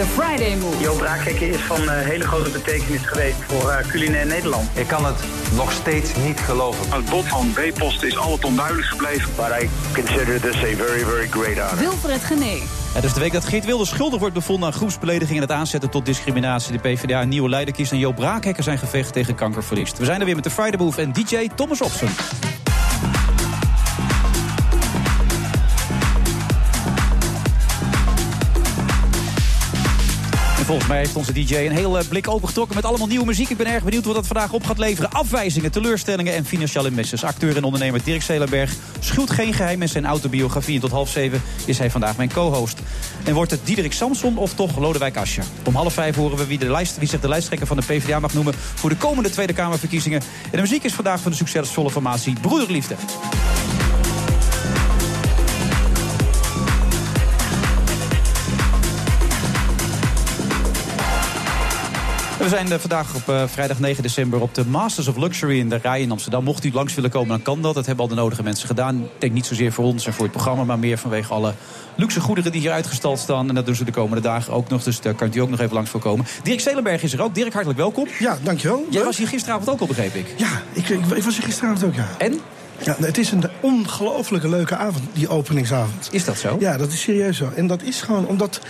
The Friday Move. Jo Braakhekken is van uh, hele grote betekenis geweest voor uh, culinair Nederland. Ik kan het nog steeds niet geloven. Het bod van B-post is altijd onduidelijk gebleven. But I consider this a very, very great honor. Wilfred Gené. Het is de week dat Geert Wilders schuldig wordt bevonden aan groepsbelediging en het aanzetten tot discriminatie. De PvdA een nieuwe leider kiest en Joop Braakhekken zijn gevecht tegen kanker verliest. We zijn er weer met de Friday Move en DJ Thomas Opsen. Volgens mij heeft onze DJ een hele blik opengetrokken met allemaal nieuwe muziek. Ik ben erg benieuwd wat dat vandaag op gaat leveren. Afwijzingen, teleurstellingen en financiële messes. Acteur en ondernemer Dirk Zelenberg schuwt geen geheim in zijn autobiografie. En tot half zeven is hij vandaag mijn co-host. En wordt het Diederik Samson of toch Lodewijk Asscher? Om half vijf horen we wie, de lijst, wie zich de lijsttrekker van de PvdA mag noemen... voor de komende Tweede Kamerverkiezingen. En de muziek is vandaag van de succesvolle formatie Broederliefde. We zijn eh, vandaag op uh, vrijdag 9 december op de Masters of Luxury in de Rij in Amsterdam. Mocht u langs willen komen, dan kan dat. Dat hebben al de nodige mensen gedaan. Ik denk niet zozeer voor ons en voor het programma, maar meer vanwege alle luxe goederen die hier uitgestald staan. En dat doen ze de komende dagen ook nog. Dus daar kan u ook nog even langs voor komen. Dirk Zelenberg is er ook. Dirk, hartelijk welkom. Ja, dankjewel. Jij was hier gisteravond ook al, begreep ik. Ja, ik, ik, ik was hier gisteravond ook, ja. En? Ja, het is een ongelooflijke leuke avond, die openingsavond. Is dat zo? Ja, dat is serieus zo. En dat is gewoon omdat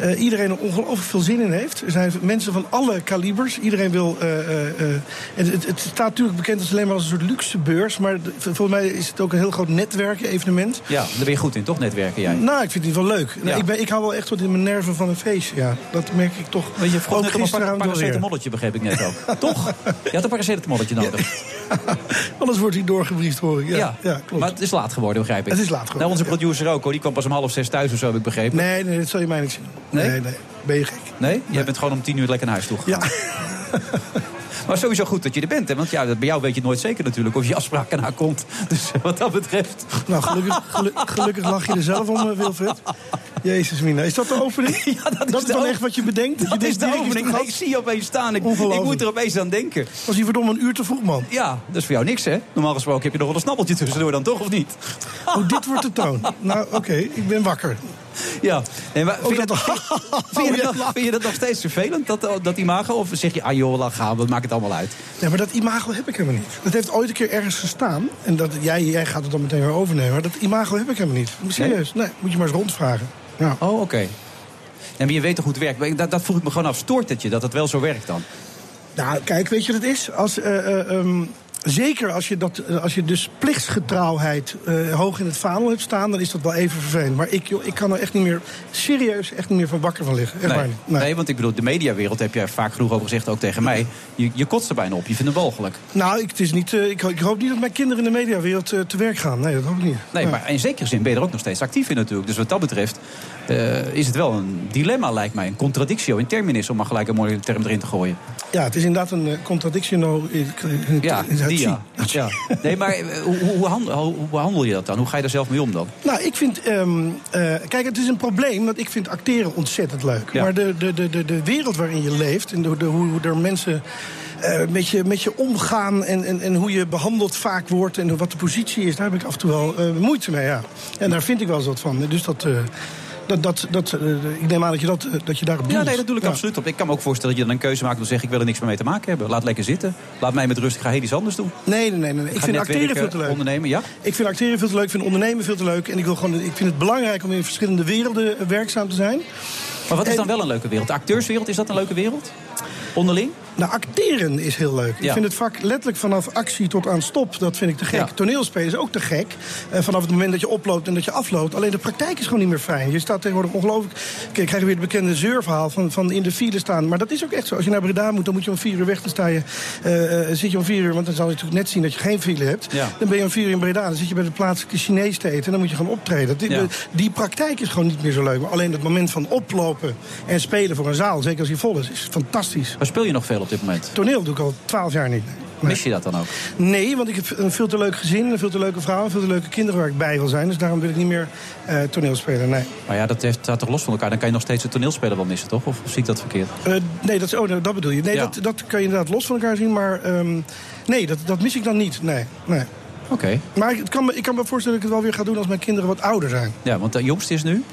uh, iedereen er ongelooflijk veel zin in heeft. Er zijn mensen van alle kalibers. Iedereen wil... Uh, uh, het, het, staat natuurlijk bekend als alleen maar als een soort luxe beurs. Maar volgens mij is het ook een heel groot netwerken-evenement. Ja, daar ben je goed in, toch? Netwerken jij? Nou, ik vind het wel leuk. Ja. ik, ben, ik hou wel echt wat in mijn nerven van een feest. Ja, dat merk ik toch. Weet je, vroeg net een paracetamolletje, begreep ik net ook. toch? Je had een paracetamolletje nodig. Alles wordt hier doorgebriefd, hoor Ja, ja. ja klopt. Maar het is laat geworden, begrijp ik. Het is laat geworden. Nou, onze producer ook, hoor. Die kwam pas om half zes thuis of zo, heb ik begrepen. Nee, nee, dat zal je mij niet zien. Nee? Nee, nee. Ben je gek? Nee? Jij bent gewoon om tien uur lekker naar huis toe gegaan. Ja. Maar sowieso goed dat je er bent. Hè? Want ja, bij jou weet je nooit zeker natuurlijk of je afspraak ernaar komt. Dus wat dat betreft. Nou, gelukkig, gelu gelukkig lach je er zelf om, Wilfred. Jezus, Mina. Is dat de opening? Ja, dat is, is dan echt wat je bedenkt? Dat, dat je is de opening. Nee, ik zie je opeens staan. Ik, ik moet er opeens aan denken. Was hij verdomme een uur te vroeg, man? Ja, dat is voor jou niks, hè? Normaal gesproken heb je nog wel een snabbeltje tussendoor dan toch, of niet? Oh, dit wordt de toon. Nou, oké. Okay, ik ben wakker. Ja, nee, maar vind, je dat, vind, je dat, vind, je dat, nog steeds vervelend, dat, dat imago? Of zeg je, ah joh, laat gaan, we maken het allemaal uit? Nee, maar dat imago heb ik helemaal niet. Dat heeft ooit een keer ergens gestaan. En dat, jij, jij gaat het dan meteen weer overnemen. Maar dat imago heb ik helemaal niet. Serieus, nee, nee moet je maar eens rondvragen. Ja. Oh, oké. Okay. En wie je weet toch hoe het werkt. Dat, dat vroeg ik me gewoon af. Stoort het je dat het wel zo werkt dan? Nou, kijk, weet je wat het is? Als... Uh, uh, um, Zeker als je, dat, als je dus plichtsgetrouwheid uh, hoog in het vaandel hebt staan, dan is dat wel even vervelend. Maar ik, joh, ik kan er echt niet meer, serieus, echt niet meer van wakker van liggen. Echt nee, niet. Nee. nee. want ik bedoel, de mediawereld heb jij vaak genoeg over gezegd, ook tegen mij. Je, je kotst er bijna op, je vindt het walgelijk. Nou, ik, het is niet, uh, ik, ik, hoop niet dat mijn kinderen in de mediawereld uh, te werk gaan. Nee, dat hoop ik niet. Nee, nee, maar in zekere zin ben je er ook nog steeds actief in natuurlijk. Dus wat dat betreft is het wel een dilemma, lijkt mij. Een contradictio in terminis, om maar gelijk een mooie term erin te gooien. Ja, het is inderdaad een contradictio in, in, ja, die ja. ja. Nee, maar hoe, hoe, handel, hoe, behandel je dat dan? Hoe ga je er zelf mee om dan? Nou, ik vind... Um, uh, kijk, het is een probleem, want ik vind acteren ontzettend leuk. Ja. Maar de, de, de, de, wereld waarin je leeft... en de, de, hoe er mensen... Uh, met, je, met je omgaan en, en, en hoe je behandeld vaak wordt... en wat de positie is, daar heb ik af en toe wel uh, moeite mee, ja. En daar vind ik wel eens wat van. Dus dat... Dat, dat, dat, uh, ik neem aan dat je, dat, dat je daarop doet. Ja, nee, dat doe ik ja. absoluut op. Ik kan me ook voorstellen dat je dan een keuze maakt... en zegt, ik wil er niks meer mee te maken hebben. Laat lekker zitten. Laat mij met rust, ik ga heel iets anders doen. Nee, nee, nee. nee. Ik vind acteren veel te leuk. Ondernemen, ja? Ik vind acteren veel te leuk, ik vind ondernemen veel te leuk. En ik, wil gewoon, ik vind het belangrijk om in verschillende werelden werkzaam te zijn. Maar wat is dan wel een leuke wereld? De acteurswereld, is dat een leuke wereld? Onderling? Nou, acteren is heel leuk. Ja. Ik vind het vak letterlijk vanaf actie tot aan stop, dat vind ik te gek. Ja. Toneelspelen is ook te gek. Eh, vanaf het moment dat je oploopt en dat je afloopt. Alleen de praktijk is gewoon niet meer fijn. Je staat tegenwoordig ongelooflijk... Kijk, ik krijg weer het bekende zeurverhaal van, van in de file staan. Maar dat is ook echt zo. Als je naar Breda moet, dan moet je om vier uur weg. Dan sta je, eh, eh, zit je om vier uur, want dan zal je natuurlijk net zien dat je geen file hebt. Ja. Dan ben je om vier uur in Breda. Dan zit je bij de plaatselijke Chinees te eten. En dan moet je gaan optreden. Die, die praktijk is gewoon niet meer zo leuk. Maar alleen het moment van oplopen en spelen voor een zaal, zeker als die vol is, is fantastisch. Maar speel je nog veel op dit moment? Toneel doe ik al twaalf jaar niet. Nee. Mis je dat dan ook? Nee, want ik heb een veel te leuk gezin, een veel te leuke vrouw, veel te leuke kinderen waar ik bij wil zijn. Dus daarom wil ik niet meer eh toneel spelen. Nee. Maar ja, dat heeft, staat toch los van elkaar? Dan kan je nog steeds het toneelspeler wel missen, toch? Of, of zie ik dat verkeerd? Eh, nee, dat, oh, dat bedoel je. Nee, Ja. dat, dat kan je inderdaad los van elkaar zien. Maar ehm, nee, dat, dat mis ik dan niet. Nee, nee. Oké. Maar ik kan, me, ik kan me voorstellen dat ik het wel weer ga doen als mijn kinderen wat ouder zijn. Ja, want de jongste is nu?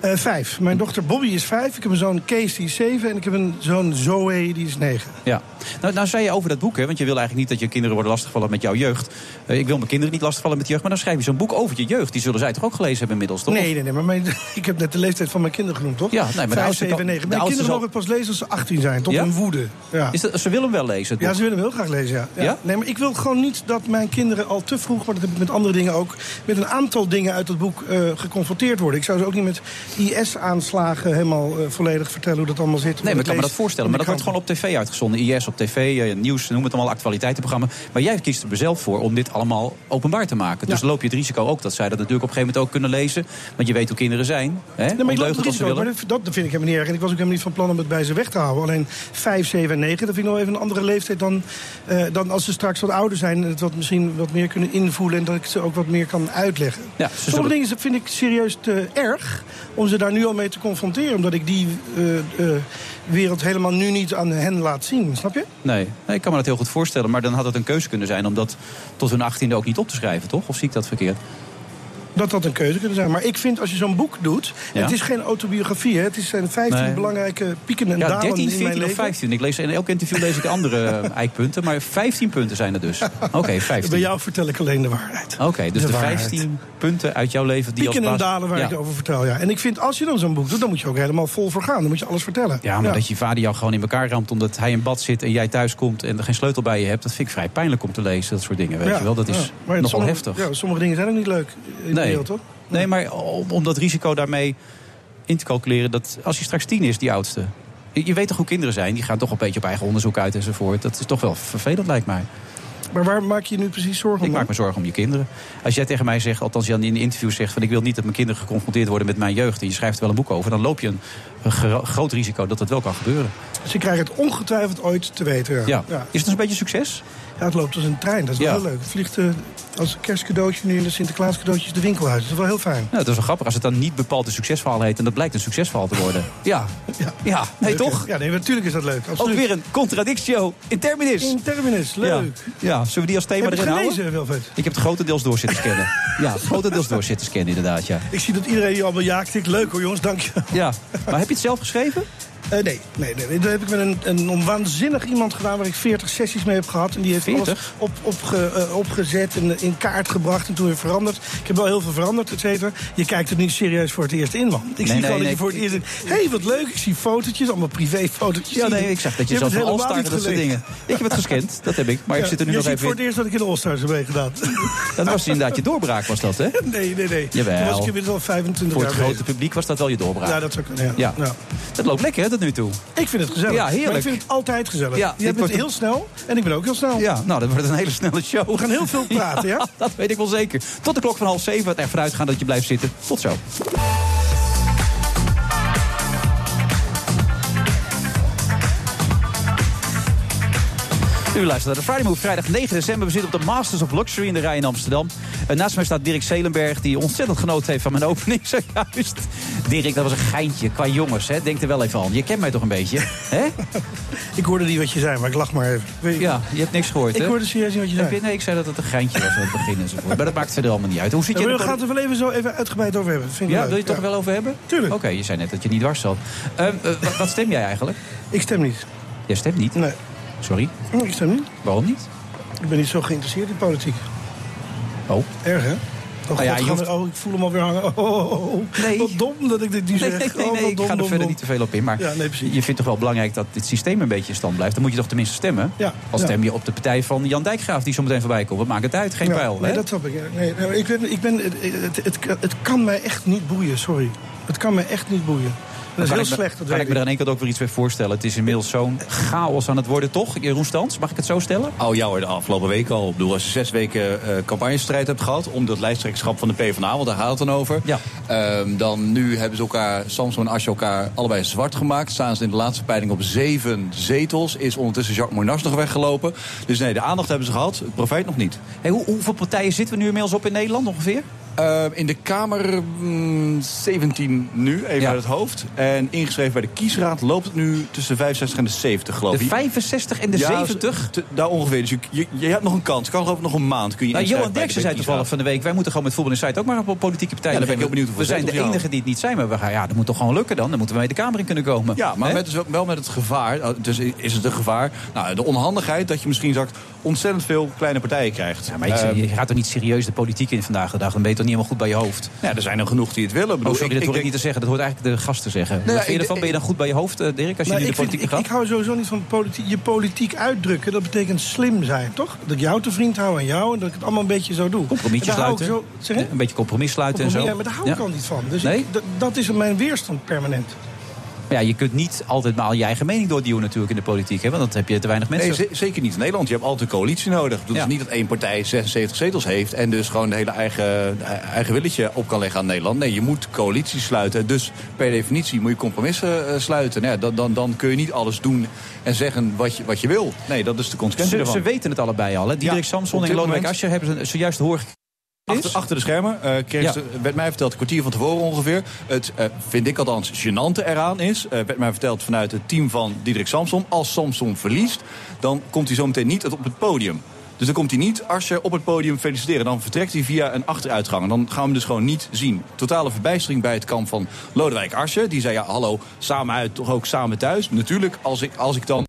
Eh, vijf. Mijn dochter Bobby is vijf. Ik heb een zoon Kees, die is zeven. En ik heb een zoon Zoe, die is negen. Ja. Nou, nou zei je over dat boek, hè, want je wil eigenlijk niet dat je kinderen worden lastiggevallen met jouw jeugd. Eh, ik wil mijn kinderen niet lastigvallen met jeugd, maar dan schrijf je zo'n boek over je jeugd. Die zullen zij toch ook gelezen hebben inmiddels, toch? Nee, nee, nee. Maar mijn, ik heb net de leeftijd van mijn kinderen genoemd, toch? Ja, nee, maar Vijf, oudste zeven, negen. Mijn kinderen zal- mogen het pas lezen als ze 18 zijn. Tot Ja? hun woede. Ja. Is dat, ze willen hem wel lezen, Ja, ze willen hem heel graag lezen, ja. Ja? Nee, maar ik wil gewoon niet dat mijn kinderen al te vroeg... maar dat heb ik met andere dingen ook... met een aantal dingen uit dat boek eh, geconfronteerd worden. Ik zou ze ook niet met IS-aanslagen helemaal eh, volledig vertellen hoe dat allemaal zit. Nee, maar ik kan me dat voorstellen. Maar dat wordt gewoon op tv uitgezonden. IS op tv, eh, nieuws, noem het allemaal, actualiteitenprogramma. Maar jij kiest er zelf voor om dit allemaal openbaar te maken. Dus Ja. loop je het risico ook dat zij dat natuurlijk op een gegeven moment ook kunnen lezen. Want je weet hoe kinderen zijn. Hè? Nee, maar ik loop Ondeugend het als ze risico, willen. maar dat, dat vind ik helemaal niet erg. En ik was ook helemaal niet van plan om het bij ze weg te houden. Alleen 5, 7 en 9, dat vind ik nog even een andere leeftijd dan, eh, dan als ze straks wat ouder zijn. En het wat misschien wat meer kunnen invoelen en dat ik ze ook wat meer kan uitleggen. Ja, Sommige dingen vind ik serieus te erg om ze daar nu al mee te confronteren. Omdat ik die eh, eh, wereld helemaal nu niet aan hen laat zien. Snap je? Nee. nee, ik kan me dat heel goed voorstellen. Maar dan had het een keuze kunnen zijn om dat tot hun achttiende ook niet op te schrijven, toch? Of zie ik dat verkeerd? Dat dat een keuze kunnen zijn. Maar ik vind als je zo'n boek doet. Ja. Het is geen autobiografie. Hè? Het is zijn 15 Nee. belangrijke pieken en Ja, dalen 13, in mijn 14 of leven. 15. Ik lees, in elk interview lees ik andere eh, eikpunten. Maar 15 punten zijn er dus. Oké, 15. Bij jou vertel ik alleen de waarheid. Oké, dus de, De waarheid. 15 punten uit jouw leven die Pieken als en dalen waar Ja. ik over vertel, ja. En ik vind, als je dan zo'n boek doet, dan moet je ook helemaal vol voor gaan. Dan moet je alles vertellen. Ja, maar dat je vader jou gewoon in elkaar ramt omdat hij in bad zit en jij thuis komt en er geen sleutel bij je hebt, dat vind ik vrij pijnlijk om te lezen. Dat soort dingen, weet je wel. Dat is nogal heftig. Ja, sommige dingen zijn ook niet leuk Nee. wereld, toch? Nee, maar om, om dat risico daarmee in te calculeren, dat als hij straks tien is, die oudste. Je je weet toch hoe kinderen zijn, die gaan toch een beetje op eigen onderzoek uit enzovoort. Dat is toch wel vervelend, lijkt mij. Maar waar maak je je nu precies zorgen Ik om? maak me zorgen om je kinderen. Als jij tegen mij zegt, althans Jan in de interview zegt... van ik wil niet dat mijn kinderen geconfronteerd worden met mijn jeugd... en je schrijft er wel een boek over... dan loop je een, een gro- groot risico dat dat wel kan gebeuren. Ze krijgen het ongetwijfeld ooit te weten. Ja. Is het een beetje succes? Ja, het loopt als een trein. Dat is wel Ja. heel leuk. Het vliegt eh, als kerstcadeautje nu in de Sinterklaas cadeautjes de winkel uit. Dat is wel heel fijn. Nou, dat is wel grappig als het dan niet bepaald een succesverhaal heet... en dat blijkt een succesverhaal te worden. Ja, Ja, ja nee toch? Ja, nee, natuurlijk is dat leuk. Ook Absoluut. weer een contradictio in terminis. In terminus, leuk. Ja. ja, zullen we die als thema Heb erin houden? gelezen, Wilfred? Ik heb het grotendeels door zitten scannen. Ja, grotendeels door zitten scannen inderdaad, ja. Ik zie dat iedereen hier allemaal ja tikt. Leuk hoor, jongens, dank je. ja. Maar heb je het zelf geschreven? Eh, nee, nee, nee. Dat heb ik met een, een waanzinnig iemand gedaan waar ik 40 sessies mee heb gehad. En die heeft 40? alles op, opge, eh, opgezet en in kaart gebracht en toen weer veranderd. Ik heb wel heel veel veranderd, et cetera. Je kijkt er niet serieus voor het eerst in, man. Ik zie nee, gewoon dat je voor het eerst in... Hé, hey, wat leuk. Ik zie fotootjes, allemaal privéfotootjes. Ja, nee, ik zag dat je, hebt zelf een niet dat soort dingen. Ik heb het gescand, dat heb ik. Maar ik zit er nu je nog even voor het eerst dat ik in de All-Stars heb meegedaan. Dat was inderdaad je doorbraak, was dat, hè? nee, nee, nee. Jawel. Toen was ik inmiddels al 25 Voor het jaar grote publiek was dat wel je doorbraak. Ja, dat zou kunnen, ja. Ja. Ja. Dat loopt lekker, hè, tot nu toe. Ik vind het gezellig. Ja, heerlijk. Maar ik vind het altijd gezellig. Ja, je bent heel snel en ik ben ook heel snel. Ja, nou, dat wordt een hele snelle show. We gaan heel veel praten, ja? Dat weet ik wel zeker. Tot de klok van half zeven. Het er vanuit gaan dat je blijft zitten. Tot zo. U luistert naar de Friday Move, vrijdag 9 december. We zitten op de Masters of Luxury in de Rij in Amsterdam. En naast mij staat Dirk Zelenberg, die ontzettend genoten heeft van mijn opening zojuist. Dirk, dat was een geintje qua jongens, hè? Denk er wel even aan. Je kent mij toch een beetje, hè? Ik hoorde niet wat je zei, maar ik lach maar even. Ja, je hebt niks gehoord, Ik hè? hoorde serieus niet wat je zei. Nee, ik zei dat het een geintje was aan het begin enzovoort. Maar dat maakt verder allemaal niet uit. Hoe zit je we gaan het er wel even zo even uitgebreid over hebben. Vind ik Ja, leuk. wil je het toch Ja. wel over hebben? Tuurlijk. Oké, je zei net dat je niet dwars zat. Ehm, eh, wat, wat stem jij eigenlijk? Ik stem niet. Jij stemt niet? Nee, Sorry, ik stem niet. waarom niet? Ik ben niet zo geïnteresseerd in politiek. Oh, Erg, hè? Oh, Nou ja, God, hoeft- oh, ik voel hem alweer hangen. Oh, oh, oh, oh. Nee. Wat dom dat ik dit nu Nee, zeg. nee, nee, Oh, nee, wat ik dom, ga er dom, verder dom. niet te veel op in. Maar Ja, nee, precies. je vindt toch wel belangrijk dat dit systeem een beetje in stand blijft. Dan moet je toch tenminste stemmen. Ja, Al ja. stem je op de partij van Jan Dijkgraaf die zo meteen voorbij komt. Wat maakt het uit? Geen Ja, pijl. Nee, hè? dat snap ik. Nee, nee, ik ben, ik ben, het, het, het, het kan mij echt niet boeien, sorry. Het kan mij echt niet boeien. Dat is heel ik me- slecht, dat kan weet ik me er aan één kant ook weer iets bij voorstellen. Het is inmiddels zo'n chaos aan het worden, toch? Jeroen Stans, mag ik het zo stellen? Oh ja hoor, de afgelopen weken al. Ik bedoel, als je zes weken eh campagnestrijd hebt gehad... om dat lijsttrekkerschap van de PvdA, want daar gaat het dan over... Ja. ehm, dan nu hebben ze elkaar, Samson en Asje elkaar allebei zwart gemaakt. Staan ze in de laatste peiling op zeven zetels. Is ondertussen Jacques Monas nog weggelopen. Dus nee, de aandacht hebben ze gehad, het profijt nog niet. Hey, hoe, hoeveel partijen zitten we nu inmiddels op in Nederland ongeveer? Eh, in de Kamer mm, 17 nu, even Ja. uit het hoofd. En ingeschreven bij de kiesraad loopt het nu tussen de 65 en de 70, geloof De ik. 65 en de Ja, 70? te- Daar ongeveer. Dus je, je, je hebt nog een kans. Kan geloof ik nog een maand. Kun je Nou, Johan de Derksen zei toevallig van de week... wij moeten gewoon met Voetbal Insight ook maar op politieke partijen. Ja, dan ben ik heel benieuwd we zijn de enige die het niet zijn, maar we gaan, ja, dat moet toch gewoon lukken dan? Dan moeten we mee de Kamer in kunnen komen. Ja, maar met, wel- met het gevaar. uh, Dus is het een gevaar? Nou, de onhandigheid dat je misschien zakt ontzettend veel kleine partijen krijgt. Ja, maar ik, Ehm, je gaat toch niet serieus de politiek in vandaag de dag? Dan ben je toch niet helemaal goed bij je hoofd? ja, er zijn er genoeg die het willen. Ik bedoel, Oh, sorry, ik- dat hoor ik niet te zeggen. Dat hoort eigenlijk de gast te zeggen. Ja, vind je ik- ervan? Ben je dan goed bij je hoofd, eh, Dirk, als je Nou, nu de ik, politiek ik, gaat? ik hou sowieso niet van politiek, je politiek uitdrukken. Dat betekent slim zijn, toch? Dat ik jou te vriend hou en jou en dat ik het allemaal een beetje zo doe. Compromisjes ik sluiten. Zo, zeg? Een beetje compromis sluiten en zo. Ja, maar daar hou ik al niet van. Dus Nee? ik, dat is mijn weerstand permanent. Maar ja, je kunt niet altijd maar al je eigen mening doorduwen natuurlijk in de politiek. Hè? Want dan heb je te weinig mensen. Nee, ze- zeker niet in Nederland. Je hebt altijd een coalitie nodig. Het is Ja. niet dat één partij 76 zetels heeft... en dus gewoon de hele eigen, eigen willetje op kan leggen aan Nederland. Nee, je moet coalities sluiten. Dus per definitie moet je compromissen eh, sluiten. Nou ja, dan, dan, dan kun je niet alles doen en zeggen wat je, wat je wil. Nee, dat is de consequentie ze, ervan. ze weten het allebei al. Hè? Diederik Ja, Samson en Lodewijk Asscher hebben ze zojuist horen. Achter, achter de schermen Ja. ze, werd mij verteld, een kwartier van tevoren ongeveer. Het, eh, vind ik althans, gênante eraan is... werd mij verteld vanuit het team van Diederik Samson... als Samson verliest, dan komt hij zometeen niet op het podium. Dus dan komt hij niet als je op het podium feliciteren. Dan vertrekt hij via een achteruitgang. En dan gaan we hem dus gewoon niet zien. Totale verbijstering bij het kamp van Lodewijk Asscher. Die zei, ja, hallo, samen uit, toch ook samen thuis. Natuurlijk, als ik, als ik dan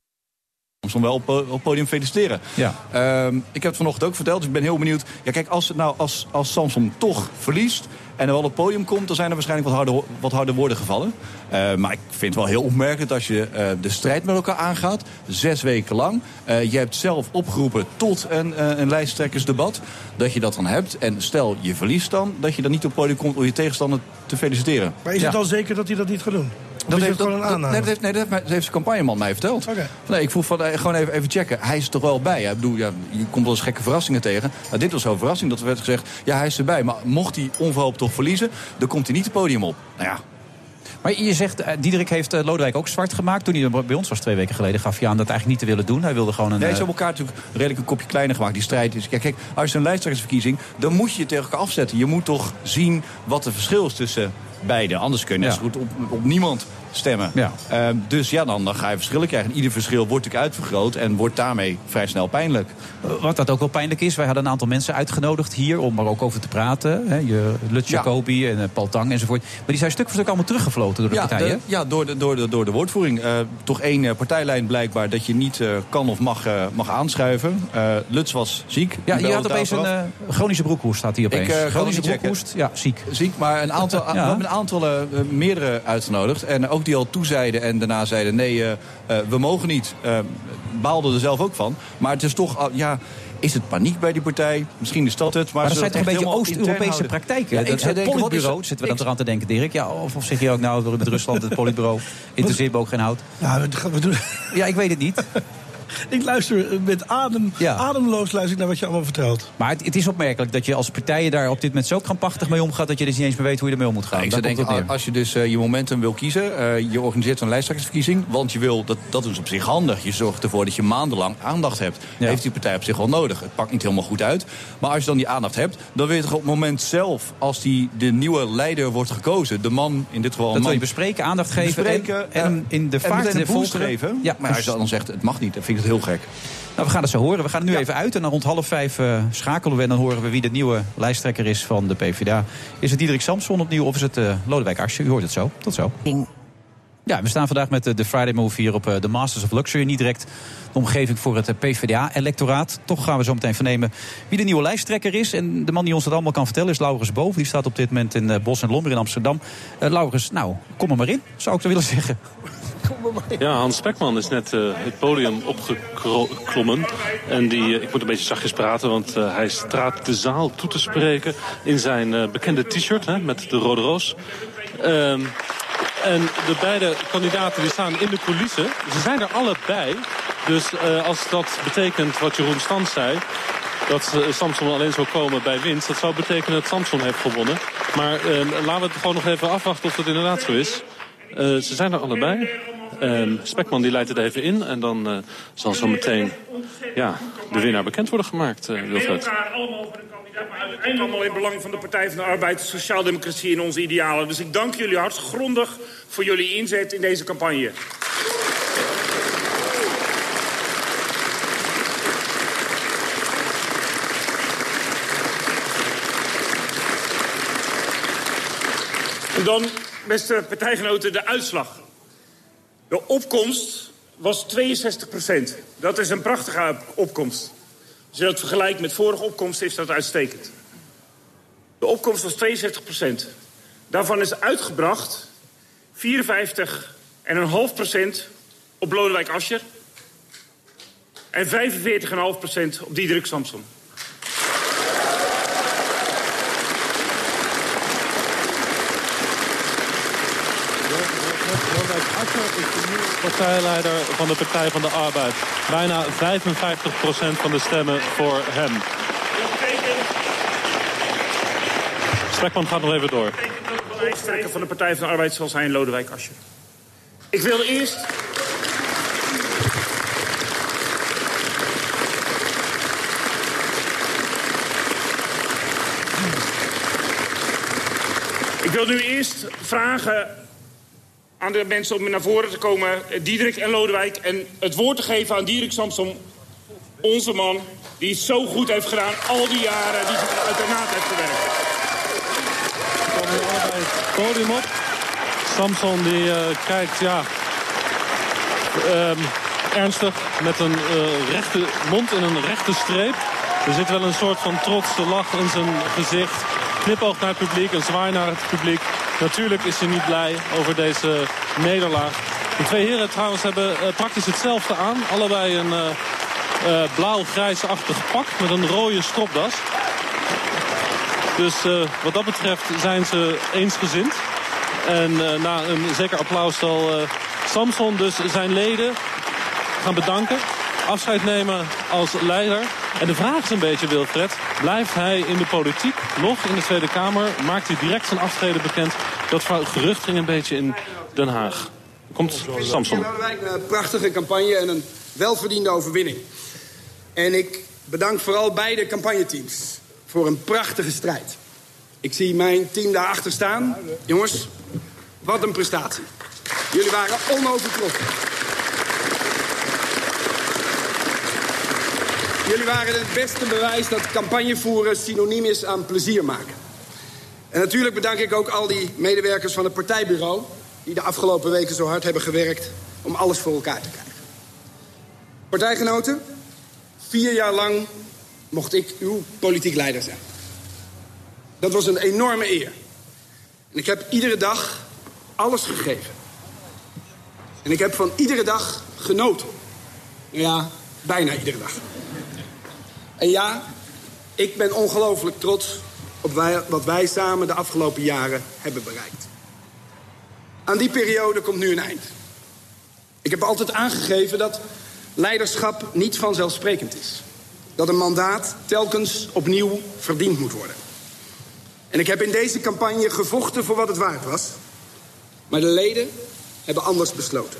soms wel op, op het podium feliciteren. Ja. Ehm, ik heb het vanochtend ook verteld, dus ik ben heel benieuwd. Ja, kijk, als, het nou, als, als Samson toch verliest en er wel op het podium komt... dan zijn er waarschijnlijk wat harde, wat harde woorden gevallen. Eh, maar ik vind het wel heel opmerkelijk als je eh, de strijd met elkaar aangaat. Zes weken lang. Eh, je hebt zelf opgeroepen tot een, eh, een lijsttrekkersdebat. Dat je dat dan hebt. En stel, je verliest dan, dat je dan niet op het podium komt... om je tegenstander te feliciteren. Maar is Ja. het al zeker dat hij dat niet gaat doen? Dat heeft, het gewoon een dat- nee, dat heeft, nee, dat heeft, heeft de campagneman mij verteld. Oké. Nee, ik vroeg van, eh, gewoon even, even checken. Hij is er toch wel bij. hè? Ik bedoel, ja, je komt wel eens gekke verrassingen tegen. Nou, dit was zo'n verrassing dat er werd gezegd... ja, hij is erbij. Maar mocht hij onverhoopt toch verliezen... dan komt hij niet het podium op. Nou ja, Maar je zegt, eh, Diederik heeft eh, Lodewijk ook zwart gemaakt. Toen hij bij ons was twee weken geleden, gaf hij aan dat eigenlijk niet te willen doen. Hij wilde gewoon een... Nee, ze hebben elkaar natuurlijk redelijk een kopje kleiner gemaakt. Die strijd is. Kijk, kijk, als je een lijsttrekkersverkiezing. dan moet je je tegen elkaar afzetten. Je moet toch zien wat het verschil is tussen beide. Anders kun je net Ja. zo goed op, op niemand stemmen. Ja. Ehm, dus ja, dan, dan ga je verschillen krijgen. En ieder verschil wordt natuurlijk uitvergroot. en wordt daarmee vrij snel pijnlijk. Wat dat ook wel pijnlijk is, wij hadden een aantal mensen uitgenodigd hier om er ook over te praten. Hè, je, Lut Ja. Jacobi en eh, Paul Tang enzovoort. Maar die zijn stuk voor stuk allemaal teruggefloten door de Ja, partijen. de- ja door, de, door, de, door de woordvoering. Eh, toch één eh, partijlijn blijkbaar dat je niet eh, kan of mag, eh, mag aanschuiven. Eh Luts was ziek. Ja, je had opeens een eh, chronische broekhoest, staat hier opeens. Ik, eh, chronische broekhoest, ja, ziek. ziek, maar een aantal, we hebben een aantal eh, meerdere uitgenodigd. En ook die al toezeiden en daarna zeiden... nee, eh, eh, we mogen niet. Eh baalden er zelf ook van. Maar het is toch... ja, is het paniek bij die partij? Misschien is dat het. Maar, Maar dat ze zijn toch een beetje Oost-Europese praktijken? Ja, dat, ik zou het denken, wat is politbureau, het? zitten we Ik- dan eraan te denken, Dirk? Ja, of, of zeg je ook nou, met Rusland, het politbureau, interesseert me ook geen hout? Ja, we, we doen, Ja, ik weet het niet. ik luister met adem, Ja. ademloos luister ik naar wat je allemaal vertelt. Maar het, het is opmerkelijk dat je als partijen daar op dit moment zo krampachtig mee omgaat... dat je dus niet eens meer weet hoe je ermee om moet gaan. Ja, ik zou denken, als je dus eh, je momentum wil kiezen, eh, je organiseert een lijsttrekkersverkiezing, want je wil, dat, dat is op zich handig. Je zorgt ervoor dat je maandenlang aandacht hebt. Ja. Heeft die partij op zich wel nodig. Het pakt niet helemaal goed uit. Maar als je dan die aandacht hebt, dan wil je toch op het moment zelf, als die de nieuwe leider wordt gekozen, de man, in dit geval een Dat wil je bespreken, aandacht geven bespreken en, en hem in de en vaart een de geven. Ja, maar als je dan zegt, het mag niet, dan vind ik het heel gek. Nou, we gaan het zo horen. We gaan er nu even uit en dan rond half vijf eh, schakelen we... en dan horen we wie de nieuwe lijsttrekker is van de PvdA. Is het Diederik Samson opnieuw of is het eh, Lodewijk Asscher? U hoort het zo. Tot zo. Ja, Ja, we staan vandaag met de Friday Move hier op de Masters of Luxury. Niet direct de omgeving voor het PvdA-electoraat. Toch gaan we zo meteen vernemen wie de nieuwe lijsttrekker is. En de man die ons dat allemaal kan vertellen is Laurens Boven. Die staat op dit moment in Bos en Lommer in Amsterdam. Uh, Laurens, nou, kom er maar in, zou ik willen zeggen. Ja, Hans Spekman is net uh, het podium opgeklommen. En die, uh, ik moet een beetje zachtjes praten, want uh, hij straat de zaal toe te spreken in zijn bekende t-shirt met de rode roos. Ehm, en de beide kandidaten die staan in de coulissen. Ze zijn er allebei. Dus als dat betekent wat Jeroen Stans zei... dat Samson alleen zou komen bij winst... dat zou betekenen dat Samson heeft gewonnen. Maar ehm, laten we het gewoon nog even afwachten of dat inderdaad zo is. ze zijn er allebei. Um, Spekman die leidt het even in en dan uh, zal zo meteen ja, de winnaar bekend worden gemaakt, uh, Wilfred. uiteindelijk allemaal in belang van de Partij van de Arbeid, de sociaaldemocratie en onze idealen. Dus ik dank jullie hartstikke grondig voor jullie inzet in deze campagne. En dan, beste partijgenoten, de uitslag. De opkomst was 62 procent. Dat is een prachtige opkomst. Als je dat vergelijkt met vorige opkomsten is dat uitstekend. De opkomst was 62 procent. Daarvan is uitgebracht 54,5 procent op Lodewijk Asscher... en 45,5 procent op Diederik Samson. Partijleider van de Partij van de Arbeid. Bijna 55% van de stemmen voor hem. Spekman gaat nog even door. De van de Partij van de Arbeid zal zijn Lodewijk Asscher. Ik wil eerst... Ik wil nu eerst vragen aan de mensen om naar voren te komen. Diederik en Lodewijk. En het woord te geven aan Diederik Samson. Onze man. Die het zo goed heeft gedaan. Al die jaren die uit de naad heeft gewerkt. We komen allebei het podium op. Samson die uh, kijkt, ja... Um, ernstig met een uh, rechte mond en een rechte streep. Er zit wel een soort van trotse lach in zijn gezicht. Knipoog naar het publiek, een zwaai naar het publiek. Natuurlijk is hij niet blij over deze nederlaag. De twee heren trouwens hebben uh, praktisch hetzelfde aan. Allebei een uh, uh, blauw-grijsachtig pak met een rode stropdas. Dus wat dat betreft zijn ze eensgezind. En na een zeker applaus zal Samson dus zijn leden gaan bedanken. Afscheid nemen als leider. En de vraag is een beetje, Wilfred, blijft hij in de politiek, nog in de Tweede Kamer? Maakt hij direct zijn aftreden bekend? Dat gerucht ging een beetje in Den Haag. Komt Samson. Een prachtige campagne en een welverdiende overwinning. En ik bedank vooral beide campagneteams voor een prachtige strijd. Ik zie mijn team daarachter staan. Jongens, wat een prestatie. Jullie waren onovertroffen. Jullie waren het beste bewijs dat campagnevoeren synoniem is aan plezier maken. En natuurlijk bedank ik ook al die medewerkers van het partijbureau... die de afgelopen weken zo hard hebben gewerkt om alles voor elkaar te krijgen. Partijgenoten, vier jaar lang mocht ik uw politiek leider zijn. Dat was een enorme eer. En ik heb iedere dag alles gegeven. En ik heb van iedere dag genoten. Ja, bijna iedere dag. En ja, ik ben ongelooflijk trots op wat wij samen de afgelopen jaren hebben bereikt. Aan die periode komt nu een eind. Ik heb altijd aangegeven dat leiderschap niet vanzelfsprekend is. Dat een mandaat telkens opnieuw verdiend moet worden. En ik heb in deze campagne gevochten voor wat het waard was. Maar de leden hebben anders besloten.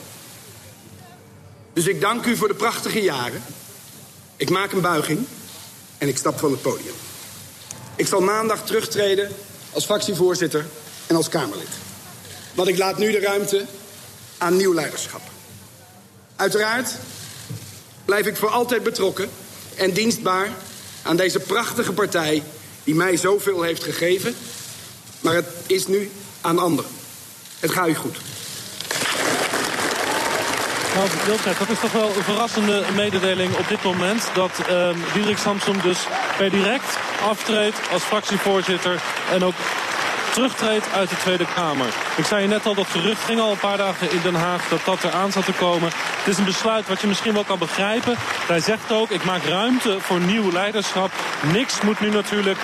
Dus ik dank u voor de prachtige jaren. Ik maak een buiging en ik stap van het podium. Ik zal maandag terugtreden als fractievoorzitter en als Kamerlid. Want ik laat nu de ruimte aan nieuw leiderschap. Uiteraard blijf ik voor altijd betrokken en dienstbaar aan deze prachtige partij die mij zoveel heeft gegeven. Maar het is nu aan anderen. Het gaat u goed. Dat is toch wel een verrassende mededeling op dit moment. Dat uh, Diederik Samsom dus per direct aftreedt als fractievoorzitter. En ook terugtreedt uit de Tweede Kamer. Ik zei je net al, dat gerucht ging al een paar dagen in Den Haag dat dat eraan zat te komen. Het is een besluit wat je misschien wel kan begrijpen. Hij zegt ook, ik maak ruimte voor nieuw leiderschap. Niks moet nu natuurlijk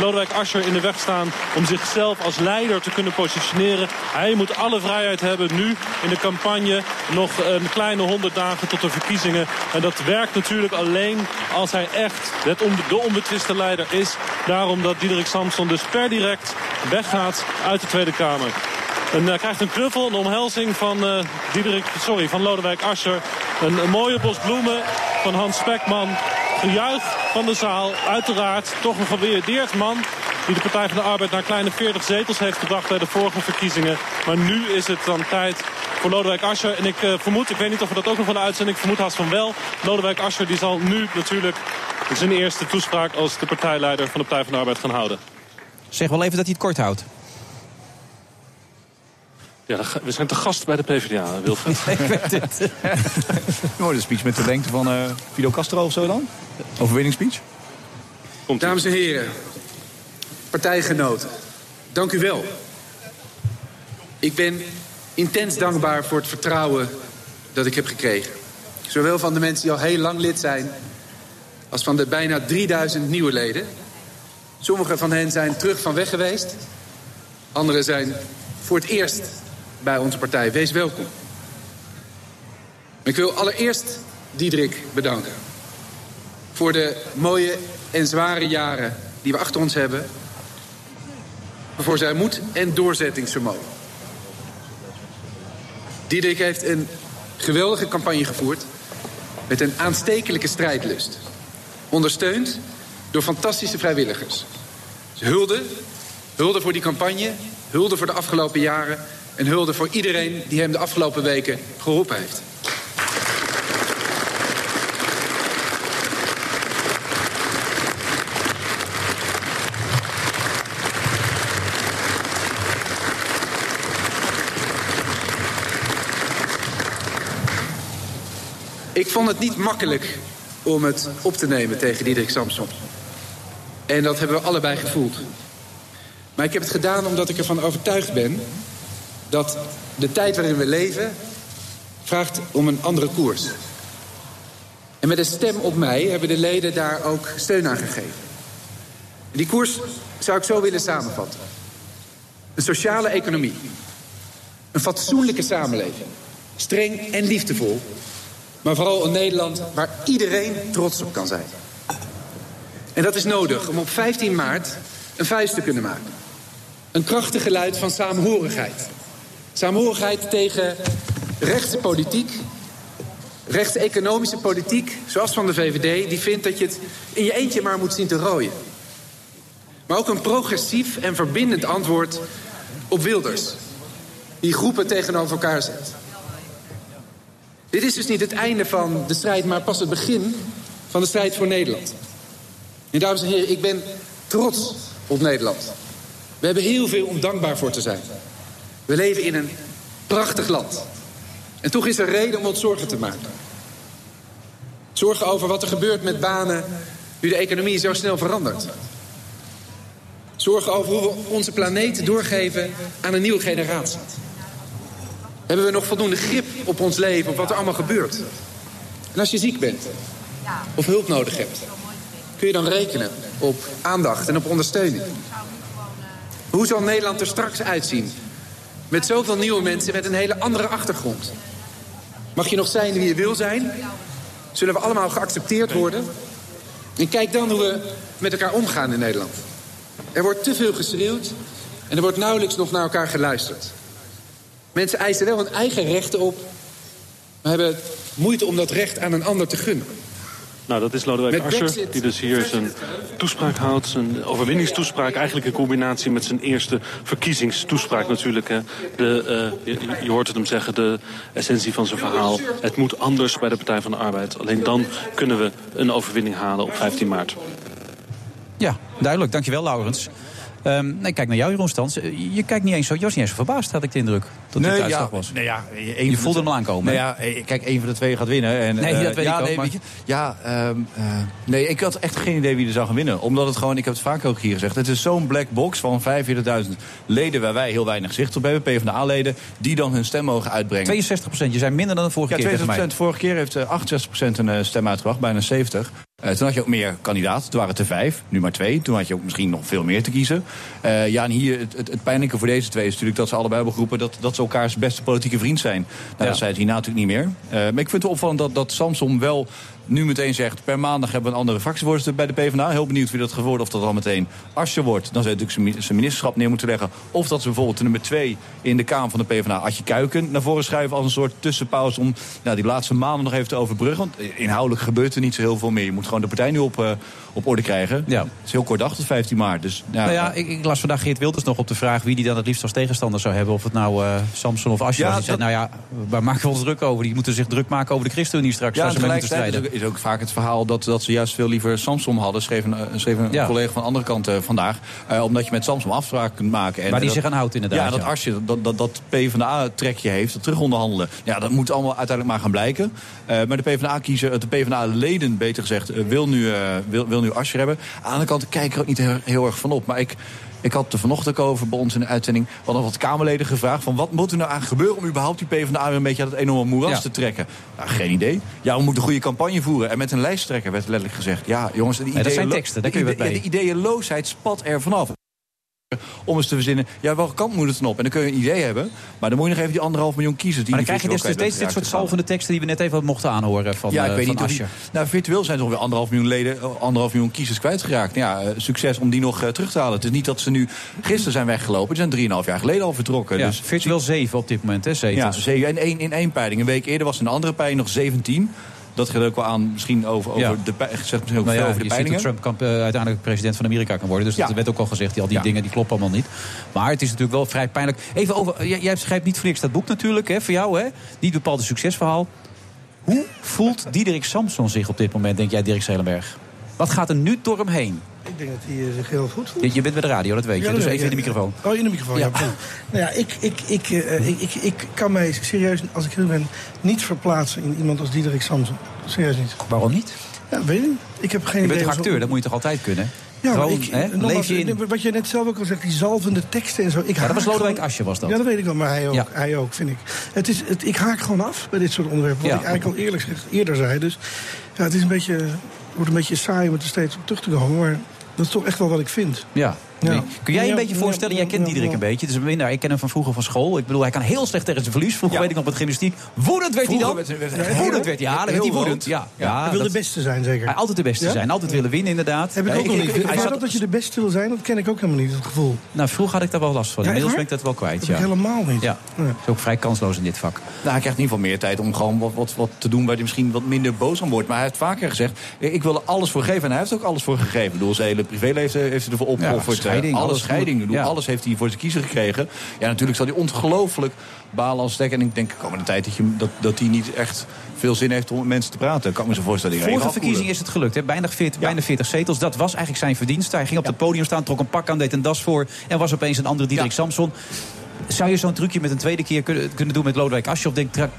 Lodewijk Asscher in de weg staan om zichzelf als leider te kunnen positioneren. Hij moet alle vrijheid hebben nu in de campagne. Nog een kleine honderd dagen tot de verkiezingen. En dat werkt natuurlijk alleen als hij echt de onbetwiste leider is. Daarom dat Diederik Samson dus per direct weggaat uit de Tweede Kamer. En uh, krijgt een knuffel, een omhelzing van, uh, Diederik, sorry, van Lodewijk Asscher. Een, mooie bos bloemen van Hans Spekman. Gejuich van de zaal. Uiteraard toch een gewaardeerd man die de Partij van de Arbeid naar kleine 40 zetels heeft gebracht bij de vorige verkiezingen. Maar nu is het dan tijd voor Lodewijk Asscher. En ik uh, vermoed, ik weet niet of we dat ook nog van de uitzending, ik vermoed haast van wel. Lodewijk Asscher die zal nu natuurlijk zijn eerste toespraak als de partijleider van de Partij van de Arbeid gaan houden. Zeg wel even dat hij het kort houdt. Ja, we zijn te gast bij de PvdA, Wilfred. ik weet het. Mooi, de speech met de lengte van uh, Fidel Castro of zo dan? Overwinningsspeech? Komt Dames en heren, partijgenoten, dank u wel. Ik ben intens dankbaar voor het vertrouwen dat ik heb gekregen. Zowel van de mensen die al heel lang lid zijn... als van de bijna 3000 nieuwe leden. Sommige van hen zijn terug van weg geweest. Anderen zijn voor het eerst bij onze partij. Wees welkom. Ik wil allereerst Diederik bedanken. Voor de mooie en zware jaren die we achter ons hebben. Voor zijn moed en doorzettingsvermogen. Diederik heeft een geweldige campagne gevoerd. Met een aanstekelijke strijdlust. Ondersteund door fantastische vrijwilligers. Dus hulde, hulde voor die campagne, hulde voor de afgelopen jaren... en hulde voor iedereen die hem de afgelopen weken geholpen heeft. Ik vond het niet makkelijk om het op te nemen tegen Diederik Samson. En dat hebben we allebei gevoeld. Maar ik heb het gedaan omdat ik ervan overtuigd ben... dat de tijd waarin we leven vraagt om een andere koers. En met een stem op mij hebben de leden daar ook steun aan gegeven. Die koers zou ik zo willen samenvatten. Een sociale economie. Een fatsoenlijke samenleving. Streng en liefdevol. Maar vooral een Nederland waar iedereen trots op kan zijn. En dat is nodig om op 15 maart een vuist te kunnen maken. Een krachtig geluid van saamhorigheid. Saamhorigheid tegen rechtse politiek, rechtseconomische politiek, zoals van de VVD, die vindt dat je het in je eentje maar moet zien te rooien. Maar ook een progressief en verbindend antwoord op Wilders, die groepen tegenover elkaar zet. Dit is dus niet het einde van de strijd, maar pas het begin van de strijd voor Nederland. En dames en heren, ik ben trots op Nederland. We hebben heel veel om dankbaar voor te zijn. We leven in een prachtig land. En toch is er reden om ons zorgen te maken. Zorgen over wat er gebeurt met banen nu de economie zo snel verandert. Zorgen over hoe we onze planeet doorgeven aan een nieuwe generatie. Hebben we nog voldoende grip op ons leven, op wat er allemaal gebeurt? En als je ziek bent of hulp nodig hebt, kun je dan rekenen op aandacht en op ondersteuning. Hoe zal Nederland er straks uitzien? Met zoveel nieuwe mensen met een hele andere achtergrond. Mag je nog zijn wie je wil zijn? Zullen we allemaal geaccepteerd worden? En kijk dan hoe we met elkaar omgaan in Nederland. Er wordt te veel geschreeuwd en er wordt nauwelijks nog naar elkaar geluisterd. Mensen eisen wel hun eigen rechten op, maar hebben moeite om dat recht aan een ander te gunnen. Nou, dat is Lodewijk Asscher, die dus hier zijn toespraak houdt. Zijn overwinningstoespraak, eigenlijk in combinatie met zijn eerste verkiezingstoespraak natuurlijk. Hè. De, uh, je, je, hoort het hem zeggen, de essentie van zijn verhaal. Het moet anders bij de Partij van de Arbeid. Alleen dan kunnen we een overwinning halen op 15 maart. Ja, duidelijk. Dankjewel, Laurens. Ehm, nee, kijk naar jou, Jeroen Stans. Eh, Je kijkt niet eens zo, je was niet eens zo verbaasd, had ik de indruk. Dat dit de uitslag ja, was. Nee, ja, een je voelde de- hem aankomen. Nee, hè? ja, eh, kijk, een van de twee gaat winnen. En, Nee, eh, dat weet ja, ik ook, nee, maar- weet je, ja, nee, ik had echt geen idee wie er zou gaan winnen. Omdat het gewoon, ik heb het vaak ook hier gezegd... het is zo'n black box van 45.000 leden... waar wij heel weinig zicht op hebben, PvdA-leden... die dan hun stem mogen uitbrengen. 62 procent, je zei minder dan de vorige Ja, keer tegen 62 mij. Vorige keer heeft eh, 68% een eh, stem uitgebracht, bijna 70. Eh, toen had je ook meer kandidaten. Toen waren het er vijf, nu maar twee. Toen had je ook misschien nog veel meer te kiezen. Eh, ja, en hier, het, het, het pijnlijke voor deze twee is natuurlijk dat ze allebei hebben geroepen dat, dat ze elkaars beste politieke vriend zijn. Nou, dat zei het hierna natuurlijk niet meer. Eh, maar ik vind het opvallend dat, dat Samson wel nu meteen zegt... per maandag hebben we een andere fractievoorzitter bij de PvdA. Heel benieuwd wie dat gaat worden. Of dat dan meteen Asje wordt. Dan zou je natuurlijk zijn mi- zijn ministerschap neer moeten leggen. Of dat ze bijvoorbeeld de nummer twee in de Kamer van de PvdA... Adje Kuiken naar voren schuiven als een soort tussenpauze... om nou, die laatste maanden nog even te overbruggen. Want inhoudelijk gebeurt er niet zo heel veel meer. Je moet gewoon de partij nu op, eh, op orde krijgen. Ja. Het is heel kort dag tot 15 maart. Dus, ja, nou ja, ik, ik las vandaag Geert Wilders nog op de vraag... wie die dan het liefst als tegenstander zou hebben. Of het nou eh, Samson of Asje Ja, was. Die zei, nou ja, waar maken we ons druk over? Die moeten zich druk maken over de ChristenUnie straks. Ja, en ze mee moeten strijden. Is ook vaak het verhaal dat, dat ze juist veel liever Samsung hadden. Schreef een, eh, schreef een Ja. collega van de andere kant eh, vandaag. Eh, omdat je met Samsung afspraken kunt maken. En, Waar die dat- zich aan houdt inderdaad, Ja, dat ja. als je dat, dat, dat PvdA-trekje heeft, dat terug onderhandelen. Ja, dat moet allemaal uiteindelijk maar gaan blijken. Maar de PvdA-kiezer, de PvdA-leden beter gezegd, wil nu, wil, wil nu Asscher hebben. Aan de andere kant kijk ik er ook niet heel, heel erg van op. Maar ik... Ik had er vanochtend ook over bij ons in de uitzending. We hadden wat Kamerleden gevraagd van wat moet er nou aan gebeuren om überhaupt die PvdA weer een beetje uit het enorme moeras Ja. te trekken. Nou, geen idee. Ja, we moeten een goede campagne voeren. En met een lijsttrekker werd letterlijk gezegd. Ja, jongens, de dat zijn teksten, daar kun je wat. De ideeënloosheid spat er vanaf. Om eens te verzinnen, ja, welke kant moet het dan op? En dan kun je een idee hebben. Maar dan moet je nog even die anderhalf miljoen kiezers. Die Maar dan die krijg je dus steeds dit soort salvende teksten... die we net even mochten aanhoren van, ja, ik eh, weet van niet of Asscher. die, nou, virtueel zijn ze ongeveer anderhalf miljoen leden, eh, anderhalf miljoen kiezers kwijtgeraakt. Nou ja, eh, succes om die nog eh, terug te halen. Het is niet dat ze nu gisteren zijn weggelopen. Die zijn drieënhalf jaar geleden al vertrokken. Ja, dus virtueel zeven op dit moment, hè, ja, zetels. zeven. En één, in één peiling. Een week eerder was in een andere peiling nog 17. Dat gaat ook wel aan, misschien over, over Ja. de, zegt misschien ook Nou veel ja, over de je ziet dat peilingen. Trump kan, eh, uiteindelijk president van Amerika kan worden. Dus Ja. dat werd ook al gezegd. Die, al die dingen die kloppen allemaal niet. Maar het is natuurlijk wel vrij pijnlijk. Even over, jij, jij schrijft niet voor niks dat boek natuurlijk. Hè, voor jou, hè? Niet bepaald een succesverhaal. Hoe voelt Diederik Samson zich op dit moment, denk jij, Dirk Zelenberg? Wat gaat er nu door hem heen? Ik denk dat hij eh, zich heel goed voelt. Je, je bent bij de radio, dat weet je. Ja, dus even in de microfoon. Oh, in de microfoon, ja. Ja. prima. nou ja, ik, ik, ik, eh, ik, ik, ik kan mij serieus, als ik heel ben, niet verplaatsen in iemand als Diederik Samson. Serieus niet. Waarom niet? Ja, weet ik. Ik heb geen Je idee. bent toch acteur, dat moet je toch altijd kunnen? Ja, Gewoon, ik, hè, nogmaals, je in... Wat je net zelf ook al zegt, die zalvende teksten en zo. Ik Ja, dat was Lodewijk gewoon- Asscher, was dat. Ja, dat weet ik wel, maar hij ook, Ja. hij ook vind ik. Het is, het, ik haak gewoon af bij dit soort onderwerpen. Wat ik eigenlijk al eerlijk gezegd eerder zei. Dus ja, het is een beetje, wordt een beetje saai om er steeds op terug te komen. Maar dat is toch echt wel wat ik vind. Ja. Ja. Kun jij je een beetje voorstellen? Jij kent Diederik een beetje. Het is een winnaar. Ik ken hem van vroeger van school. Ik bedoel, hij kan heel slecht tegen zijn verlies. Vroeger Ja. weet ik nog met gymnastiek. Woedend werd hij dan. werd hij- werd hij woedend heel- werd hij. Ja, dan heel werd hij woedend. Ja, ja, hij wil dat- de beste zijn, zeker. Hij altijd de beste Ja? zijn. Altijd willen winnen, inderdaad. Heb ik ook nog niet. hij zat- dat dat je de beste wil zijn, dat ken ik ook helemaal niet, dat gevoel. Nou, vroeger had ik daar wel last van. Ja, Inmiddels ben ik dat wel kwijt. Ja. helemaal niet. Ja, Ja. is ook vrij kansloos in dit vak. Nou, hij krijgt in ieder geval meer tijd om gewoon wat, wat, wat te doen... waar hij misschien wat minder boos aan wordt. Maar hij heeft vaker gezegd, ik wil er alles voor geven. En hij heeft ook alles voor gegeven. Ik bedoel, zijn hele privéleven heeft hij ervoor opgeofferd. Scheiding, Eh, alles. alles scheiding. Ik bedoel, Ja. Alles heeft hij voor zijn kiezer gekregen. Ja, natuurlijk zal hij ongelooflijk balen als stek. En ik denk de komende tijd dat, je, dat, dat hij niet echt veel zin heeft om met mensen te praten. Kan ik me zo voorstellen. Vorige verkiezing afkoelen. is het gelukt. Hè? Bijna, 40, Ja. bijna 40 zetels. Dat was eigenlijk zijn verdienste. Hij ging op het podium staan, trok een pak aan, deed een das voor... en was opeens een andere Diederik. Samson. Zou je zo'n trucje met een tweede keer kunnen, kunnen doen met Lodewijk Asscher? Of denk, tra-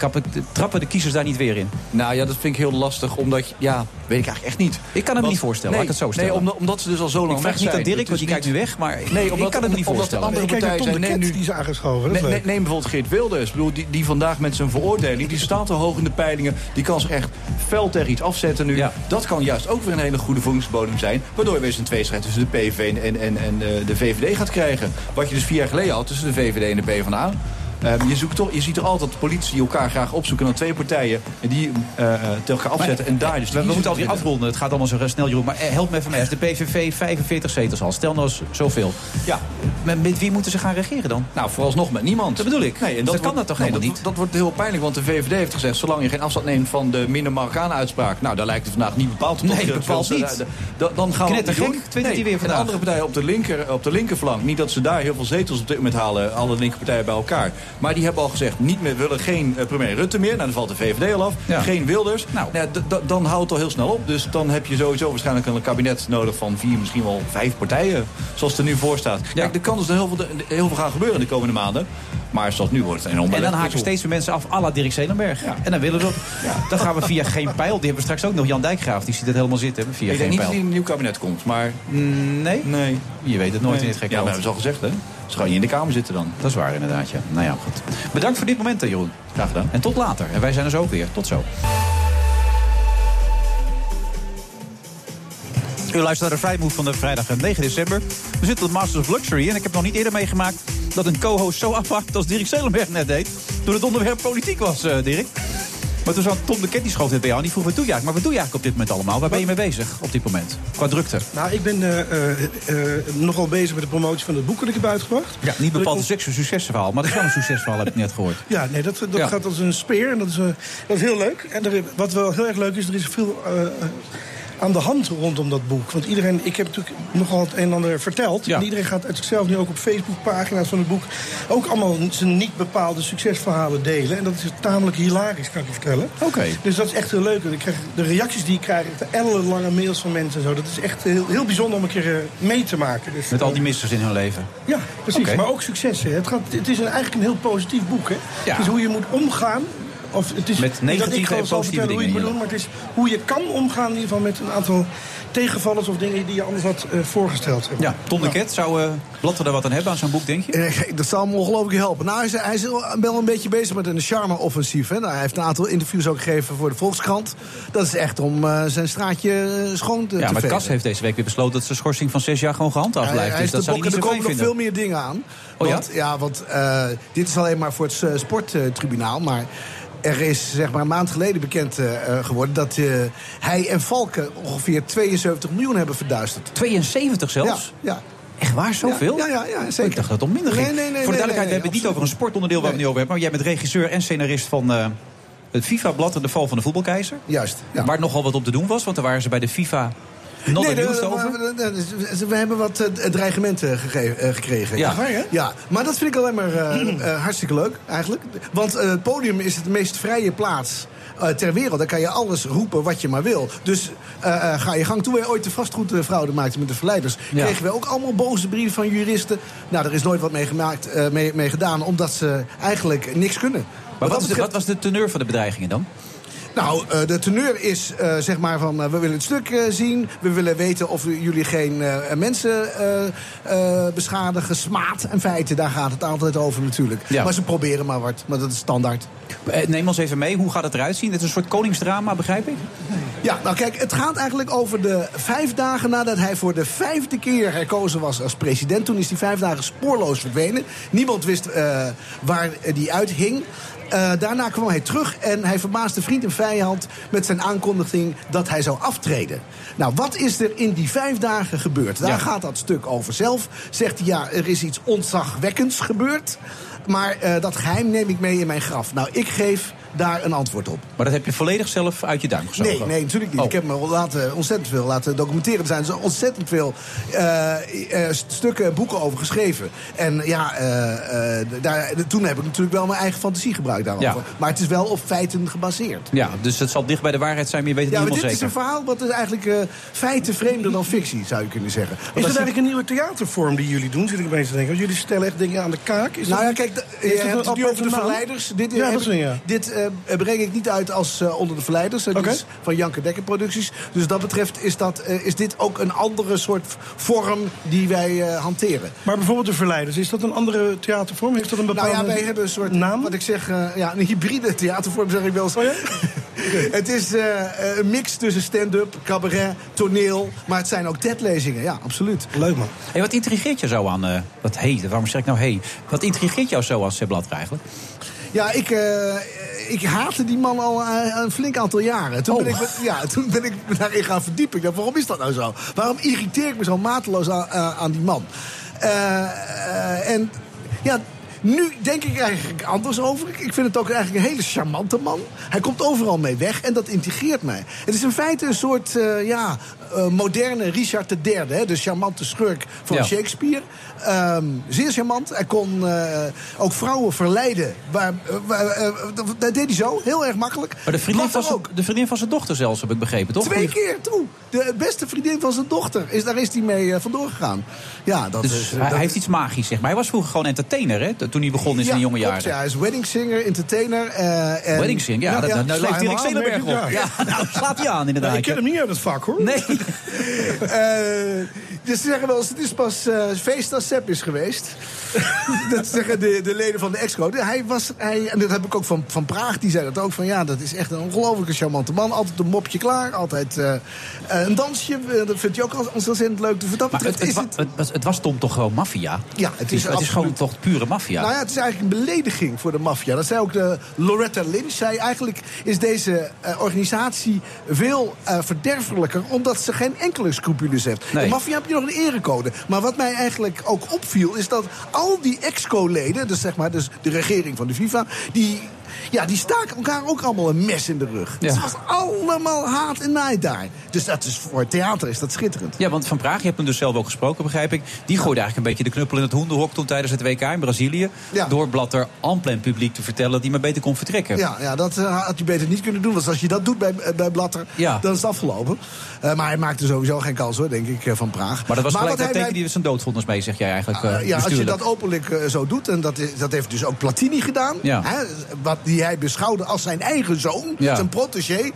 trappen de kiezers daar niet weer in? Nou ja, dat vind ik heel lastig, omdat, ja, weet ik eigenlijk echt niet. Ik kan hem niet voorstellen, laat ik het zo stellen. Nee, omdat, omdat ze dus al zo lang Ik vraag weg niet aan zijn. Dirk, Het want die kijkt nu weg. Maar Nee, ik omdat, kan het me niet omdat voorstellen. de andere partijen zijn. Neem nu, die is aangeschoven. Dat is Ne- ne- leuk. neem bijvoorbeeld Geert Wilders. Ik bedoel, die, die vandaag met zijn veroordeling, die staat al hoog in de peilingen. Die kan zich echt fel tegen iets afzetten nu. Ja. Dat kan juist ook weer een hele goede voedingsbodem zijn. Waardoor je weer eens een tweestrijd tussen de PVV en, en, en, en eh, de VVD gaat krijgen. Wat je dus vier jaar geleden had tussen de VVD en de Ehm, je, zoekt toch, je ziet er altijd dat politie elkaar graag opzoeken naar twee partijen. En die eh, eh, elkaar afzetten. en daar dus de We, moeten vinden. afronden. Het gaat allemaal zo snel, Jeroen. Maar eh, help me even mee. Als de PVV 45 zetels al. Stel nou eens zoveel. Ja. Met, met wie moeten ze gaan regeren dan? Nou, vooralsnog met niemand. Dat bedoel ik. Nee, en Dus dat kan dat toch nee, helemaal dat, niet? Dat wordt heel pijnlijk, want de VVD heeft gezegd... zolang je geen afstand neemt van de minder Marokkanen uitspraak... nou, daar lijkt het vandaag niet bepaald op. Nee, bepaald dat- niet. da- da- Dan gaan we Knettergek, twittert hij weer en vandaag. andere partijen op de, linker, op de linkerflank... niet dat ze daar heel veel zetels op dit moment halen... alle linkerpartijen bij elkaar. Maar die hebben al gezegd, niet meer, willen geen uh, premier Rutte meer. Nou, dan valt de VVD al af. Ja. Geen Wilders. Nou, ja, dan houdt het al heel snel op. Dus dan heb je sowieso waarschijnlijk een kabinet nodig van vier, misschien wel vijf partijen. Zoals het er nu voor staat. Kijk, er kan dus heel veel, heel veel gaan gebeuren de komende maanden. Maar zoals nu wordt het enorm En dan haken steeds meer mensen af, à la Dirk Zelenberg. En dan willen we dat. Dan gaan we via geen pijl. Die hebben we straks ook nog. Jan Dijkgraaf, die ziet het helemaal zitten. Via ik denk niet dat hij in een nieuw kabinet komt, maar... Nee? Nee. Je weet het nooit Nee. in dit gekke Ja, we land. hebben het al gezegd, hè? Dus je in de Kamer zitten dan. Dat is waar inderdaad, ja. Nou ja, goed. Bedankt voor dit moment, hè, Jeroen. Graag gedaan. En tot later. En wij zijn er zo ook weer. Tot zo. U luistert naar de Vrijmove van de vrijdag 9 december. We zitten op Masters of Luxury en ik heb nog niet eerder meegemaakt... dat een co-host zo afwacht als Dirk Zelenberg net deed... toen het onderwerp politiek was, eh, Dirk. Maar toen zat Tom de Ket, die schoof net bij jou en die vroeg... wat doe je eigenlijk? Maar wat doe je eigenlijk op dit moment allemaal? Waar ben je mee bezig op dit moment? Qua drukte. Nou, ik ben eh, eh, eh, nogal bezig met de promotie van het boek dat ik heb uitgebracht. Ja, niet bepaald een seks- succesverhaal, maar dat is wel een succesverhaal, heb ik net gehoord. Ja, nee, dat, dat Ja. gaat als een speer en dat is, dat is heel leuk. En er, wat wel heel erg leuk is, er is veel aan de hand rondom dat boek. Want iedereen, ik heb natuurlijk nogal het een en ander verteld. Ja. En iedereen gaat uit zichzelf nu ook op Facebookpagina's van het boek... ook allemaal zijn niet bepaalde succesverhalen delen. En dat is tamelijk hilarisch, kan ik je vertellen. Oké. Dus dat is echt heel leuk. Ik krijg, de reacties die ik krijg, de ellenlange mails van mensen en zo... dat is echt heel, heel bijzonder om een keer eh, mee te maken. Dus, Met al die missers in hun leven. ja, precies. Maar ook successen. Het, gaat, het is een, eigenlijk een heel positief boek. Hè? Ja. Het is hoe je moet omgaan. Of het is Met negatieve en positieve vertellen hoe je het dingen, moet doen, maar het is hoe je kan omgaan in ieder geval met een aantal tegenvallers of dingen die je anders had eh, voorgesteld. Ja, Ton de Ket, zou eh Blatter er wat aan hebben aan zo'n boek, denk je? Eh, Dat zal hem ongelooflijk helpen. Nou, hij is, hij is wel een beetje bezig met een charme-offensief. hè. Nou, hij heeft een aantal interviews ook gegeven voor de Volkskrant. Dat is echt om eh, zijn straatje schoon te, Ja, maar. Kas heeft deze week weer besloten dat zijn schorsing van zes jaar gewoon gehandhaafd blijft. hij Dus dat de zou niet er komen nog veel meer dingen aan. Oh ja? want, ja? want eh, dit is alleen maar voor het sporttribunaal. maar er is zeg maar een maand geleden bekend eh, eh, geworden... dat eh, hij en Valken ongeveer 72 miljoen hebben verduisterd. 72 zelfs? Ja, ja. Echt waar, zoveel? Ja, ja, ja, Ik zeker. dacht dat het om minder ging. Nee, nee, nee, Voor de duidelijkheid, we hebben het niet over een sportonderdeel waar we het nu over hebben. Maar jij bent regisseur en scenarist van het FIFA-blad en de val van de voetbalkeizer. Juist, ja. Waar nogal wat op te doen was, want daar waren ze bij de FIFA not Nee, we, we- we- we hebben wat eh, dreigementen gegeven, eh, gekregen. Ja. Ja, maar dat vind ik alleen maar eh, eh, hartstikke leuk, eigenlijk. Want eh, het podium is het meest vrije plaats eh, ter wereld. Daar kan je alles roepen wat je maar wil. Dus eh, eh, ga je gang. Toen wij ooit de vastgoedfraude maakten met de verleiders... Ja. kregen we ook allemaal boze brieven van juristen. Nou, er is nooit wat mee, gemaakt, eh, mee, mee gedaan... omdat ze eigenlijk niks kunnen. Maar wat, is de- wat was de teneur van de bedreigingen dan? Nou, eh, de teneur is eh, zeg maar van... eh, we willen het stuk zien. We willen weten of jullie geen mensen beschadigen. Smaad en feiten, daar gaat het altijd over natuurlijk. Ja. Maar ze proberen maar wat. Maar dat is standaard. Neem ons even mee, hoe gaat het eruit zien? Het is een soort koningsdrama, begrijp ik? Ja, nou kijk, het gaat eigenlijk over de vijf dagen nadat hij voor de vijfde keer herkozen was als president. Toen is die vijf dagen spoorloos verdwenen. Niemand wist waar die uithing. Eh, daarna kwam hij terug en hij verbaasde vriend en vijand met zijn aankondiging dat hij zou aftreden. Nou, wat is er in die vijf dagen gebeurd? Daar Ja. gaat dat stuk over zelf. Zegt hij, ja, er is iets ontzagwekkends gebeurd. Maar eh, dat geheim neem ik mee in mijn graf. Nou, ik geef daar een antwoord op. Maar dat heb je volledig zelf uit je duim gezogen? Nee, nee, natuurlijk niet. Oh. Ik heb me laten, ontzettend veel laten documenteren. Er zijn zo ontzettend veel eh, eh, stukken, boeken over geschreven. En ja, eh, eh, daar, toen heb ik natuurlijk wel mijn eigen fantasie gebruikt daarover. Ja. Maar het is wel op feiten gebaseerd. Ja, dus het zal dicht bij de waarheid zijn, maar je weet het Ja, niet maar dit helemaal is een zeker. verhaal wat is eigenlijk eh, feiten vreemder dan fictie, zou je kunnen zeggen. Want Is je- eigenlijk een nieuwe theatervorm die jullie doen? Zit ik opeens te denken. Jullie stellen echt dingen aan de kaak. Is nou dat- ja, kijk, je dat hebt een het nu over de verleiders. Dit, Ja, heb dat is ik- een ja. dit eh, breng ik niet uit als eh, onder de verleiders. Dat Oké. is van Janke Dekker Producties. Dus dat betreft is, dat, eh, is dit ook een andere soort vorm die wij eh, hanteren. Maar bijvoorbeeld de Verleiders, is dat een andere theatervorm? Heeft dat een bepaalde Nou ja, wij hebben een soort, naam? wat ik zeg, eh, ja, een hybride theatervorm zeg ik wel eens. Oh ja? het is eh, een mix tussen stand-up, cabaret, toneel. Maar het zijn ook TED-lezingen, ja, absoluut. Leuk man. Hey, wat intrigeert je zo aan... eh dat hey, waarom zeg ik nou hey? Wat intrigeert jou zo aan Sepp Blatter eigenlijk? Ja, ik, eh, ik haatte die man al eh, een flink aantal jaren. Toen, Oh. ben ik, me- ja, toen ben ik daarin gaan verdiepen. Ik dacht, waarom is dat nou zo? Waarom irriteer ik me zo mateloos aan, aan- aan die man? Eh, eh, en ja, Nu denk ik eigenlijk anders over. Ik vind het ook eigenlijk een hele charmante man. Hij komt overal mee weg en dat integreert mij. Het is in feite een soort uh, ja, uh, moderne Richard III, hè, de charmante schurk van ja. Shakespeare. Um, zeer charmant. Hij kon uh, ook vrouwen verleiden. Waar, waar, dat deed hij zo, heel erg makkelijk. Maar de vriendin, van zijn, de vriendin van zijn dochter zelfs, heb ik begrepen, toch? Twee keer toe. De beste vriendin van zijn dochter. Is, daar is hij mee vandoor gegaan. Ja, dat dus is, hij, hij heeft iets magisch, zeg maar. Hij was vroeger gewoon entertainer, hè? Toen hij begon in zijn jonge jaren. Ja, hij is wedding singer, entertainer. Uh, en... Wedding singer, ja. ja, nou leeft Dirk Zelenberg op. Ja, ja. nou slaat hij aan inderdaad. Nee, ik ken hem niet uit het vak, hoor. Nee. uh, dus ze zeggen wel eens, het is pas uh, feest als Sepp is geweest. dat zeggen de, de leden van de exco. Hij was, hij, en dat heb ik ook van, van Praag, die zei dat ook. Van ja, dat is echt een ongelooflijke charmante man. Altijd een mopje klaar, altijd uh, een dansje. dat vindt hij ook ontzettend leuk. Dus dat maar het, het, is het, het, was, het was Tom toch gewoon maffia? Ja, het is, het is gewoon toch pure maffia? Nou ja, het is eigenlijk een belediging voor de maffia. Dat zei ook de Loretta Lynch. Zei eigenlijk is deze uh, organisatie veel verderfelijker... omdat ze geen enkele scrupules heeft. Nee. De maffia heb je nog een erecode. Maar wat mij eigenlijk ook opviel... is dat al die exco-leden, dus zeg maar dus de regering van de FIFA... die ja, die staken elkaar ook allemaal een mes in de rug. Ja. Het was allemaal haat en naai daar. Dus dat is, voor het theater is dat schitterend. Ja, want Van Praag, je hebt hem dus zelf ook gesproken, begrijp ik. Die gooide eigenlijk een beetje de knuppel in het hoenderhok toen tijdens het WK in Brazilië. Ja. Door Blatter amplen publiek te vertellen dat hij maar beter kon vertrekken. Ja, ja dat uh, had hij beter niet kunnen doen. Want als je dat doet bij, bij Blatter, ja. dan is het afgelopen. Uh, maar hij maakte sowieso geen kans hoor, denk ik, van Praag. Maar dat was maar gelijk dat teken die zijn doodvondens mee, zeg jij eigenlijk. Uh, ja, als je dat openlijk zo doet, en dat, is, dat heeft dus ook Platini gedaan. Ja. Hè, wat die hij beschouwde als zijn eigen zoon, ja. zijn protégé.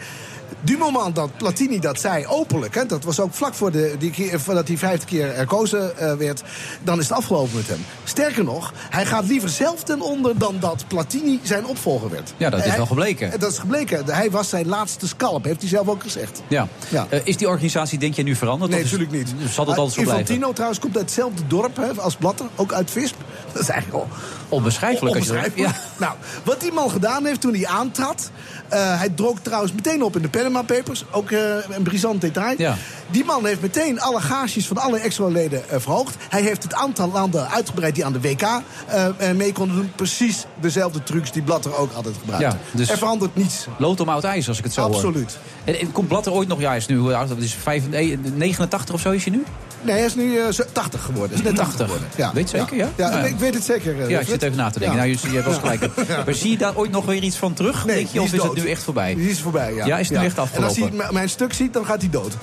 Du moment dat Platini dat zei openlijk, hè, dat was ook vlak voor de, die keer, voordat hij vijfde keer herkozen uh, werd, dan is het afgelopen met hem. Sterker nog, hij gaat liever zelf ten onder dan dat Platini zijn opvolger werd. Ja, dat is hij, wel gebleken. Dat is gebleken. Hij was zijn laatste scalp, heeft hij zelf ook gezegd. Ja. ja. Uh, is die organisatie, denk je, nu veranderd? Nee, natuurlijk niet. Zal het altijd zo blijven? Infantino trouwens komt uit hetzelfde dorp hè, als Blatter, ook uit Visp. Dat is eigenlijk al onbeschrijfelijk. onbeschrijfelijk. Ja. Nou, wat die man gedaan heeft toen hij aantrad... Uh, hij droog trouwens meteen op in de Panama Papers. Ook uh, een brisant detail. Ja. Die man heeft meteen alle gages van alle extra-leden uh, verhoogd. Hij heeft het aantal landen uitgebreid die aan de WK mee konden doen. Precies dezelfde trucs die Blatter ook altijd gebruikt. Ja, dus er verandert niets. Lood om oud ijs, als ik het zo Absoluut. hoor. En, en komt Blatter ooit nog... Ja, hij is nu hoe oud? Dat is 85, 89 of zo is je nu? Nee, hij is nu uh, 80 geworden. Is net 80 geworden. Ja. Weet je zeker, ja? Ja, ja, ik weet het zeker. Uh, ja, ik zit even na te denken. Nou, je, je hebt wel gelijk. Maar zie je daar ooit nog weer iets van terug? Nee, denk je, of is het nu echt voorbij? Die is voorbij, ja. Ja, is het nu echt afgelopen? En als hij mijn stuk ziet, dan gaat hij dood.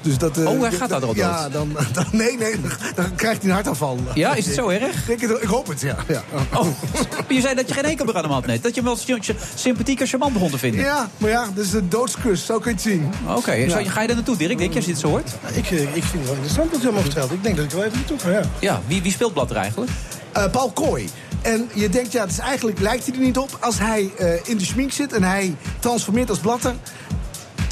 Dus dat, uh, oh, hij gaat daar dood? Ja, dan, dan, nee, nee, dan krijgt hij een hartaanval. Ja, is het zo erg? Ik, ik hoop het, ja. ja. Oh, je zei dat je geen enkel aan hem had net. Dat je hem wel sympathiek en charmant begon te vinden. Ja, maar ja, dat is een doodskus. Zo kun je het zien. Oké, okay. ga je daar naartoe, Dirk? Denk je als je dit zo hoort? Ik, ik vind het wel interessant wat Ik denk dat ik wel even naartoe ga, ja. Ja, wie, wie speelt Blatter eigenlijk? Uh, Paul Kooi. En je denkt, ja, dus eigenlijk lijkt hij er niet op. Als hij uh, in de schmink zit en hij transformeert als Blatter...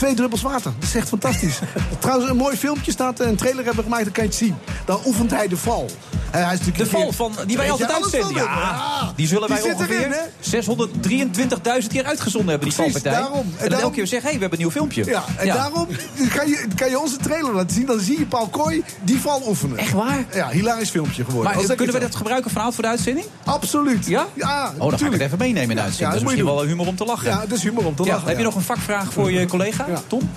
Twee druppels water. Dat is echt fantastisch. Trouwens, een mooi filmpje staat, een trailer hebben gemaakt, dan kan je het zien. Dan oefent hij de val. Uh, hij is de val van, die wij altijd uitzenden. Ja, ja, die zullen wij ongeveer 623.000 keer uitgezonden hebben, die Precies, valpartij. Daarom, en, en dan elke keer zeggen, hé, hey, we hebben een nieuw filmpje. Ja, en ja. daarom kan je, kan je onze trailer laten zien. Dan zie je Paul Kooi die val oefenen. Echt waar? Ja, hilarisch filmpje geworden. Maar kunnen we dat gebruiken vanavond voor de uitzending? Absoluut. Ja? Ja, Oh, dan ga ik het even meenemen in de uitzending. dat is misschien wel humor om te lachen. Ja, dat is humor om te lachen. Heb je nog een vakvraag voor je collega, Tom?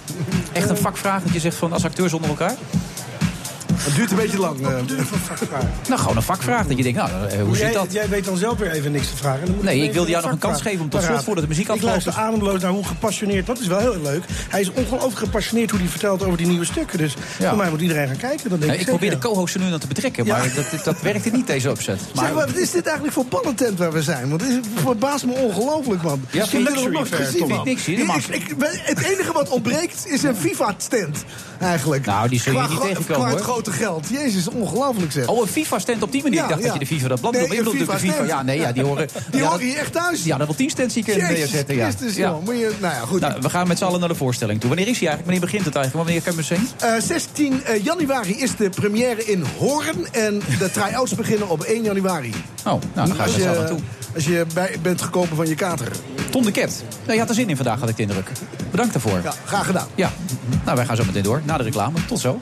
Echt een vakvraag dat je zegt van als acteurs onder elkaar? Het duurt een beetje lang. Uh. Nou, gewoon een vakvraag. Dat je denkt, nou, uh, hoe jij, zit dat? Jij weet dan zelf weer even niks te vragen. Dan nee, ik wilde jou nog een kans geven om tot slot voordat de muziek afloopt. Ik luister ademloos naar hoe gepassioneerd. Dat is wel heel leuk. Hij is ongelooflijk gepassioneerd hoe hij vertelt over die nieuwe stukken. Dus ja. voor mij moet iedereen gaan kijken. Dan denk nou, ik, ik probeer de co-hosten nu aan te betrekken. Maar dat, dat werkte niet, deze opzet. Maar... Zeg, wat is dit eigenlijk voor ballentent waar we zijn? Want het verbaast me ongelooflijk, man. Ja, geen luxury affair, ik niks zien. Het enige wat ontbreekt is een FIFA-tent. Eigenlijk. Nou, die zul je niet tegenkomen, Qua het grote geld. Jezus, ongelooflijk zeg. Oh, een FIFA-stand op die manier. ik dacht dat je de FIFA dat blad nee, invloeden. FIFA, FIFA. Ja, nee, ja, die horen... Die ja, horen hier echt thuis. Ja, dat wil 10 stands hier kunnen neerzetten. Ja. Christus, ja. Moet je, nou ja, goed. Nou, we gaan met z'n allen naar de voorstelling toe. Wanneer is hij eigenlijk? Wanneer begint het eigenlijk? Wanneer kan je me zien? Uh, 16 uh, januari is de première in Hoorn. En de try-outs beginnen op 1 januari. Oh, nou, dan ga je met z'n allen toe. Als je bij bent gekomen van je kater. Ton de Ket. Nou, je had er zin in vandaag, had ik de indruk. Bedankt daarvoor. Ja, graag gedaan. Ja. Nou, wij gaan zo meteen door. Na de reclame. Tot zo.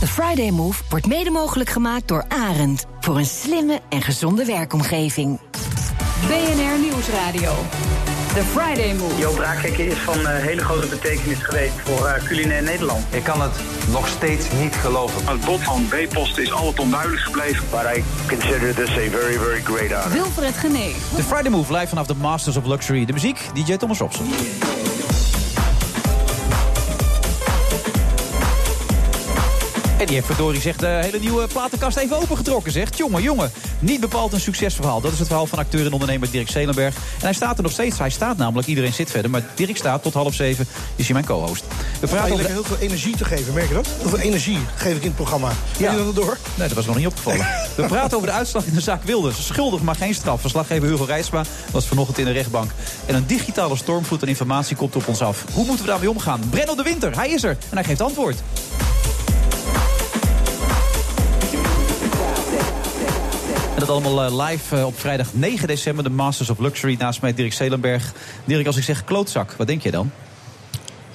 De Friday Move wordt mede mogelijk gemaakt door Arend. Voor een slimme en gezonde werkomgeving. BNR Nieuwsradio. The Friday Move. Joop Braakhekken is van uh, hele grote betekenis geweest voor uh, culinair Nederland. Ik kan het nog steeds niet geloven. Het bod van B-post is altijd onduidelijk gebleven. But I consider this a very, very great honor. Wilfred Genee. The Friday Move live vanaf de Masters of Luxury. De muziek, DJ Thomas Robson. En die heeft verdorie zegt de hele nieuwe platenkast even opengetrokken, zegt. Jongen, jongen, niet bepaald een succesverhaal. Dat is het verhaal van acteur en ondernemer Dirk Zelenberg. En hij staat er nog steeds. Hij staat namelijk, iedereen zit verder. Maar Dirk staat tot half zeven, is hij mijn co-host. We praten over... heel veel energie te geven, merk je dat? Heel veel energie geef ik in het programma. Ja. je dat door? Nee, dat was nog niet opgevallen. We praten over de uitslag in de zaak Wilders. Schuldig, maar geen straf. Verslaggever Hugo Rijsma was vanochtend in de rechtbank. En een digitale stormvloed aan informatie komt op ons af. Hoe moeten we daarmee omgaan? Brenno de Winter, hij is er. En hij geeft antwoord. En dat allemaal eh, live eh, op vrijdag 9 december. De Masters of Luxury. Naast mij Dirk Zelenberg. Dirk, als ik zeg klootzak, wat denk je dan?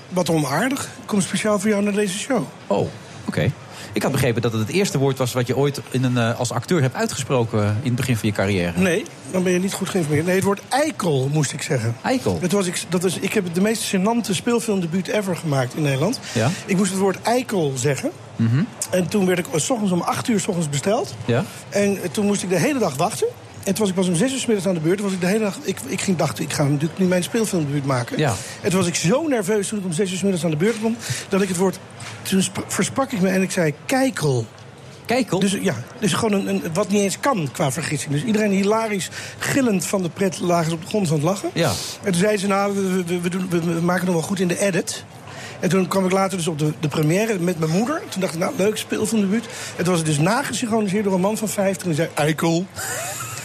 Wat onaardig. Ik kom speciaal voor jou naar deze show. Oh, oké. Ik had begrepen dat het het eerste woord was wat je ooit in een, uh, als acteur hebt uitgesproken in het begin van je carrière. Nee, dan ben je niet goed geïnformeerd. Nee, het woord eikel moest ik zeggen. Eikel? Dat was ik, dat was, ik heb de meest gênante speelfilmdebuut ever gemaakt in Nederland. Ja? Ik moest het woord eikel zeggen. Mm -hmm. En toen werd ik s ochtends om 8 uur s ochtends besteld. Ja? En toen moest ik de hele dag wachten. En toen was ik pas om zes uur s middags aan de beurt. Toen was ik de hele dag. Ik, ik ging dachten, ik ga natuurlijk nu mijn speelfilmdebuut maken. Ja. En toen was ik zo nerveus toen ik om zes uur s middags aan de beurt kwam. Dat ik het woord. Toen versprak ik me en ik zei kijkel. Kijkel? Dus ja, dus gewoon een, een, wat niet eens kan qua vergissing. Dus iedereen hilarisch, gillend van de pret lagen op de grond van het lachen. Ja. En toen zei ze, nou, we, we, we, doen, we, maken nog wel goed in de edit. En toen kwam ik later dus op de, de première met mijn moeder. Toen dacht ik, nou, leuk, speelfilmdebuut. En toen was het dus nagesynchroniseerd door een man van 50. En die zei, eikel.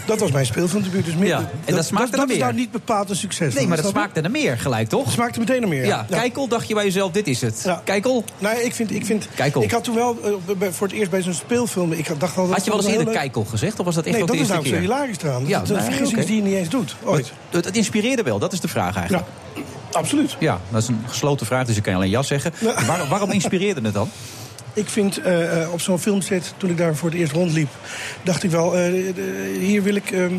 Dat was mijn speelfilmdebuut. Dus meer, ja. En dat, smaakte dat, dat is nou niet bepaald een succes. Nee, maar dat smaakte naar meer gelijk, toch? Het smaakte meteen naar meer. Ja, ja. Kijkel, dacht je bij jezelf, dit is het. Ja. Kijkel? Nee, ik vind... Ik, vind, Kijkel. ik had toen wel uh, voor het eerst bij zo'n speelfilm... Ik dacht al, dat had je wel eens eerder Kijkel gezegd? Of was dat echt nee, de eerste keer? Nee, dat is nou zo hilarisch eraan. Dat is een vergissing die je niet eens doet, ooit. Het, inspireerde wel, dat is de vraag eigenlijk. Ja, absoluut. Ja, dat is een gesloten vraag, dus ik kan alleen ja zeggen. Waar, waarom inspireerde het dan? Ik vind uh, op zo'n filmset, toen ik daar voor het eerst rondliep... dacht ik wel, uh, hier wil ik uh,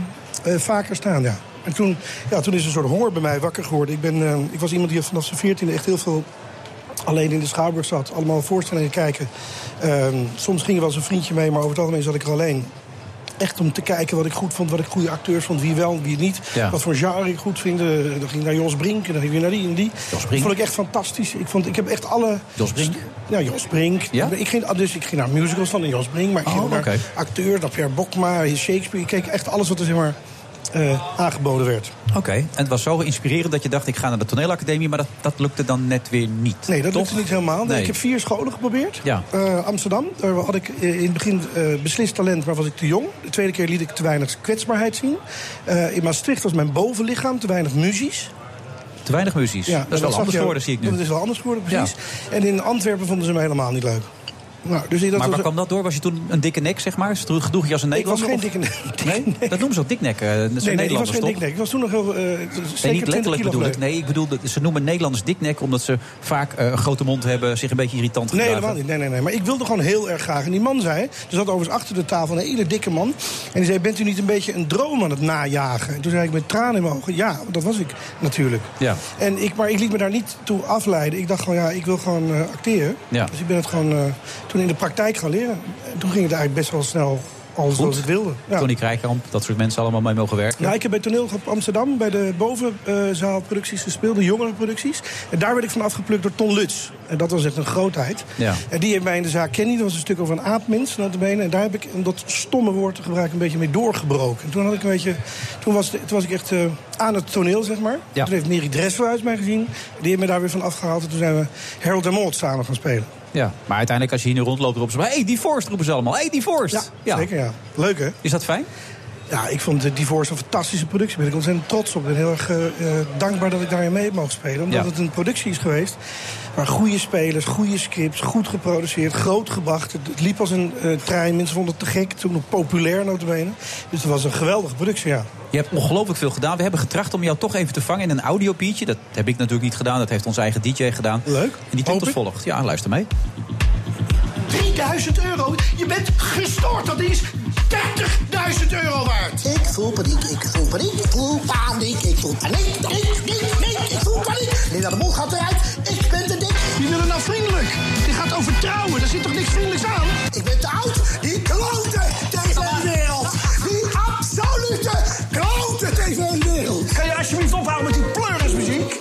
vaker staan, ja. En toen, ja, toen is een soort honger bij mij wakker geworden. Ik, ben, ik was iemand die vanaf zijn veertiende echt heel veel alleen in de Schouwburg zat. Allemaal voorstellingen kijken. Ehm, soms ging er wel eens een vriendje mee, maar over het algemeen zat ik er alleen. Echt om te kijken wat ik goed vond, wat ik goede acteurs vond, wie wel wie niet. Ja. Wat voor genre ik goed vind. Dan ging ik naar Jos Brink en dan ging ik weer naar die en die. Jos Brink? Dat vond ik echt fantastisch. Ik, vond, ik heb echt alle... Jos Brink? Ja, Jos Brink. Ja? Ik ging, dus ik ging naar musicals van Jos Brink, maar ik ging oh, naar okay. acteurs, naar Pierre Bokma, Shakespeare. Ik keek echt alles wat er zeg maar uh, aangeboden werd. Oké, okay. en het was zo inspirerend dat je dacht... ik ga naar de toneelacademie, maar dat, dat lukte dan net weer niet. Nee, dat toch? lukte niet helemaal. Nee. Ik heb vier scholen geprobeerd. Ja. Uh, Amsterdam, daar had ik in het begin uh, beslist talent, maar was ik te jong. De tweede keer liet ik te weinig kwetsbaarheid zien. In Maastricht was mijn bovenlichaam te weinig muzies. Te weinig muzies? Ja, dat is wel anders geworden, zie ik nu. Dat is wel anders geworden, precies. Ja. En in Antwerpen vonden ze me helemaal niet leuk. Nou, dus dat maar waar was... kwam dat door? Was je toen een dikke nek, zeg maar? Gedroeg je als een Nederlander? Ik was geen dikke nek. Nee? Dat noemen ze ook diknek. Uh, dat nee, nee, ik was geen diknek. Ik was toen nog heel... Uh, nee, niet letterlijk bedoel ik. Nee, ik bedoel, ze noemen Nederlanders diknek... omdat ze vaak uh, een grote mond hebben, zich een beetje irritant Nee, gedragen. helemaal niet. Nee, nee, nee. Maar ik wilde gewoon heel erg graag. En die man zei... Er zat overigens achter de tafel een hele dikke man. En die zei, bent u niet een beetje een droom aan het najagen? En toen zei ik met tranen in mijn ogen... Ja, dat was ik natuurlijk. Ja. En ik, maar ik liet me daar niet toe afleiden. Ik dacht gewoon, ja, ik wil gewoon uh, acteren. Ja. Dus ik ben het gewoon toen in de praktijk gaan leren. En toen ging het eigenlijk best wel snel alles zoals ik wilde. Ja. Tony Krijkamp, dat soort mensen allemaal mee mogen werken. Ja, ik heb bij Toneelgroep Amsterdam bij de bovenzaalproducties gespeeld, de jongere producties. En daar werd ik van afgeplukt door Ton Lutz. En dat was echt een grootheid. Ja. En die heeft mij in de zaak Kenny, dat was een stuk over een aapmens, notabene. En daar heb ik, om dat stomme woord te gebruiken, een beetje mee doorgebroken. En toen had ik een beetje, toen was, toen was ik echt uh, aan het toneel, zeg maar. Ja. Toen heeft Mary Dressel mij gezien. Die heeft me daar weer van afgehaald. En toen zijn we Harold en Maude samen gaan spelen. Ja, maar uiteindelijk als je hier nu rondloopt roepen ze... hey, die Forst roepen ze allemaal. hey, die Forst. Ja, ja, zeker ja. Leuk hè? Is dat fijn? Ja, ik vond de Divorce een fantastische productie. Daar ben ik ontzettend trots op. Ik ben heel erg uh, dankbaar dat ik daarin mee heb mogen spelen. Omdat Ja. het een productie is geweest waar goede spelers, goede scripts, goed geproduceerd, groot gebracht. Het, liep als een uh, trein. Mensen vonden het te gek. Toen nog populair notabene. Dus het was een geweldige productie, ja. Je hebt ongelooflijk veel gedaan. We hebben getracht om jou toch even te vangen in een audiopietje. Dat heb ik natuurlijk niet gedaan. Dat heeft onze eigen DJ gedaan. Leuk. En die klinkt als volgt. Ja, luister mee. 3000 euro? Je bent gestoord, dat is 30.000 euro waard. Ik voel paniek, ik voel paniek, ik voel paniek, ik voel paniek, paniek, paniek, paniek, ik voel paniek. Nee, naar de mond gaat eruit, ik ben te dik. Die willen nou vriendelijk. Die gaat over trouwen, daar zit toch niks vriendelijks aan? Ik ben te oud, die klote tv-wereld. Die absolute klote tv-wereld. Kan je alsjeblieft ophouden met die pleurismuziek?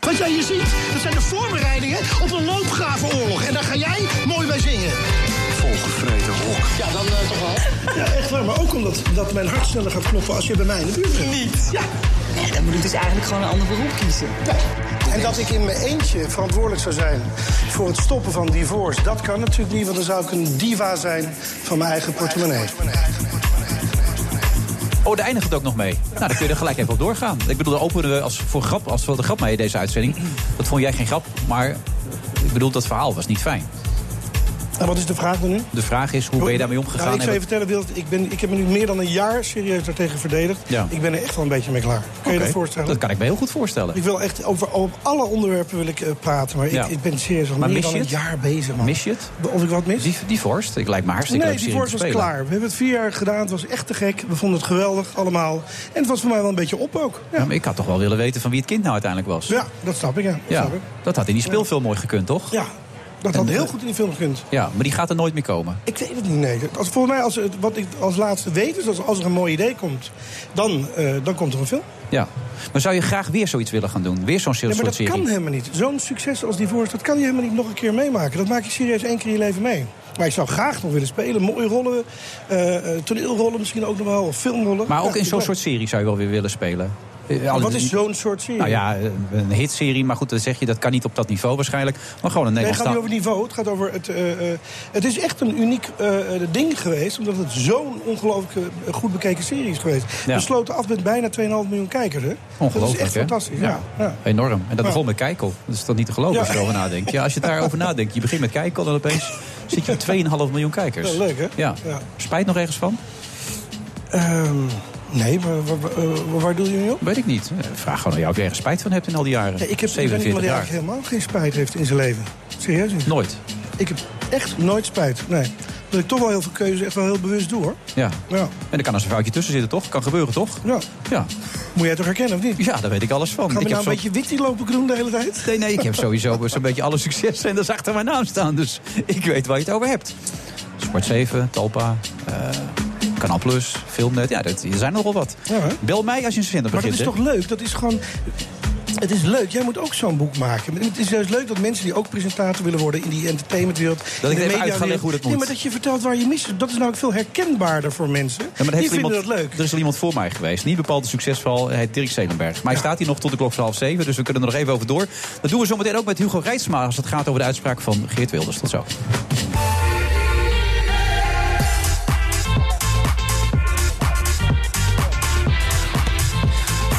Wat jij hier ziet, dat zijn de voorbereidingen op een loopgravenoorlog. En daar ga jij mooi bij zingen. Ja, dan eh, toch wel. Ja, echt waar. Maar ook omdat dat mijn hart sneller gaat kloppen als je bij mij in de buurt bent. Niet? Ja. Nee, dan moet ik dus eigenlijk gewoon een ander beroep kiezen. Ja. En dat ik in mijn eentje verantwoordelijk zou zijn voor het stoppen van divorce, dat kan natuurlijk niet, want dan zou ik een diva zijn van mijn eigen portemonnee. Oh, daar eindigt het ook nog mee. Nou, dan kun je er gelijk even op doorgaan. Ik bedoel, daar openen we als, voor, grap, als voor de grap mee deze uitzending. Dat vond jij geen grap, maar ik bedoel, dat verhaal was niet fijn. En wat is de vraag dan nu? De vraag is, hoe ben je daarmee omgegaan? Nou, ik zou je En vertellen, Wild, ik, ben, ik heb me nu meer dan een jaar serieus daartegen verdedigd. Ja. Ik ben er echt wel een beetje mee klaar. Kun je Oké, dat voorstellen? Dat kan ik me heel goed voorstellen. Ik wil echt over, over alle onderwerpen wil ik eh, praten, maar Ja. ik, ik ben serieus al Maar meer mis dan je een het? jaar bezig. Man. Mis je het? Of ik wat mis? Die, die vorst, ik lijkt me hartstikke Nee, leuk die serie vorst was klaar. We hebben het vier jaar gedaan. Het was echt te gek. We vonden het geweldig allemaal. En het was voor mij wel een beetje op ook. Ja, maar ik had toch wel willen weten van wie het kind nou uiteindelijk was. Ja, dat snap ik, ja. Dat, snap ik. dat had in die speelfilm mooi gekund, toch? ja dat had heel goed in die film gekund. Ja, maar die gaat er nooit meer komen. Ik weet het niet, nee. Als, volgens mij, als, wat ik als laatste weet, is dat als er een mooi idee komt, dan, eh, dan komt er een film. Ja. Maar zou je graag weer zoiets willen gaan doen? Weer zo'n Ja, maar dat serie? kan helemaal niet. Zo'n succes als die voorst, dat kan je helemaal niet nog een keer meemaken. Dat maak je serieus één keer in je leven mee. Maar ik zou graag nog willen spelen. Mooie rollen, eh, eh, toneelrollen misschien ook nog wel, of filmrollen. Maar ook Ja, in zo'n soort serie zou je wel weer willen spelen. Eh, Maar Wat is zo'n soort serie? Nou ja, een hitserie, maar goed, dan zeg je dat kan niet op dat niveau waarschijnlijk. Maar gewoon een Nee, het gaat niet over niveau. Het gaat over het. eh, eh, het is echt een uniek eh, eh, ding geweest. Omdat het zo'n ongelooflijk eh, goed bekeken serie is geweest. Ja. We sloten af met bijna 2,5 miljoen kijkers. Hè? Ongelooflijk, Dat is echt hè? fantastisch. Ja. Ja. Enorm. En dat begon met Kijkel. Dat is toch niet te geloven als je erover nadenkt. Ja, als je daarover nadenkt. Je begint met Kijkel en opeens zit je op 2,5 miljoen kijkers. Leuk, hè? Ja. Ja. Spijt nog ergens van? Ehm, nee, maar waar, waar, waar doe je nu op? Weet ik niet. Eh, Vraag gewoon aan jou of je ergens spijt van hebt in al die jaren. Ja, ik heb ik ben iemand 47 die jaar. eigenlijk helemaal geen spijt heeft in zijn leven. Serieus niet. Nooit. Ik heb echt nooit spijt. Nee. Dat ik toch wel heel veel keuzes echt wel heel bewust doe, hoor. Ja. Ja. En er kan als een foutje tussen zitten, toch? Kan gebeuren, toch? Ja. Ja. Moet jij toch herkennen, of niet? Ja, daar weet ik alles van. Gaan ik nou een zo- beetje witty lopen doen de hele tijd? Nee, nee, ik heb sowieso zo'n beetje alle succeszenders achter mijn naam staan. Dus ik weet waar je het over hebt. Sport 7, Talpa, eh Kanaal Plus, Filmnet. Ja, dat, er zijn nogal wat. Ja? Bel mij als je een zender Maar dat begint. is toch leuk? Dat is gewoon... Het is leuk. Jij moet ook zo'n boek maken. Het is juist leuk dat mensen die ook presentator willen worden... in die entertainmentwereld, Dat in ik de even uit ga leggen hoe dat Nee, moet. maar dat je vertelt waar je mis is. Dat is namelijk veel herkenbaarder voor mensen. Ja, maar die vinden iemand, dat leuk. Er is al iemand voor mij geweest. Niet bepaald succesvol. Hij heet Dirk Zelenberg. Maar hij staat hier nog tot de klok van half zeven. Dus we kunnen er nog even over door. Dat doen we zometeen ook met Hugo Reitsma. Als het gaat over de uitspraak van Geert Wilders. Tot zo.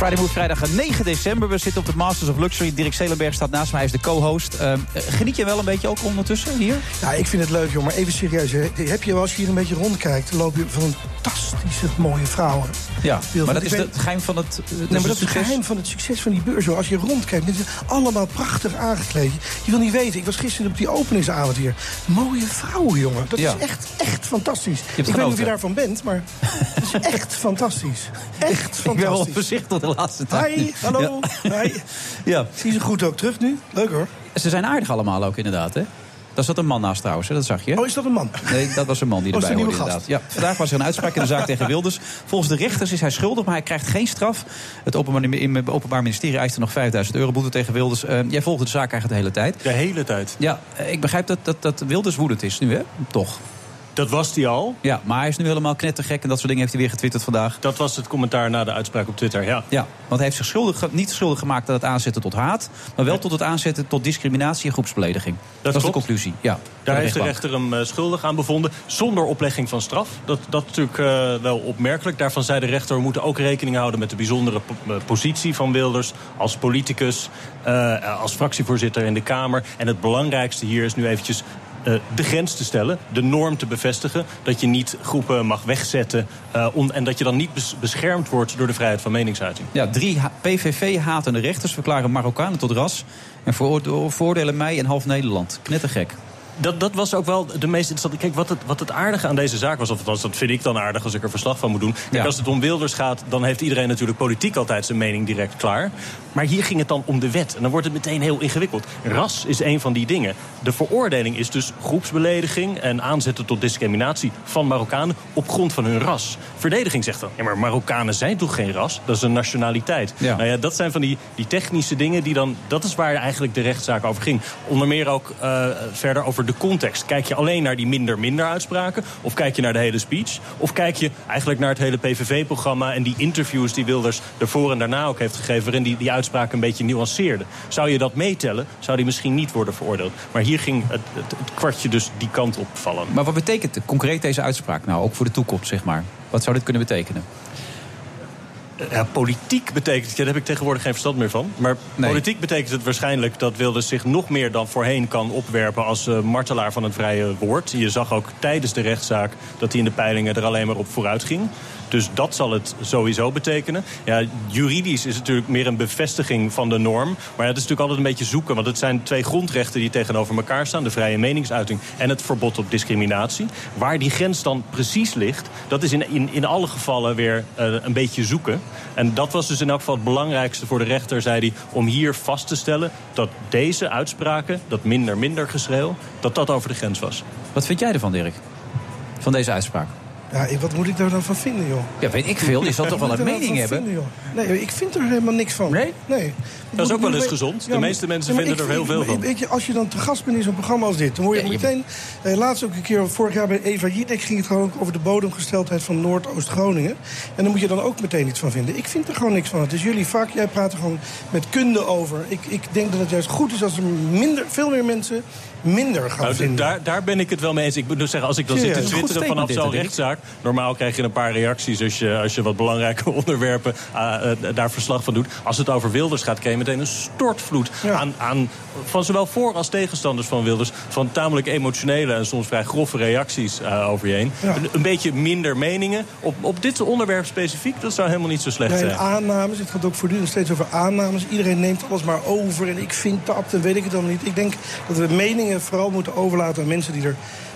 Friday Move vrijdag 9 december. We zitten op de Masters of Luxury. Dirk Zelenberg staat naast mij. Hij is de co-host. Eh, geniet je wel een beetje ook ondertussen hier? Ja, ik vind het leuk, joh. Maar even serieus. Heb je, als je hier een beetje rondkijkt... loop je van fantastische mooie vrouwen. Ja, maar dat is het geheim van het, Nee, maar dat is het geheim van het succes van die beurs. Hoor. Als je rondkijkt, mensen zijn allemaal prachtig aangekleed. Je wil niet weten, ik was gisteren op die openingsavond hier. Mooie vrouwen, jongen. Dat Ja. is echt, echt fantastisch. ik weet niet of je daarvan bent, maar het is echt fantastisch. Echt Ik ben wel fantastisch. voorzichtig laatste tijd. Hi, hallo. Hi. Ja. Zie je ze goed ook terug nu? Leuk hoor. Ze zijn aardig allemaal ook inderdaad, hè? Daar zat een man naast trouwens, hè? dat zag je. Oh, is dat een man? Nee, dat was een man die Oh, erbij de hoorde inderdaad. Ja, vandaag was er een uitspraak in de zaak tegen Wilders. Volgens de rechters is hij schuldig, maar hij krijgt geen straf. Het Openbaar, in het Openbaar Ministerie eiste nog 5000 euro boete tegen Wilders. Eh, jij volgde de zaak eigenlijk de hele tijd. De hele tijd. Ja, eh, ik begrijp dat, dat, dat Wilders woedend is nu, hè? Toch? Dat was hij al. Ja, maar hij is nu helemaal knettergek en dat soort dingen heeft hij weer getwitterd vandaag. Dat was het commentaar na de uitspraak op Twitter, ja. Ja, want hij heeft zich schuldig, niet schuldig gemaakt aan het aanzetten tot haat... maar wel tot het aanzetten tot discriminatie en groepsbelediging. Dat, is de conclusie, ja. Daar heeft de rechter hem eh, schuldig aan bevonden, zonder oplegging van straf. Dat, dat is natuurlijk eh, wel opmerkelijk. Daarvan zei de rechter, we moeten ook rekening houden met de bijzondere po- eh, positie van Wilders als politicus, als fractievoorzitter in de Kamer. En het belangrijkste hier is nu eventjes de grens te stellen, de norm te bevestigen. Dat je niet groepen mag wegzetten eh, en dat je dan niet bes- beschermd wordt door de vrijheid van meningsuiting. Ja, drie ha- PVV-hatende rechters verklaren Marokkanen tot ras... en veroordelen mij en half Nederland. Knettergek. Dat, dat was ook wel de meest interessante. Kijk, wat het, wat het aardige aan deze zaak was, of althans, dat vind ik dan aardig als ik er verslag van moet doen. Kijk, Ja. als het om Wilders gaat, dan heeft iedereen natuurlijk politiek altijd zijn mening direct klaar. Maar hier ging het dan om de wet. En dan wordt het meteen heel ingewikkeld. Ras is een van die dingen. De veroordeling is dus groepsbelediging en aanzetten tot discriminatie van Marokkanen op grond van hun ras. Verdediging zegt dan, ja, maar Marokkanen zijn toch geen ras? Dat is een nationaliteit. Ja. Nou ja, dat zijn van die, die technische dingen die dan. Dat is waar eigenlijk de rechtszaak over ging. Onder meer ook eh, verder over de context. Kijk je alleen naar die minder-minder uitspraken? Of kijk je naar de hele speech? Of kijk je eigenlijk naar het hele PVV-programma en die interviews die Wilders ervoor en daarna ook heeft gegeven, waarin die, die uitspraken een beetje nuanceerde? Zou je dat meetellen, zou die misschien niet worden veroordeeld. Maar hier ging het, het, het kwartje dus die kant op vallen. Maar wat betekent concreet deze uitspraak nou, ook voor de toekomst, zeg maar? Wat zou dit kunnen betekenen? Ja, politiek betekent, ja, daar heb ik tegenwoordig geen verstand meer van. Maar politiek betekent het waarschijnlijk dat Wilders zich nog meer dan voorheen kan opwerpen als eh, martelaar van het vrije woord. Je zag ook tijdens de rechtszaak dat hij in de peilingen er alleen maar op vooruit ging. Dus dat zal het sowieso betekenen. Ja, juridisch is het natuurlijk meer een bevestiging van de norm. Maar het is natuurlijk altijd een beetje zoeken. Want het zijn twee grondrechten die tegenover elkaar staan. De vrije meningsuiting en het verbod op discriminatie. Waar die grens dan precies ligt, dat is in, in, in alle gevallen weer eh, een beetje zoeken. En dat was dus in elk geval het belangrijkste voor de rechter, zei hij... om hier vast te stellen dat deze uitspraken, dat minder-minder geschreeuw... dat dat over de grens was. Wat vind jij ervan, Dirk? Van deze uitspraak? Ja, wat moet ik daar dan van vinden, joh? Ja, weet ik veel. Je zal toch wel een mening dan hebben? vinden, joh? Nee, ik vind er helemaal niks van. Nee? Nee. Dat is ook wel eens gezond. De meeste mensen vinden er heel veel van. Weet je, als je dan te gast bent in zo'n programma als dit... dan hoor je Ja, je- meteen... Eh, laatst ook een keer, vorig jaar bij Eva Jinek... ging het gewoon ook over de bodemgesteldheid van Noordoost-Groningen. En daar moet je dan ook meteen iets van vinden. Ik vind er gewoon niks van. Het is jullie vak. Jij praat er gewoon met kunde over. Ik, ik denk dat het juist goed is als er minder, veel meer mensen minder gaan Nou, vinden. daar, daar ben ik het wel mee eens. Ik moet dus zeggen, als ik dan zit te twitteren vanaf zo'n rechtszaak... normaal krijg je een paar reacties als je, als je wat belangrijke onderwerpen ah, eh, daar verslag van doet. Als het over Wilders gaat, krijg je meteen een stortvloed aan, aan, van zowel voor- als tegenstanders van Wilders... van tamelijk emotionele en soms vrij grove reacties eh, over je heen. Een, een beetje minder meningen. Op, op dit onderwerp specifiek, dat zou helemaal niet zo slecht Nee, zijn. aannames. Het gaat ook voortdurend steeds over aannames. Iedereen neemt alles maar over. En ik vind dat en weet ik het dan niet. Ik denk dat we meningen vooral moeten overlaten aan mensen die er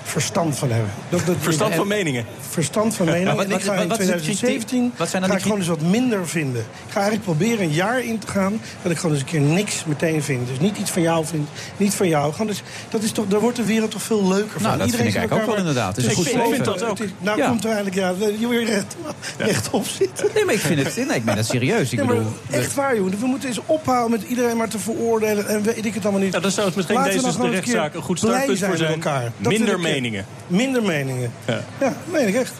verstand van hebben. Dat, dat, Verstand van meningen. Verstand van meningen. Maar wat- en ik ga in wat is het 2017 wat zijn dan ga ik gewoon eens wat minder vinden. Ik ga eigenlijk proberen een jaar in te gaan... dat ik gewoon eens een keer niks meteen vind. Dus niet iets van jou vind, niet van jou. Gewoon dus, dat is toch, daar wordt de wereld toch veel leuker van. Nou, dat vind ik zit eigenlijk ook wel inderdaad. Het is een goed. Het is- Dat ook. Nou Ja. komt er eigenlijk ja, je weer recht, rechtop zitten. Nee, maar ik vind het... Nee, ik ben het serieus. Ik Nee, bedoel... echt waar, joh. We moeten eens ophouden met iedereen maar te veroordelen. En weet ik het allemaal niet. Ja, dan zou het misschien Laten we deze de rechtszaak een goed startpunt voor met zijn. elkaar. Dat Minder ik, eh, meningen. Minder meningen. Ja. Ja, meen ik echt.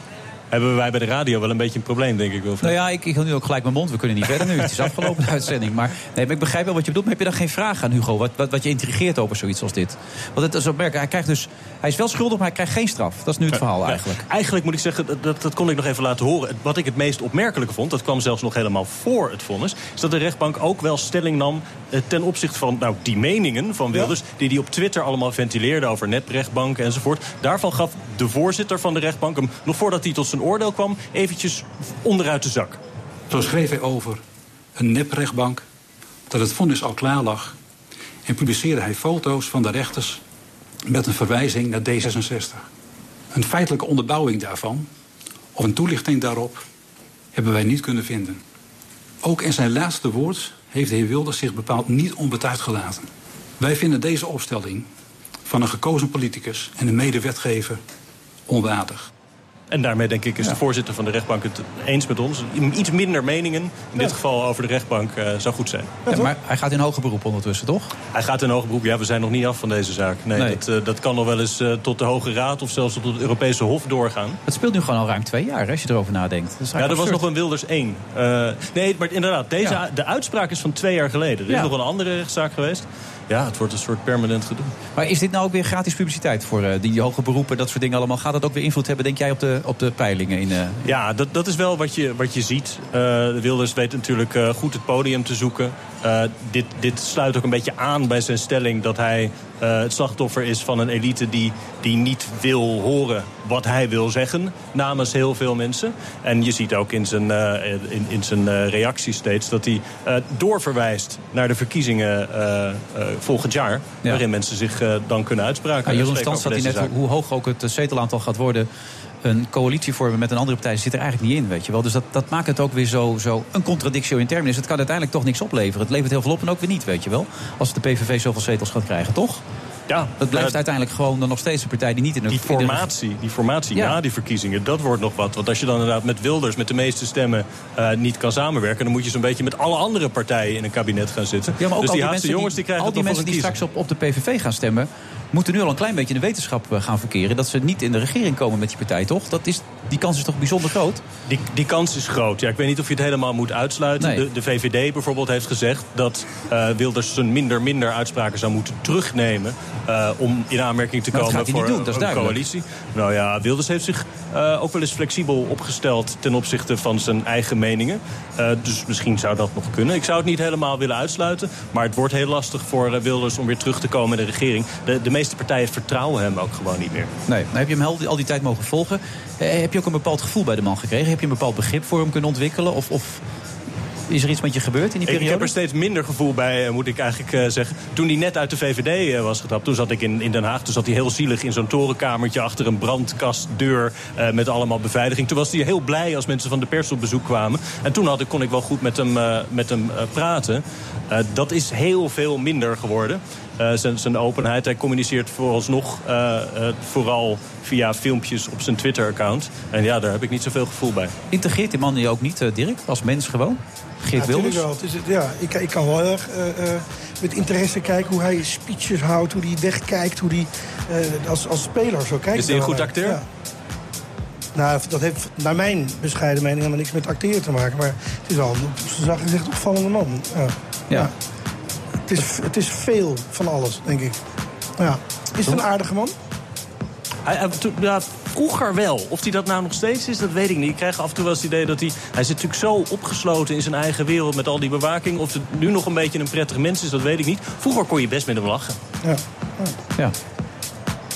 Hebben wij bij de radio wel een beetje een probleem, denk ik wel. Nou ja, ik, ik hou nu ook gelijk mijn mond. We kunnen niet verder nu. Het is afgelopen de uitzending. Maar, nee, maar ik begrijp wel wat je bedoelt. Maar heb je dan geen vraag aan Hugo? Wat, wat, wat je intrigeert over zoiets als dit? Want het is opmerkelijk. Hij, krijgt dus, hij is wel schuldig, maar hij krijgt geen straf. Dat is nu het verhaal Ja, eigenlijk. Eigenlijk moet ik zeggen, dat- dat, dat kon ik nog even laten horen. Wat ik het meest opmerkelijke vond, dat kwam zelfs nog helemaal voor het vonnis... is dat de rechtbank ook wel stelling nam eh, ten opzichte van nou, die meningen van Wilders... die hij op Twitter allemaal ventileerde over neprechtbanken enzovoort. Daarvan gaf de voorzitter van de rechtbank hem, nog voordat hij tot zijn oordeel kwam... eventjes onderuit de zak. Zo schreef hij over een neprechtbank, dat het vonnis al klaar lag. En publiceerde hij foto's van de rechters met een verwijzing naar D66. Een feitelijke onderbouwing daarvan, of een toelichting daarop, hebben wij niet kunnen vinden. Ook in zijn laatste woord heeft de heer Wilders zich bepaald niet onbetuigd gelaten. Wij vinden deze opstelling van een gekozen politicus en een medewetgever onwaardig. En daarmee denk ik is de voorzitter van de rechtbank het eens met ons. Iets minder meningen, in dit geval over de rechtbank, eh, zou goed zijn. Ja, maar hij gaat in hoger beroep ondertussen, toch? Hij gaat in hoger beroep. Ja, we zijn nog niet af van deze zaak. Nee, Nee. Dat, eh, dat kan nog wel eens eh, tot de Hoge Raad of zelfs tot het Europese Hof doorgaan. Het speelt nu gewoon al ruim twee jaar, hè, als je erover nadenkt. Dat Ja, er was nog een Wilders 1. Eh, nee, maar inderdaad, deze, Ja. de uitspraak is van twee jaar geleden. Er is Ja. nog een andere rechtszaak geweest. Ja, het wordt een soort permanent gedoe. Maar is dit nou ook weer gratis publiciteit voor eh, die hoge beroepen, dat soort dingen allemaal? Gaat dat ook weer invloed hebben, denk jij, op de, op de peilingen? In, eh, Ja, dat, dat is wel wat je, wat je ziet. Eh, Wilders weet natuurlijk goed het podium te zoeken. Dit, dit sluit ook een beetje aan bij zijn stelling dat hij eh, het slachtoffer is van een elite die, die niet wil horen wat hij wil zeggen namens heel veel mensen. En je ziet ook in zijn, eh, in, in zijn eh, reactie steeds dat hij doorverwijst naar de verkiezingen volgend jaar. Waarin mensen zich dan kunnen uitspraken. Ja, Jeroen Stans zat hij net, hoe hoog ook het zetelaantal gaat worden... een coalitie vormen met een andere partij zit er eigenlijk niet in, weet je wel. Dus dat, dat maakt het ook weer zo, zo een contradictio in termen. Het kan uiteindelijk toch niks opleveren. Het levert heel veel op en ook weer niet, weet je wel. Als de PVV zoveel zetels gaat krijgen, toch? Ja, Dat blijft uiteindelijk gewoon dan nog steeds een partij die niet in de... Die formatie, die formatie Ja. na die verkiezingen, dat wordt nog wat. Want als je dan inderdaad met Wilders, met de meeste stemmen, eh, niet kan samenwerken... dan moet je zo'n beetje met alle andere partijen in een kabinet gaan zitten. Ja, maar ook dus al die die Haagse mensen jongens die krijgen al die mensen die straks op, op de PVV gaan stemmen... moeten nu al een klein beetje in de wetenschap eh, gaan verkeren... dat ze niet in de regering komen met die partij, toch? Dat is, die kans is toch bijzonder groot? Die, die kans is groot. Ja, ik weet niet of je het helemaal moet uitsluiten. Nee. De, de VVD bijvoorbeeld heeft gezegd dat eh, Wilders zijn minder minder uitspraken zou moeten terugnemen. eh, om in aanmerking te Maar dat komen voor doen, een coalitie. Nou ja, Wilders heeft zich ook wel eens flexibel opgesteld ten opzichte van zijn eigen meningen. Dus misschien zou dat nog kunnen. Ik zou het niet helemaal willen uitsluiten. Maar het wordt heel lastig voor Wilders om weer terug te komen in de regering. De, de meeste partijen vertrouwen hem ook gewoon niet meer. Nee, nou, heb je hem al die, al die tijd mogen volgen? Eh, heb je ook een bepaald gevoel bij de man gekregen? Heb je een bepaald begrip voor hem kunnen ontwikkelen? Of, of is er iets met je gebeurd in die periode? ik heb er steeds minder gevoel bij, eh, moet ik eigenlijk eh, zeggen. Toen hij net uit de VVD eh, was getapt, toen zat ik in, in Den Haag. Toen zat hij heel zielig in zo'n torenkamertje achter een brandkastdeur met allemaal beveiliging. Toen was hij heel blij als mensen van de pers op bezoek kwamen. En toen had ik, kon ik wel goed met hem, met hem praten. Dat is heel veel minder geworden. Eh, zijn, zijn openheid. Hij communiceert vooralsnog eh, eh, vooral via filmpjes op zijn Twitter-account. En ja, daar heb ik niet zoveel gevoel bij. Integreert die man je ook niet, Dirk? Als mens gewoon? Geert Ja, Wilders? wel. Het is, het- ja, ik, ik kan wel heel erg eh, eh, met interesse kijken hoe hij speeches houdt, hoe hij wegkijkt, hoe hij eh, als, als speler zo kijkt. Is hij een goed acteur? Ja. Nou, dat heeft naar mijn bescheiden mening helemaal niks met acteren te maken. Maar het is wel een op zijn zacht gezegd opvallende man. Ja. Ja. Het, is, het is veel van alles, denk ik. Ja. Is het een aardige man? Hij, ja, vroeger wel. Of hij dat nou nog steeds is, dat weet ik niet. Ik krijg af en toe wel eens het idee dat hij... Hij zit natuurlijk zo opgesloten in zijn eigen wereld met al die bewaking. Of het nu nog een beetje een prettig mens is, dat weet ik niet. Vroeger kon je best met hem lachen. Ja. Ja.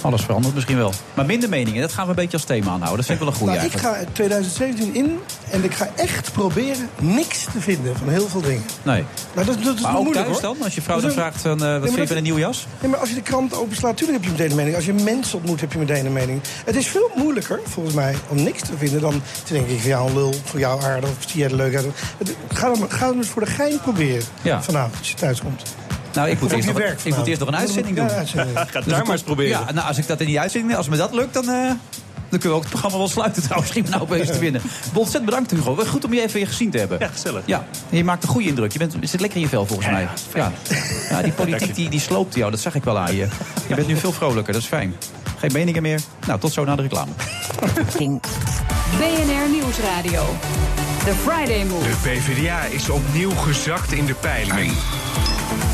Alles verandert misschien wel. Maar minder meningen, dat gaan we een beetje als thema aanhouden. Dat vind ik wel een goede Nou, ik ga 2017 in en ik ga echt proberen niks te vinden van heel veel dingen. Nee. Maar dat, dat is Maar ook moeilijk, thuis hoor. dan? Als je vrouw dan vraagt, van, eh, wat maar vind je van een nieuwe jas? Ja, maar als je de krant openslaat, natuurlijk heb je meteen een mening. Als je mensen ontmoet, heb je meteen een mening. Het is veel moeilijker, volgens mij, om niks te vinden... dan te denken, ik vind jou een lul, voor jou aardig, of zie jij er leuk uit. Ga het, ga eens voor de gein proberen Ja. vanavond, als je thuis komt. Nou, ik moet, eerst nog, werk ik moet eerst nog een uitzending doen. Ja. Ga Dus daar maar eens proberen. Ja, nou, als ik dat in die uitzending, als me dat lukt, dan, eh, dan kunnen we ook het programma wel sluiten trouwens. Schiet me nou opeens te winnen. Ontzettend bedankt Hugo. Goed om je even weer gezien te hebben. Ja, gezellig. Ja, en je maakt een goede indruk. Je, bent, je zit lekker in je vel volgens mij. Ja. ja, die politiek die, die sloopt jou, dat zag ik wel aan je. Je bent nu veel vrolijker, dat is fijn. Geen meningen meer? Nou, tot zo na de reclame. BNR Nieuwsradio. The Friday Move. De PvdA is opnieuw gezakt in de peilingen.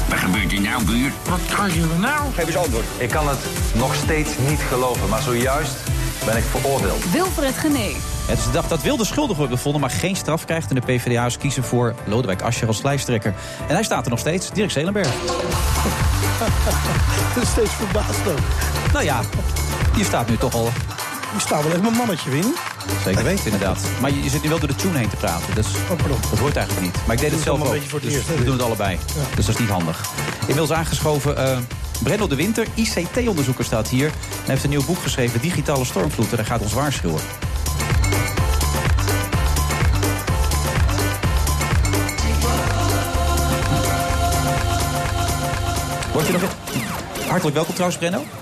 Wat gebeurt er nou, buurt? Wat krijgen we nou? Geef eens antwoord. Ik kan het nog steeds niet geloven, maar zojuist ben ik veroordeeld. Wilfred Gené. Het is de dag dat Wilde schuldig wordt bevonden, maar geen straf krijgt. En de PvdA's kiezen voor Lodewijk Asscher als lijsttrekker. En hij staat er nog steeds, Dirk Zelenberg. Dat is steeds verbaasd ook. Nou ja, je staat nu toch al Je staat wel even mijn mannetje in. Zeker weten, inderdaad. Maar je, zit nu wel door de tune heen te praten. Dus dat hoort eigenlijk niet. Maar ik deed het zelf ook. voor het dus eerst, we doen het allebei. Dus dat is niet handig. Inmiddels aangeschoven eh Brenno de Winter, ICT-onderzoeker staat hier. En heeft een nieuw boek geschreven, Digitale Stormvloed. En hij gaat ons waarschuwen. Word je nog... Hartelijk welkom trouwens, Brenno.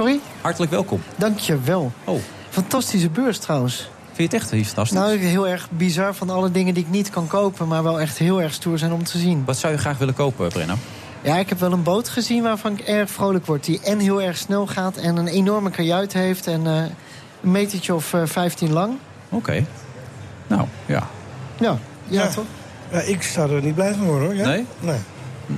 Sorry? Hartelijk welkom. Dank je wel. Oh. Fantastische beurs trouwens. Vind je het echt heel fantastisch? Nou, heel erg bizar van alle dingen die ik niet kan kopen... maar wel echt heel erg stoer zijn om te zien. Wat zou je graag willen kopen, Brenno? Ja, ik heb wel een boot gezien waarvan ik erg vrolijk word. Die en heel erg snel gaat en een enorme kajuit heeft... en eh, een metertje of eh, 15 lang. Oké. Nou, ja. Ja, ja, Ja. toch? Ja, ik zou er niet blij van worden, hoor. Ja? Nee? Nee.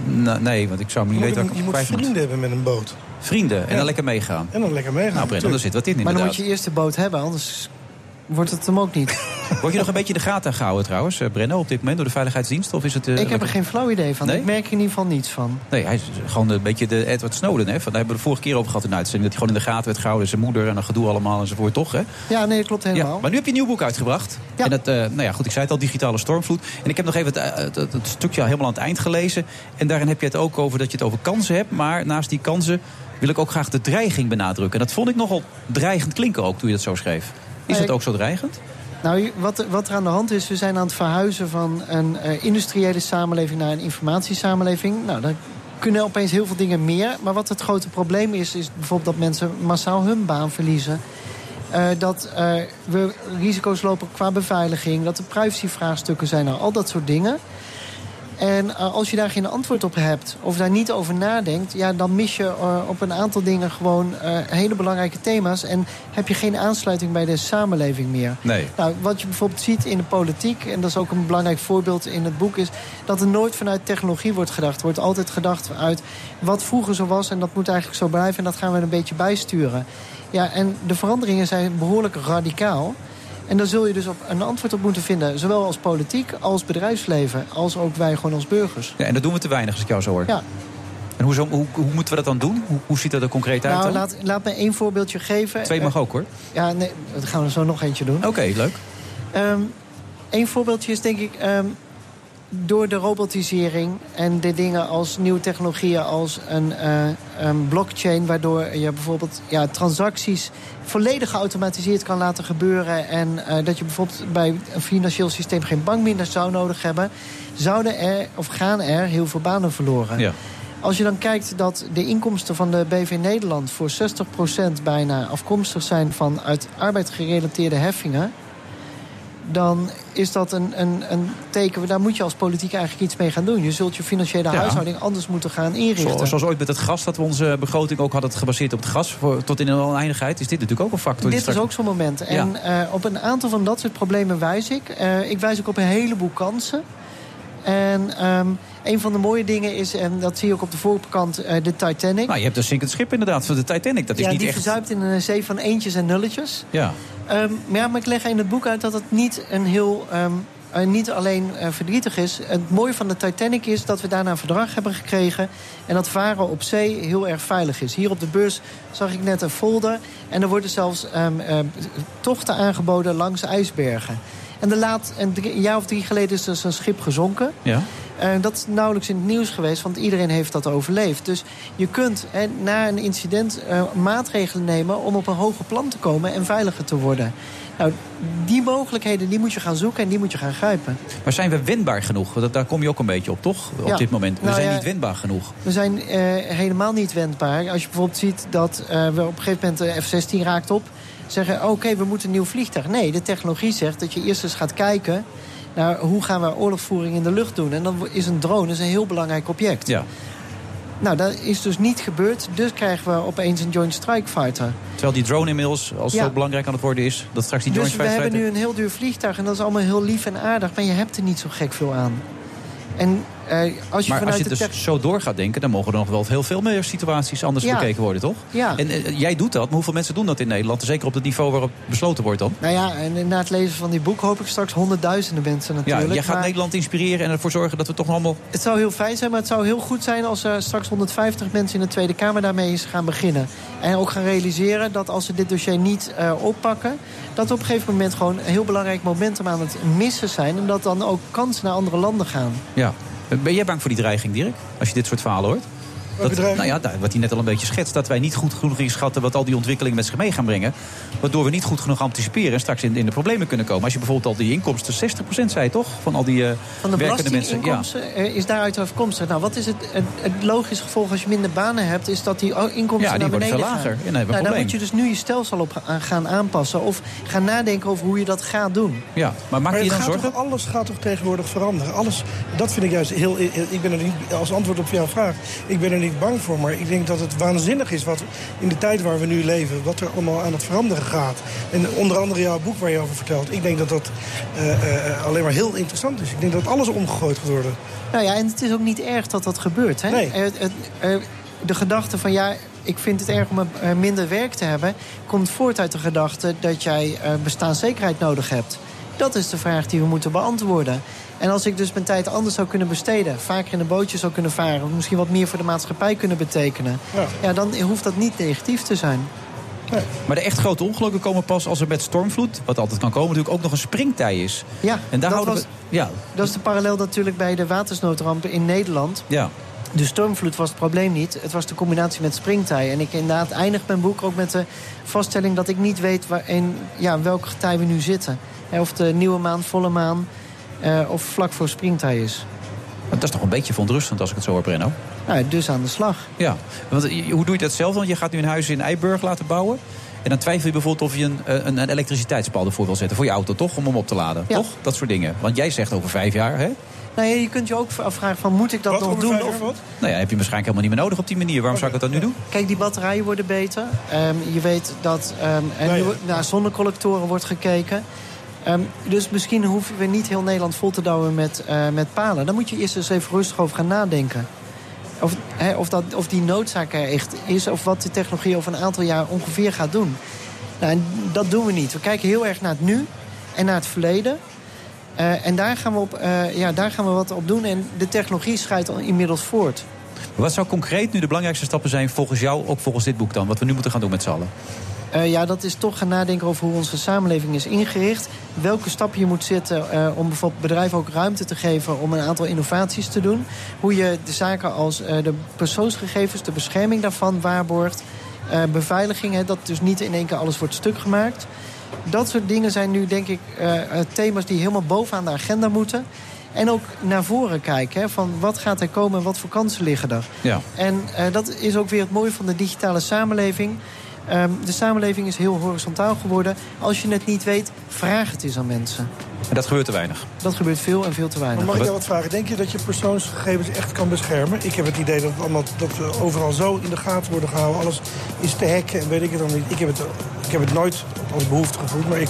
Nou, nee, want ik zou me Je niet weten wat je ik moet kwijt moet. vrienden hebben met een boot. Vrienden, en Ja. dan lekker meegaan. En dan lekker meegaan. Nou, Brenno, er zit wat in Maar dan moet je eerst de boot hebben, anders wordt het hem ook niet. Word je nog een beetje in de gaten gehouden trouwens, eh, Brenno, op dit moment door de Veiligheidsdienst? Of is het, eh, ik heb er geen flauw idee van. Nee? Ik merk er in ieder geval niets van. Nee, hij is gewoon een beetje de Edward Snowden. Hè? Van, daar hebben we de vorige keer over gehad in de uitzending. Dat hij gewoon in de gaten werd gehouden. Zijn moeder en een gedoe allemaal enzovoort, toch? Hè? Ja, nee, dat klopt helemaal. Ja, maar nu heb je een nieuw boek uitgebracht. En dat, eh, nou ja, goed, ik zei het al, Digitale Stormvloed. En ik heb nog even het, het, het- het stukje helemaal aan het eind gelezen. En daarin heb je het ook over dat je het over kansen hebt. Maar naast die kansen wil ik ook graag de dreiging benadrukken. En dat vond ik nogal dreigend klinken ook toen je dat zo schreef. Is dat ook zo dreigend? Nou, wat, wat er aan de hand is, we zijn aan het verhuizen van een eh, industriële samenleving naar een informatiesamenleving. Nou, dan kunnen opeens heel veel dingen meer. Maar wat het grote probleem is, is bijvoorbeeld dat mensen massaal hun baan verliezen. Eh, dat eh, we risico's lopen qua beveiliging, dat er privacyvraagstukken zijn, nou, al dat soort dingen. En eh, als je daar geen antwoord op hebt of daar niet over nadenkt, ja, dan mis je eh, op een aantal dingen gewoon eh, hele belangrijke thema's. En heb je geen aansluiting bij de samenleving meer. Nee. Nou, wat je bijvoorbeeld ziet in de politiek, en dat is ook een belangrijk voorbeeld in het boek, is dat er nooit vanuit technologie wordt gedacht. Er wordt altijd gedacht uit wat vroeger zo was en dat moet eigenlijk zo blijven en dat gaan we een beetje bijsturen. Ja, en de veranderingen zijn behoorlijk radicaal. En daar zul je dus op een antwoord op moeten vinden. Zowel als politiek, als bedrijfsleven, als ook wij gewoon als burgers. Ja, en dat doen we te weinig als ik jou zo hoor. Ja. En hoe, zo- hoe, hoe moeten we dat dan doen? Hoe, hoe ziet dat er concreet uit Nou, dan? laat, laat me één voorbeeldje geven. Twee mag ook hoor. Ja, nee, dat gaan we zo nog eentje doen. Oké, leuk. Eén voorbeeldje is denk ik... ehm, door de robotisering en de dingen als nieuwe technologieën als een, eh, een blockchain... waardoor je bijvoorbeeld ja, transacties volledig geautomatiseerd kan laten gebeuren... en eh, dat je bijvoorbeeld bij een financieel systeem geen bank minder zou nodig hebben... zouden er, of gaan er, heel veel banen verloren. Ja. Als je dan kijkt dat de inkomsten van de BV Nederland... voor 60% bijna afkomstig zijn van uit arbeidsgerelateerde heffingen... dan is dat een, een, een teken... daar moet je als politiek eigenlijk iets mee gaan doen. Je zult je financiële Ja. huishouding anders moeten gaan inrichten. Zo- zoals ooit met het gas, dat we onze begroting ook hadden gebaseerd op het gas voor, tot in de oneindigheid, is dit natuurlijk ook een factor. Dit is ook zo'n moment. En eh, op een aantal van dat soort problemen wijs ik. Eh, ik wijs ook op een heleboel kansen. En ehm, een van de mooie dingen is, en dat zie je ook op de voorkant, eh, de Titanic. Nou, je hebt een zinkend schip inderdaad, van de Titanic. Dat is ja, niet die echt... verzuipt in een zee van eentjes en nulletjes. Ja. Ehm, ja, maar ik leg in het boek uit dat het niet een heel... ehm, eh, niet alleen eh, verdrietig is. Het mooie van de Titanic is dat we daarna een verdrag hebben gekregen... en dat varen op zee heel erg veilig is. Hier op de beurs zag ik net een folder... en er worden zelfs ehm, tochten aangeboden langs ijsbergen. En de laat, een, jaar of drie geleden is dus een schip gezonken... Ja. Eh, dat is nauwelijks in het nieuws geweest, want iedereen heeft dat overleefd. Dus je kunt hè, na een incident eh, maatregelen nemen om op een hoger plan te komen en veiliger te worden. Nou, die mogelijkheden die moet je gaan zoeken en die moet je gaan grijpen. Maar zijn we wendbaar genoeg? Want daar kom je ook een beetje op, toch? Op Ja. dit moment. We Nou zijn ja, niet wendbaar genoeg. We zijn eh, helemaal niet wendbaar. Als je bijvoorbeeld ziet dat we op een gegeven moment de F-16 raakt op... zeggen, oké, we moeten een nieuw vliegtuig. Nee, de technologie zegt dat je eerst eens gaat kijken... naar hoe gaan we oorlogvoering in de lucht doen. En dan is een drone is een heel belangrijk object. Ja. Nou, dat is dus niet gebeurd. Dus krijgen we opeens een Joint Strike Fighter. Terwijl die drone inmiddels als Ja. zo belangrijk aan het worden is... dat straks die Dus Joint we Strike hebben Fighter- nu een heel duur vliegtuig en dat is allemaal heel lief en aardig. Maar je hebt er niet zo gek veel aan. En als je Maar als vanuit je de dus tech- zo door gaat denken... dan mogen er nog wel heel veel meer situaties anders Ja. bekeken worden, toch? Ja. En eh, jij doet dat, maar hoeveel mensen doen dat in Nederland? Zeker op het niveau waarop besloten wordt dan? Nou ja, en na het lezen van die boek hoop ik straks honderdduizenden mensen Ja, natuurlijk. jij gaat maar Nederland inspireren en ervoor zorgen dat we toch allemaal... Het zou heel fijn zijn, maar het zou heel goed zijn... als er straks 150 mensen in de Tweede Kamer daarmee eens gaan beginnen. En ook gaan realiseren dat als ze dit dossier niet eh, oppakken... dat we op een gegeven moment gewoon een heel belangrijk momentum aan het missen zijn... en dat dan ook kansen naar andere landen gaan. Ja. Ben jij bang voor die dreiging, Dirk? Als je dit soort verhalen hoort? Dat, nou ja, daar- wat hij net al een beetje schetst. Dat wij niet goed genoeg inschatten wat al die ontwikkelingen met zich mee gaan brengen. Waardoor we niet goed genoeg anticiperen en straks in, in de problemen kunnen komen. Als je bijvoorbeeld al die inkomsten, 60% zei toch? Van al die eh, Van de werkende mensen. Ja. eh, is daaruit afkomstig. Nou, wat is het, het, het logische gevolg als je minder banen hebt... is dat die inkomsten Ja, die naar beneden veel gaan. lager. Ja, nou, daar moet je dus nu je stelsel op aan gaan aanpassen. Of gaan nadenken over hoe je dat gaat doen. Ja, maar maak Maar je dan gaat zorgen? toch, alles gaat toch tegenwoordig veranderen? Alles, dat vind ik juist heel... Ik ben er niet, als antwoord op jouw vraag, ik ben er niet bang voor. Maar ik denk dat het waanzinnig is wat in de tijd waar we nu leven... wat er allemaal aan het veranderen gaat. En onder andere jouw boek waar je over vertelt. Ik denk dat dat eh, eh, alleen maar heel interessant is. Ik denk dat alles omgegooid gaat worden. Nou ja, en het is ook niet erg dat dat gebeurt. Hè? Nee. De gedachte van ja, ik vind het erg om eh, minder werk te hebben... komt voort uit de gedachte dat jij bestaanszekerheid nodig hebt. Dat is de vraag die we moeten beantwoorden. En als ik dus mijn tijd anders zou kunnen besteden... vaker in een bootje zou kunnen varen... misschien wat meer voor de maatschappij kunnen betekenen... Ja. dan hoeft dat niet negatief te zijn. Maar de echt grote ongelukken komen pas als er met stormvloed... wat altijd kan komen, natuurlijk ook nog een springtij is. Ja, en daar dat, houden was, we, ja. dat is de parallel natuurlijk bij de watersnoodrampen in Nederland. Ja. De stormvloed was het probleem niet. Het was de combinatie met springtij. En ik inderdaad eindig mijn boek ook met de vaststelling... dat ik niet weet waar in, ja, welk getij we nu zitten. Of de nieuwe maan, volle maan... eh, of vlak voor springtij is. Dat is toch een beetje verontrustend als ik het zo hoor, Brenno. Nou, dus aan de slag. Ja, want eh, hoe doe je dat zelf? Want je gaat nu een huis in Eiburg laten bouwen. En dan twijfel je bijvoorbeeld of je een, eh, een, een elektriciteitspaal ervoor wil zetten. Voor je auto, toch? Om hem op te laden. Toch? Dat soort dingen. Want jij zegt over vijf jaar, hè? Nou ja, je kunt je ook afvragen van moet ik dat nog doen? Of... Nou ja, heb je waarschijnlijk helemaal niet meer nodig op die manier. Waarom zou ik dat dan nu doen? Kijk, die batterijen worden beter. Ehm, je weet dat ehm er nu naar zonnecollectoren wordt gekeken. Ehm, dus misschien hoeven we niet heel Nederland vol te douwen met, eh, met palen. Dan moet je eerst eens even rustig over gaan nadenken. Of, of, dat, of die noodzaak er echt is, of wat de technologie over een aantal jaar ongeveer gaat doen. Nou, dat doen we niet. We kijken heel erg naar het nu en naar het verleden. Eh, en daar gaan, we op, eh, ja, daar gaan we wat op doen. En de technologie scheidt al inmiddels voort. Wat zou concreet nu de belangrijkste stappen zijn volgens jou, ook volgens dit boek dan? Wat we nu moeten gaan doen met z'n allen? Eh, ja, dat is toch gaan nadenken over hoe onze samenleving is ingericht. Welke stappen je moet zetten eh, om bijvoorbeeld bedrijven ook ruimte te geven... om een aantal innovaties te doen. Hoe je de zaken als eh, de persoonsgegevens, de bescherming daarvan waarborgt. beveiliging, hè, dat dus niet in één keer alles wordt stuk gemaakt. Dat soort dingen zijn nu denk ik thema's die helemaal bovenaan de agenda moeten. En ook naar voren kijken, hè, van wat gaat er komen en wat voor kansen liggen er. Ja. En dat is ook weer het mooie van de digitale samenleving. Ehm, de samenleving is heel horizontaal geworden. Als je het niet weet, vraag het eens aan mensen. En dat gebeurt te weinig. Dat gebeurt veel en veel te weinig. Maar mag ik jou wat vragen? Denk je dat je persoonsgegevens echt kan beschermen? Ik heb het idee dat, allemaal, dat we overal zo in de gaten worden gehouden. Alles is te hacken en weet ik het dan niet. Ik heb het, ik heb het nooit als behoefte gevoeld, maar ik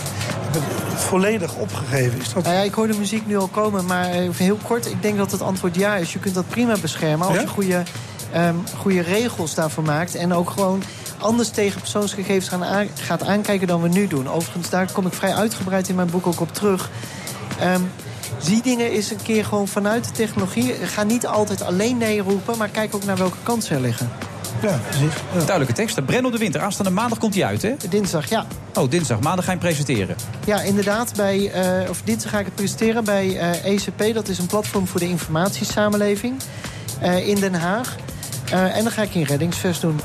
heb het volledig opgegeven. Is dat... Nou ja, ik hoor de muziek nu al komen, maar eh, heel kort. Ik denk dat het antwoord ja is. Je kunt dat prima beschermen als Ja? je goede, ehm, goede regels daarvoor maakt. En ook gewoon anders tegen persoonsgegevens gaan aan- gaat aankijken dan we nu doen. Overigens, daar kom ik vrij uitgebreid in mijn boek ook op terug. Ehm, zie dingen eens een keer gewoon vanuit de technologie. Ga niet altijd alleen nee roepen, maar kijk ook naar welke kansen er liggen. Ja, precies. Duidelijke teksten. Brenno de Winter, aanstaande maandag komt hij uit, hè? Dinsdag, ja. Oh, dinsdag. Maandag ga je hem presenteren. Ja, inderdaad. Bij, eh, of dinsdag ga ik het presenteren bij eh, ECP. Dat is een platform voor de informatiesamenleving eh, in Den Haag. Eh, en dan ga ik in reddingsvest doen.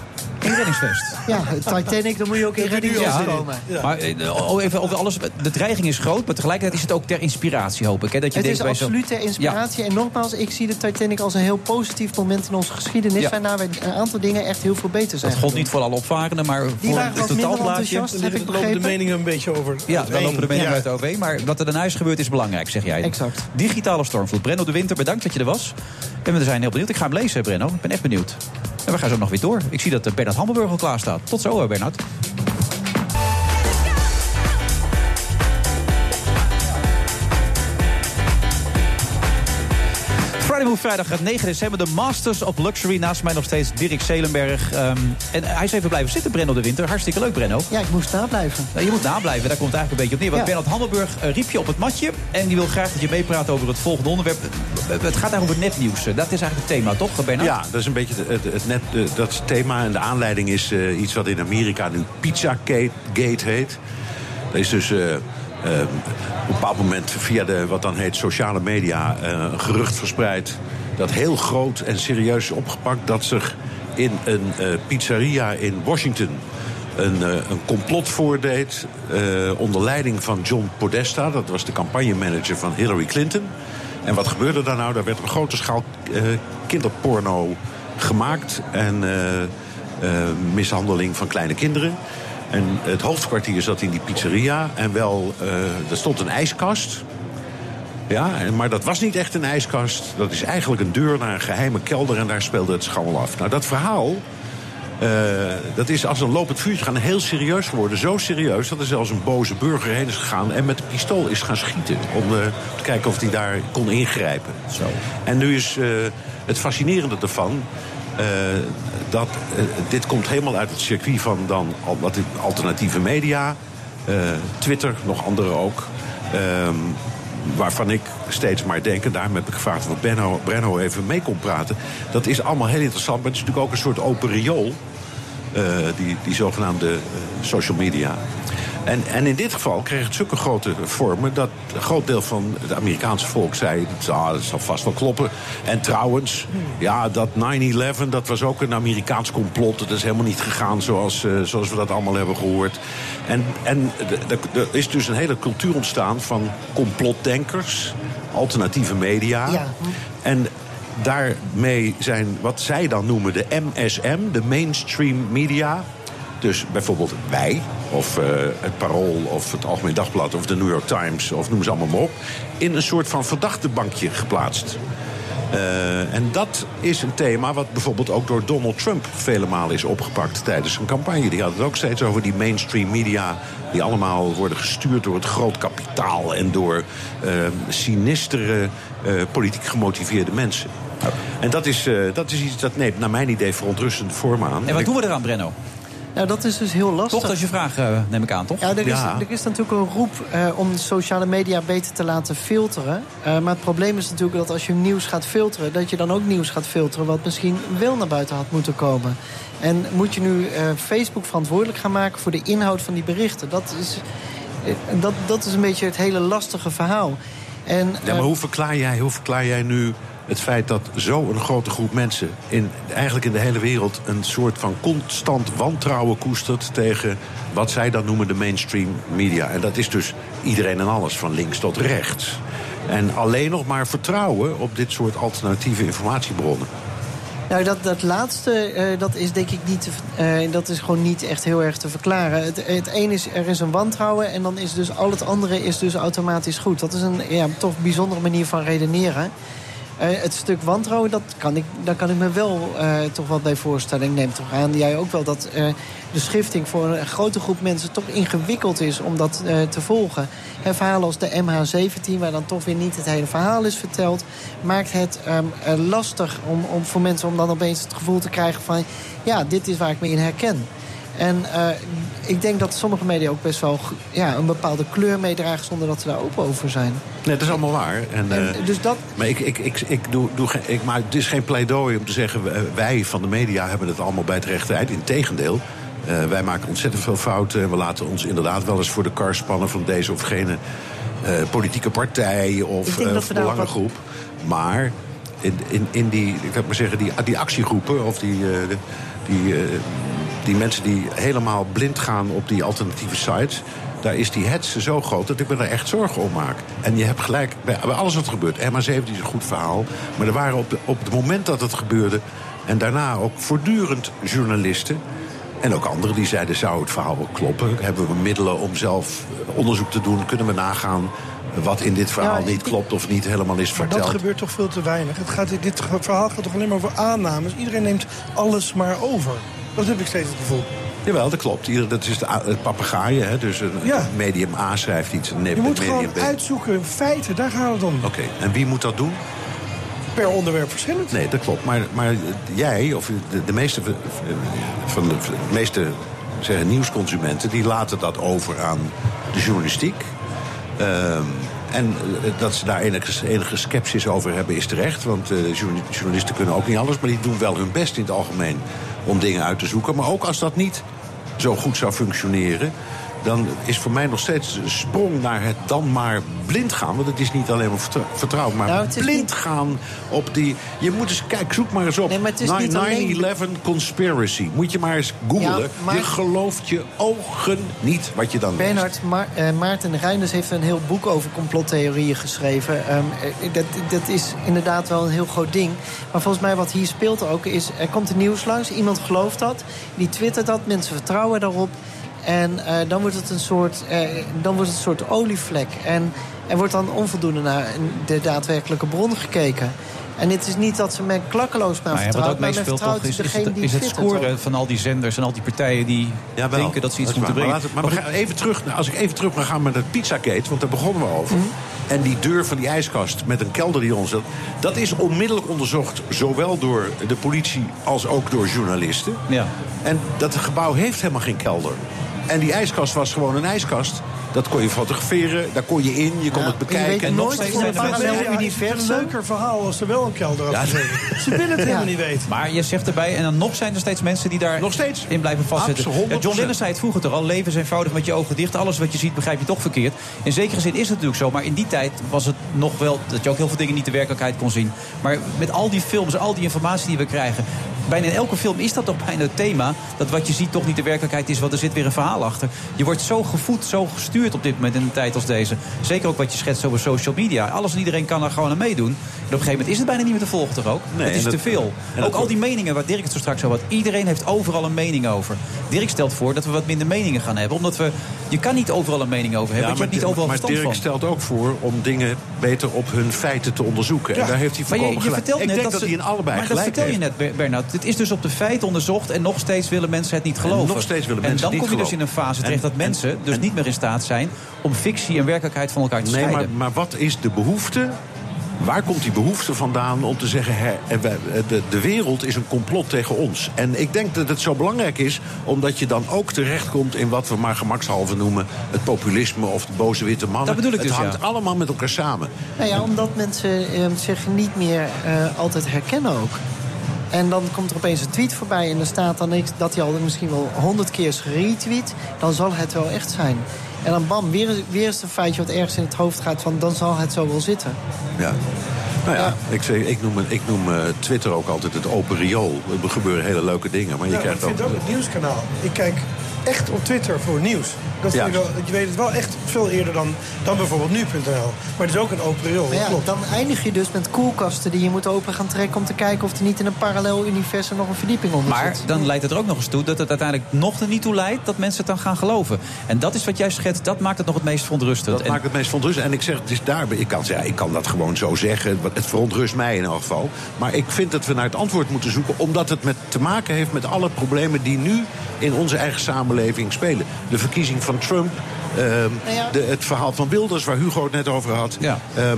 In reddingsvest? Ja, Titanic, dan moet je ook in reddingsvest komen. Maar eh, oh, even over alles. De dreiging is groot, maar tegelijkertijd is het ook ter inspiratie, hoop ik. Hè? Dat je Het is bij zo- absoluut ter inspiratie. En nogmaals, ik zie de Titanic als een heel positief moment in onze geschiedenis... Ja. waarna we een aantal dingen echt heel veel beter zijn Dat gold niet voor alle opvarenden, maar voor waren het totaalplaatje. enthousiast, heb ik lopen de meningen een beetje over. Ja, dan lopen de meningen Ja. uit OV. Maar wat er daarna is gebeurd is belangrijk, zeg jij. Exact. Digitale stormvloed. Brenno de Winter, bedankt dat je er was. En we zijn heel benieuwd. Ik ga hem lezen, Brenno. Ik ben echt benieuwd. En we gaan zo nog weer door. Ik zie dat eh, Bernard Hammelburg al klaar staat. Tot zo, eh, Bernard. Move vrijdag 9 december. De Masters of Luxury. Naast mij nog steeds Dirk Zelenberg. Ehm, en hij is even blijven zitten, Brenno de Winter. Hartstikke leuk, Brenno. Ja, ik moest nablijven. Ja, je moet nablijven, daar komt het eigenlijk een beetje op neer. Want Ja. Bernard Hammelburg eh, riep je op het matje. En die wil graag dat je meepraat over het volgende onderwerp. Het gaat eigenlijk over netnieuws. Eh, Dat is eigenlijk het thema, toch, Bernard? Ja, dat is een beetje het, het, het net, eh, dat is het thema. En de aanleiding is eh, iets wat in Amerika nu Pizzagate Gate heet. Dat is dus eh, eh, op een bepaald moment via de, wat dan heet sociale media... eh, gerucht verspreid dat heel groot en serieus is opgepakt... dat zich in een eh, pizzeria in Washington een, eh, een complot voordeed... onder leiding van John Podesta. Dat was de campagnemanager van Hillary Clinton. En wat gebeurde daar nou? Daar werd op grote schaal kinderporno gemaakt... en mishandeling van kleine kinderen. En het hoofdkwartier zat in die pizzeria. En wel, eh, er stond een ijskast... Ja, maar dat was niet echt een ijskast. Dat is eigenlijk een deur naar een geheime kelder en daar speelde het scharrel af. Nou, dat verhaal, eh, dat is als een lopend vuurtje gaan heel serieus geworden. Zo serieus dat er zelfs een boze burger heen is gegaan en met een pistool is gaan schieten. Om eh, te kijken of hij daar kon ingrijpen. Zo. En nu is het fascinerende ervan. Dat eh, dit komt helemaal uit het circuit van dan alternatieve media, eh, Twitter, nog andere ook. ehm, waarvan ik steeds maar denk, en daarom heb ik gevraagd of Benno, Brenno even mee kon praten. Dat is allemaal heel interessant, maar het is natuurlijk ook een soort open riool. eh, die, die zogenaamde social media. En, en in dit geval kreeg het zulke grote vormen dat een groot deel van het Amerikaanse volk zei: ah, dat zal vast wel kloppen. En trouwens, ja, dat 9-11, dat was ook een Amerikaans complot. Dat is helemaal niet gegaan zoals, eh, zoals we dat allemaal hebben gehoord. En, en er is dus een hele cultuur ontstaan van complotdenkers, alternatieve media. Ja. En daarmee zijn wat zij dan noemen de MSM, de mainstream media. Dus bijvoorbeeld wij, of eh, het Parool, of het Algemeen Dagblad, of de New York Times, of noem ze allemaal maar op, in een soort van verdachte bankje geplaatst. Eh, en dat is een thema wat bijvoorbeeld ook door Donald Trump vele malen is opgepakt tijdens zijn campagne. Die had het ook steeds over die mainstream media, die allemaal worden gestuurd door het groot kapitaal en door eh, sinistere, politiek gemotiveerde mensen. En dat is, dat is iets dat neemt naar mijn idee verontrustende vormen aan. En wat doen we eraan, Brenno? Nou, dat is dus heel lastig. Toch, dat is je vraag, eh, neem ik aan, toch? Ja, er is, er is natuurlijk een roep eh, om sociale media beter te laten filteren. Eh, maar het probleem is natuurlijk dat als je nieuws gaat filteren... dat je dan ook nieuws gaat filteren wat misschien wel naar buiten had moeten komen. En moet je nu eh, Facebook verantwoordelijk gaan maken voor de inhoud van die berichten? Dat is, dat, dat is een beetje het hele lastige verhaal. En, Ja, maar hoe verklaar jij, hoe verklaar jij nu het feit dat zo'n grote groep mensen... In, eigenlijk in de hele wereld een soort van constant wantrouwen koestert... tegen wat zij dan noemen de mainstream media. En dat is dus iedereen en alles, van links tot rechts. En alleen nog maar vertrouwen op dit soort alternatieve informatiebronnen. Nou, dat, dat laatste, eh, dat is denk ik niet, eh, dat is gewoon niet echt heel erg te verklaren. Het, het een is, er is een wantrouwen en dan is dus al het andere is dus automatisch goed. Dat is een ja, toch bijzondere manier van redeneren. Eh, het stuk wantrouwen, dat kan ik, daar kan ik me wel eh, toch wel bij voorstellen. Ik neem toch aan, jij ook wel, dat eh, de schifting voor een grote groep mensen toch ingewikkeld is om dat te volgen. Verhalen als de MH17, waar dan toch weer niet het hele verhaal is verteld, maakt het ehm, eh, lastig om, om voor mensen om dan opeens het gevoel te krijgen van, ja, dit is waar ik me in herken. En eh, ik denk dat sommige media ook best wel ja, een bepaalde kleur meedragen zonder dat ze daar open over zijn. Nee, dat is allemaal waar. En, En, eh, dus dat, Maar ik, ik, ik, ik doe, doe geen, ik, maar het is geen pleidooi om te zeggen... wij van de media hebben het allemaal bij het rechte eind. Integendeel, eh, wij maken ontzettend veel fouten... en we laten ons inderdaad wel eens voor de kar spannen... van deze of gene eh, politieke partij of, ook belangengroep. Maar in, in, in die, ik maar zeggen, die, die actiegroepen... of die, eh, die, eh, die mensen die helemaal blind gaan op die alternatieve sites... daar is die hetze zo groot dat ik me daar echt zorgen om maak. En je hebt gelijk, bij, alles wat er gebeurt. MH17 is een goed verhaal. Maar er waren op, de- op het moment dat het gebeurde... en daarna ook voortdurend journalisten... En ook anderen die zeiden, zou het verhaal wel kloppen? Hebben we middelen om zelf eh, onderzoek te doen? Kunnen we nagaan wat in dit verhaal Ja, niet klopt of niet helemaal is Maar verteld? dat gebeurt toch veel te weinig. Het gaat, dit verhaal gaat toch alleen maar over aannames. Iedereen neemt alles maar over. Dat heb ik steeds het gevoel. Jawel, dat klopt. Ieder, dat is de, het papegaaien. Hè? Dus een Ja. medium A schrijft iets, een Je moet medium gewoon B. uitzoeken, feiten, daar gaat het om. Oké, en wie moet dat doen? Per onderwerp verschillend. Nee, dat klopt. Maar, maar jij, of de, de meeste van de, de meeste zeggen, nieuwsconsumenten... die laten dat over aan de journalistiek. Ehm, en eh, dat ze daar enige, enige sceptisch over hebben is terecht. Want journa- journalisten kunnen ook niet alles... maar die doen wel hun best in het algemeen om dingen uit te zoeken. Maar ook als dat niet zo goed zou functioneren... dan is voor mij nog steeds een sprong naar het dan maar blind gaan. Want het is niet alleen maar vertrou- vertrouwen, maar Nou, blind gaan op die... Je moet eens, kijk, zoek maar eens op. Nee, maar het is niet 9-11 alleen- conspiracy. Moet je maar eens googlen. Ja, maar- Je gelooft je ogen niet wat je dan Ma- eh, Maarten Reinders heeft een heel boek over complottheorieën geschreven. Ehm, eh, dat, dat is inderdaad wel een heel groot ding. Maar volgens mij wat hier speelt ook is... er komt een nieuws langs, iemand gelooft dat. Die twittert dat, mensen vertrouwen daarop. En eh, dan wordt het een soort, eh, dan wordt het een soort olievlek. En er wordt dan onvoldoende naar de daadwerkelijke bron gekeken. En het is niet dat ze men klakkeloos maar Maar ja, wat vertrouwt... ook maar men meespeelt vertrouwt toch is, is, degene het, die is het scoren van al die zenders en al die partijen die Jawel, denken dat ze iets moeten brengen. Maar, laten we- maar we gaan even terug, naar- als ik even terug mag gaan met het Pizzagate, want daar begonnen we over. En die deur van die ijskast met een kelder die ons zat, dat is onmiddellijk onderzocht, zowel door de politie als ook door journalisten. Ja. En dat gebouw heeft helemaal geen kelder. En die ijskast was gewoon een ijskast. Dat kon je fotograferen, daar kon je in, je kon het bekijken. En nog nooit steeds een er mensen- parallel universum. Een leuker verhaal als er wel een kelder Ja. Ze willen het helemaal niet weten. Maar je zegt erbij, en dan nog zijn er steeds mensen die daar Nog steeds. in blijven vastzitten. Absoluut, Ja, John 100%. Lennon zei het vroeger toch al, leven is eenvoudig met je ogen dicht. Alles wat je ziet begrijp je toch verkeerd. In zekere zin is het natuurlijk zo, maar in die tijd was het nog wel... dat je ook heel veel dingen niet de werkelijkheid kon zien. Maar met al die films, al die informatie die we krijgen... bijna in elke film is dat toch bijna het thema... dat wat je ziet toch niet de werkelijkheid is, want er zit weer een verhaal achter. Je wordt zo gevoed, zo gestuurd op dit moment in een tijd als deze. Zeker ook wat je schetst over social media. Alles en iedereen kan er gewoon aan meedoen. En op een gegeven moment is het bijna niet meer te volgen toch ook? Nee, het is en te dat- veel. en ook dat- al die meningen waar Dirk het zo straks over had. Iedereen heeft overal een mening over. Dirk stelt voor dat we wat minder meningen gaan hebben. Omdat we... Je kan niet overal een mening over hebben. want je hebt niet overal maar Dirk van. stelt ook voor om dingen beter op hun feiten te onderzoeken. En daar heeft hij Maar je, voorkomen je vertelt Ik net denk dat ze- hij in allebei Maar dat gelijk vertel je heeft. net, Ber- Bernard. Het is dus op de feiten onderzocht en nog steeds willen mensen het niet geloven. nog steeds willen en mensen dan het niet kom je dus in een fase terecht En- dat mensen dus niet meer in staat zijn... om fictie en werkelijkheid van elkaar te Nee, maar, scheiden. maar wat is de behoefte? Waar komt die behoefte vandaan om te zeggen... Hè, eh, eh, de, de wereld is een complot tegen ons? En ik denk dat het zo belangrijk is... omdat je dan ook terechtkomt in wat we maar gemakshalve noemen... het populisme of de boze witte mannen. Dat bedoel ik het dus, hangt ja. allemaal met elkaar samen. Nou ja, omdat mensen eh, zich niet meer eh, altijd herkennen ook. En dan komt er opeens een tweet voorbij en er staat dan niks dat hij al misschien wel honderd keer is geretweet. Dan zal het wel echt zijn. En dan bam, weer, weer is een feitje wat ergens in het hoofd gaat van dan zal het zo wel zitten. Ja. Nou ja, Ik, zeg, ik noem, ik noem eh, Twitter ook altijd het open riool. Er gebeuren hele leuke dingen, maar je Ja, maar ik krijgt vind ook... ook het nieuwskanaal. Ik kijk echt op Twitter voor nieuws. Dat Ja. wel, je weet het wel echt veel eerder dan, dan bijvoorbeeld nu.nl. Maar het is ook een open riool, Maar ja, klopt. dan eindig je dus met koelkasten die je moet open gaan trekken... om te kijken of er niet in een parallel universum nog een verdieping onder Maar zit. dan leidt het er ook nog eens toe dat het uiteindelijk nog er niet toe leidt... dat mensen het dan gaan geloven. En dat is wat jij schetst, dat maakt het nog het meest verontrustend. Dat En- maakt het meest verontrustend. En ik zeg, het is daarbij. Ik kan, zeggen, ik kan dat gewoon zo zeggen. Het verontrust mij in elk geval. Maar ik vind dat we naar het antwoord moeten zoeken. Omdat het met, te maken heeft met alle problemen die nu in onze eigen samenleving spelen. De verkiezing van Trump. ehm, ja. de, het verhaal van Wilders, waar Hugo het net over had. Ehm,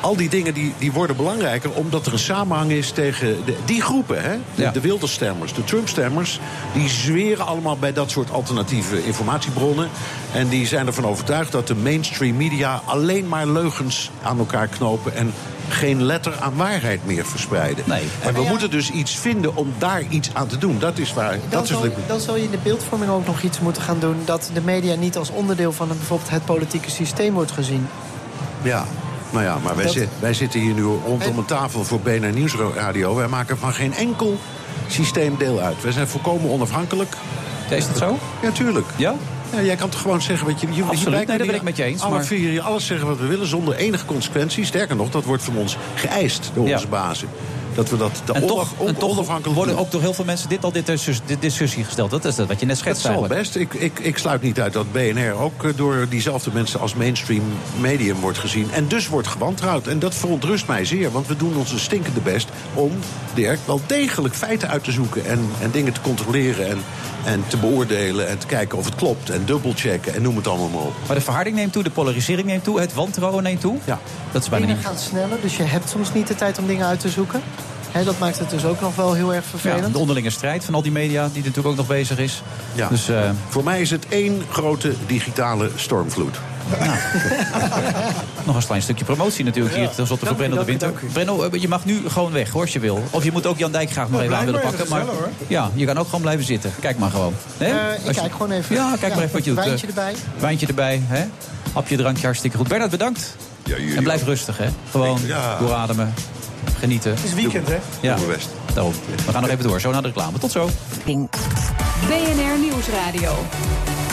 al die dingen die, die worden belangrijker omdat er een samenhang is tegen de, die groepen. Hè? De, Ja. de Wilders-stemmers, de Trump-stemmers... die zweren allemaal bij dat soort alternatieve informatiebronnen. En die zijn ervan overtuigd dat de mainstream media... alleen maar leugens aan elkaar knopen... en geen letter aan waarheid meer verspreiden. En we ja. moeten dus iets vinden om daar iets aan te doen. Dat is waar. Dan Dat is zal, wat ik- dan zal je in de beeldvorming ook nog iets moeten gaan doen... dat de media niet als onderdeel van een, bijvoorbeeld het politieke systeem wordt gezien. Ja, nou ja, maar wij, Dat- wij zitten hier nu rondom een tafel voor BNR Nieuwsradio. Wij maken van geen enkel systeem deel uit. Wij zijn volkomen onafhankelijk. Is dat zo? Ja, tuurlijk. Ja? Ja, jij kan toch gewoon zeggen wat je... je Absoluut, nee, dat ben ik met je eens, Alle maar- vier alles zeggen wat we willen zonder enige consequentie. Sterker nog, dat wordt van ons geëist door onze bazen. Dat we dat de En toch, en worden ook door heel veel mensen dit al dit, dis- dit discussie gesteld. Dat is dat wat je net Dat schetst zal eigenlijk. best. Ik, ik, ik sluit niet uit dat BNR ook eh, door diezelfde mensen als mainstream medium wordt gezien. En dus wordt gewantrouwd. En dat verontrust mij zeer. Want we doen onze stinkende best om, Dirk, wel degelijk feiten uit te zoeken. En, en dingen te controleren en, en te beoordelen. En te kijken of het klopt. En dubbelchecken en noem het allemaal maar op. Maar de verharding neemt toe, de polarisering neemt toe, het wantrouwen neemt toe. Ja. Dat is bijna Dingen gaan sneller, dus je hebt soms niet de tijd om dingen uit te zoeken. Hè, dat maakt het dus ook nog wel heel erg Ja, vervelend. de onderlinge strijd van al die media, die natuurlijk ook nog bezig is. Ja. Dus eh, Voor mij is het één grote digitale stormvloed. Nog een klein stukje promotie natuurlijk hier Brenno de u, Winter. Brenno, eh, je mag nu gewoon weg hoor, als je wil. Of je moet ook Jan Dijk graag nog Nou, even aan willen pakken. Maar ja, je kan ook gewoon blijven zitten. Kijk maar gewoon. Hè? Eh, ik kijk gewoon even. Ja, kijk maar even wat je doet. Wijntje Eh, erbij. Wijntje erbij, hè? Hapje, drankje, hartstikke goed. Bernard, bedankt. En blijf rustig, hè? Gewoon Ja. doorademen, genieten. Het is weekend, hè? Ja, Doe mijn best. daarom. We gaan nog even door, zo naar de reclame. Tot zo. BNR Nieuwsradio.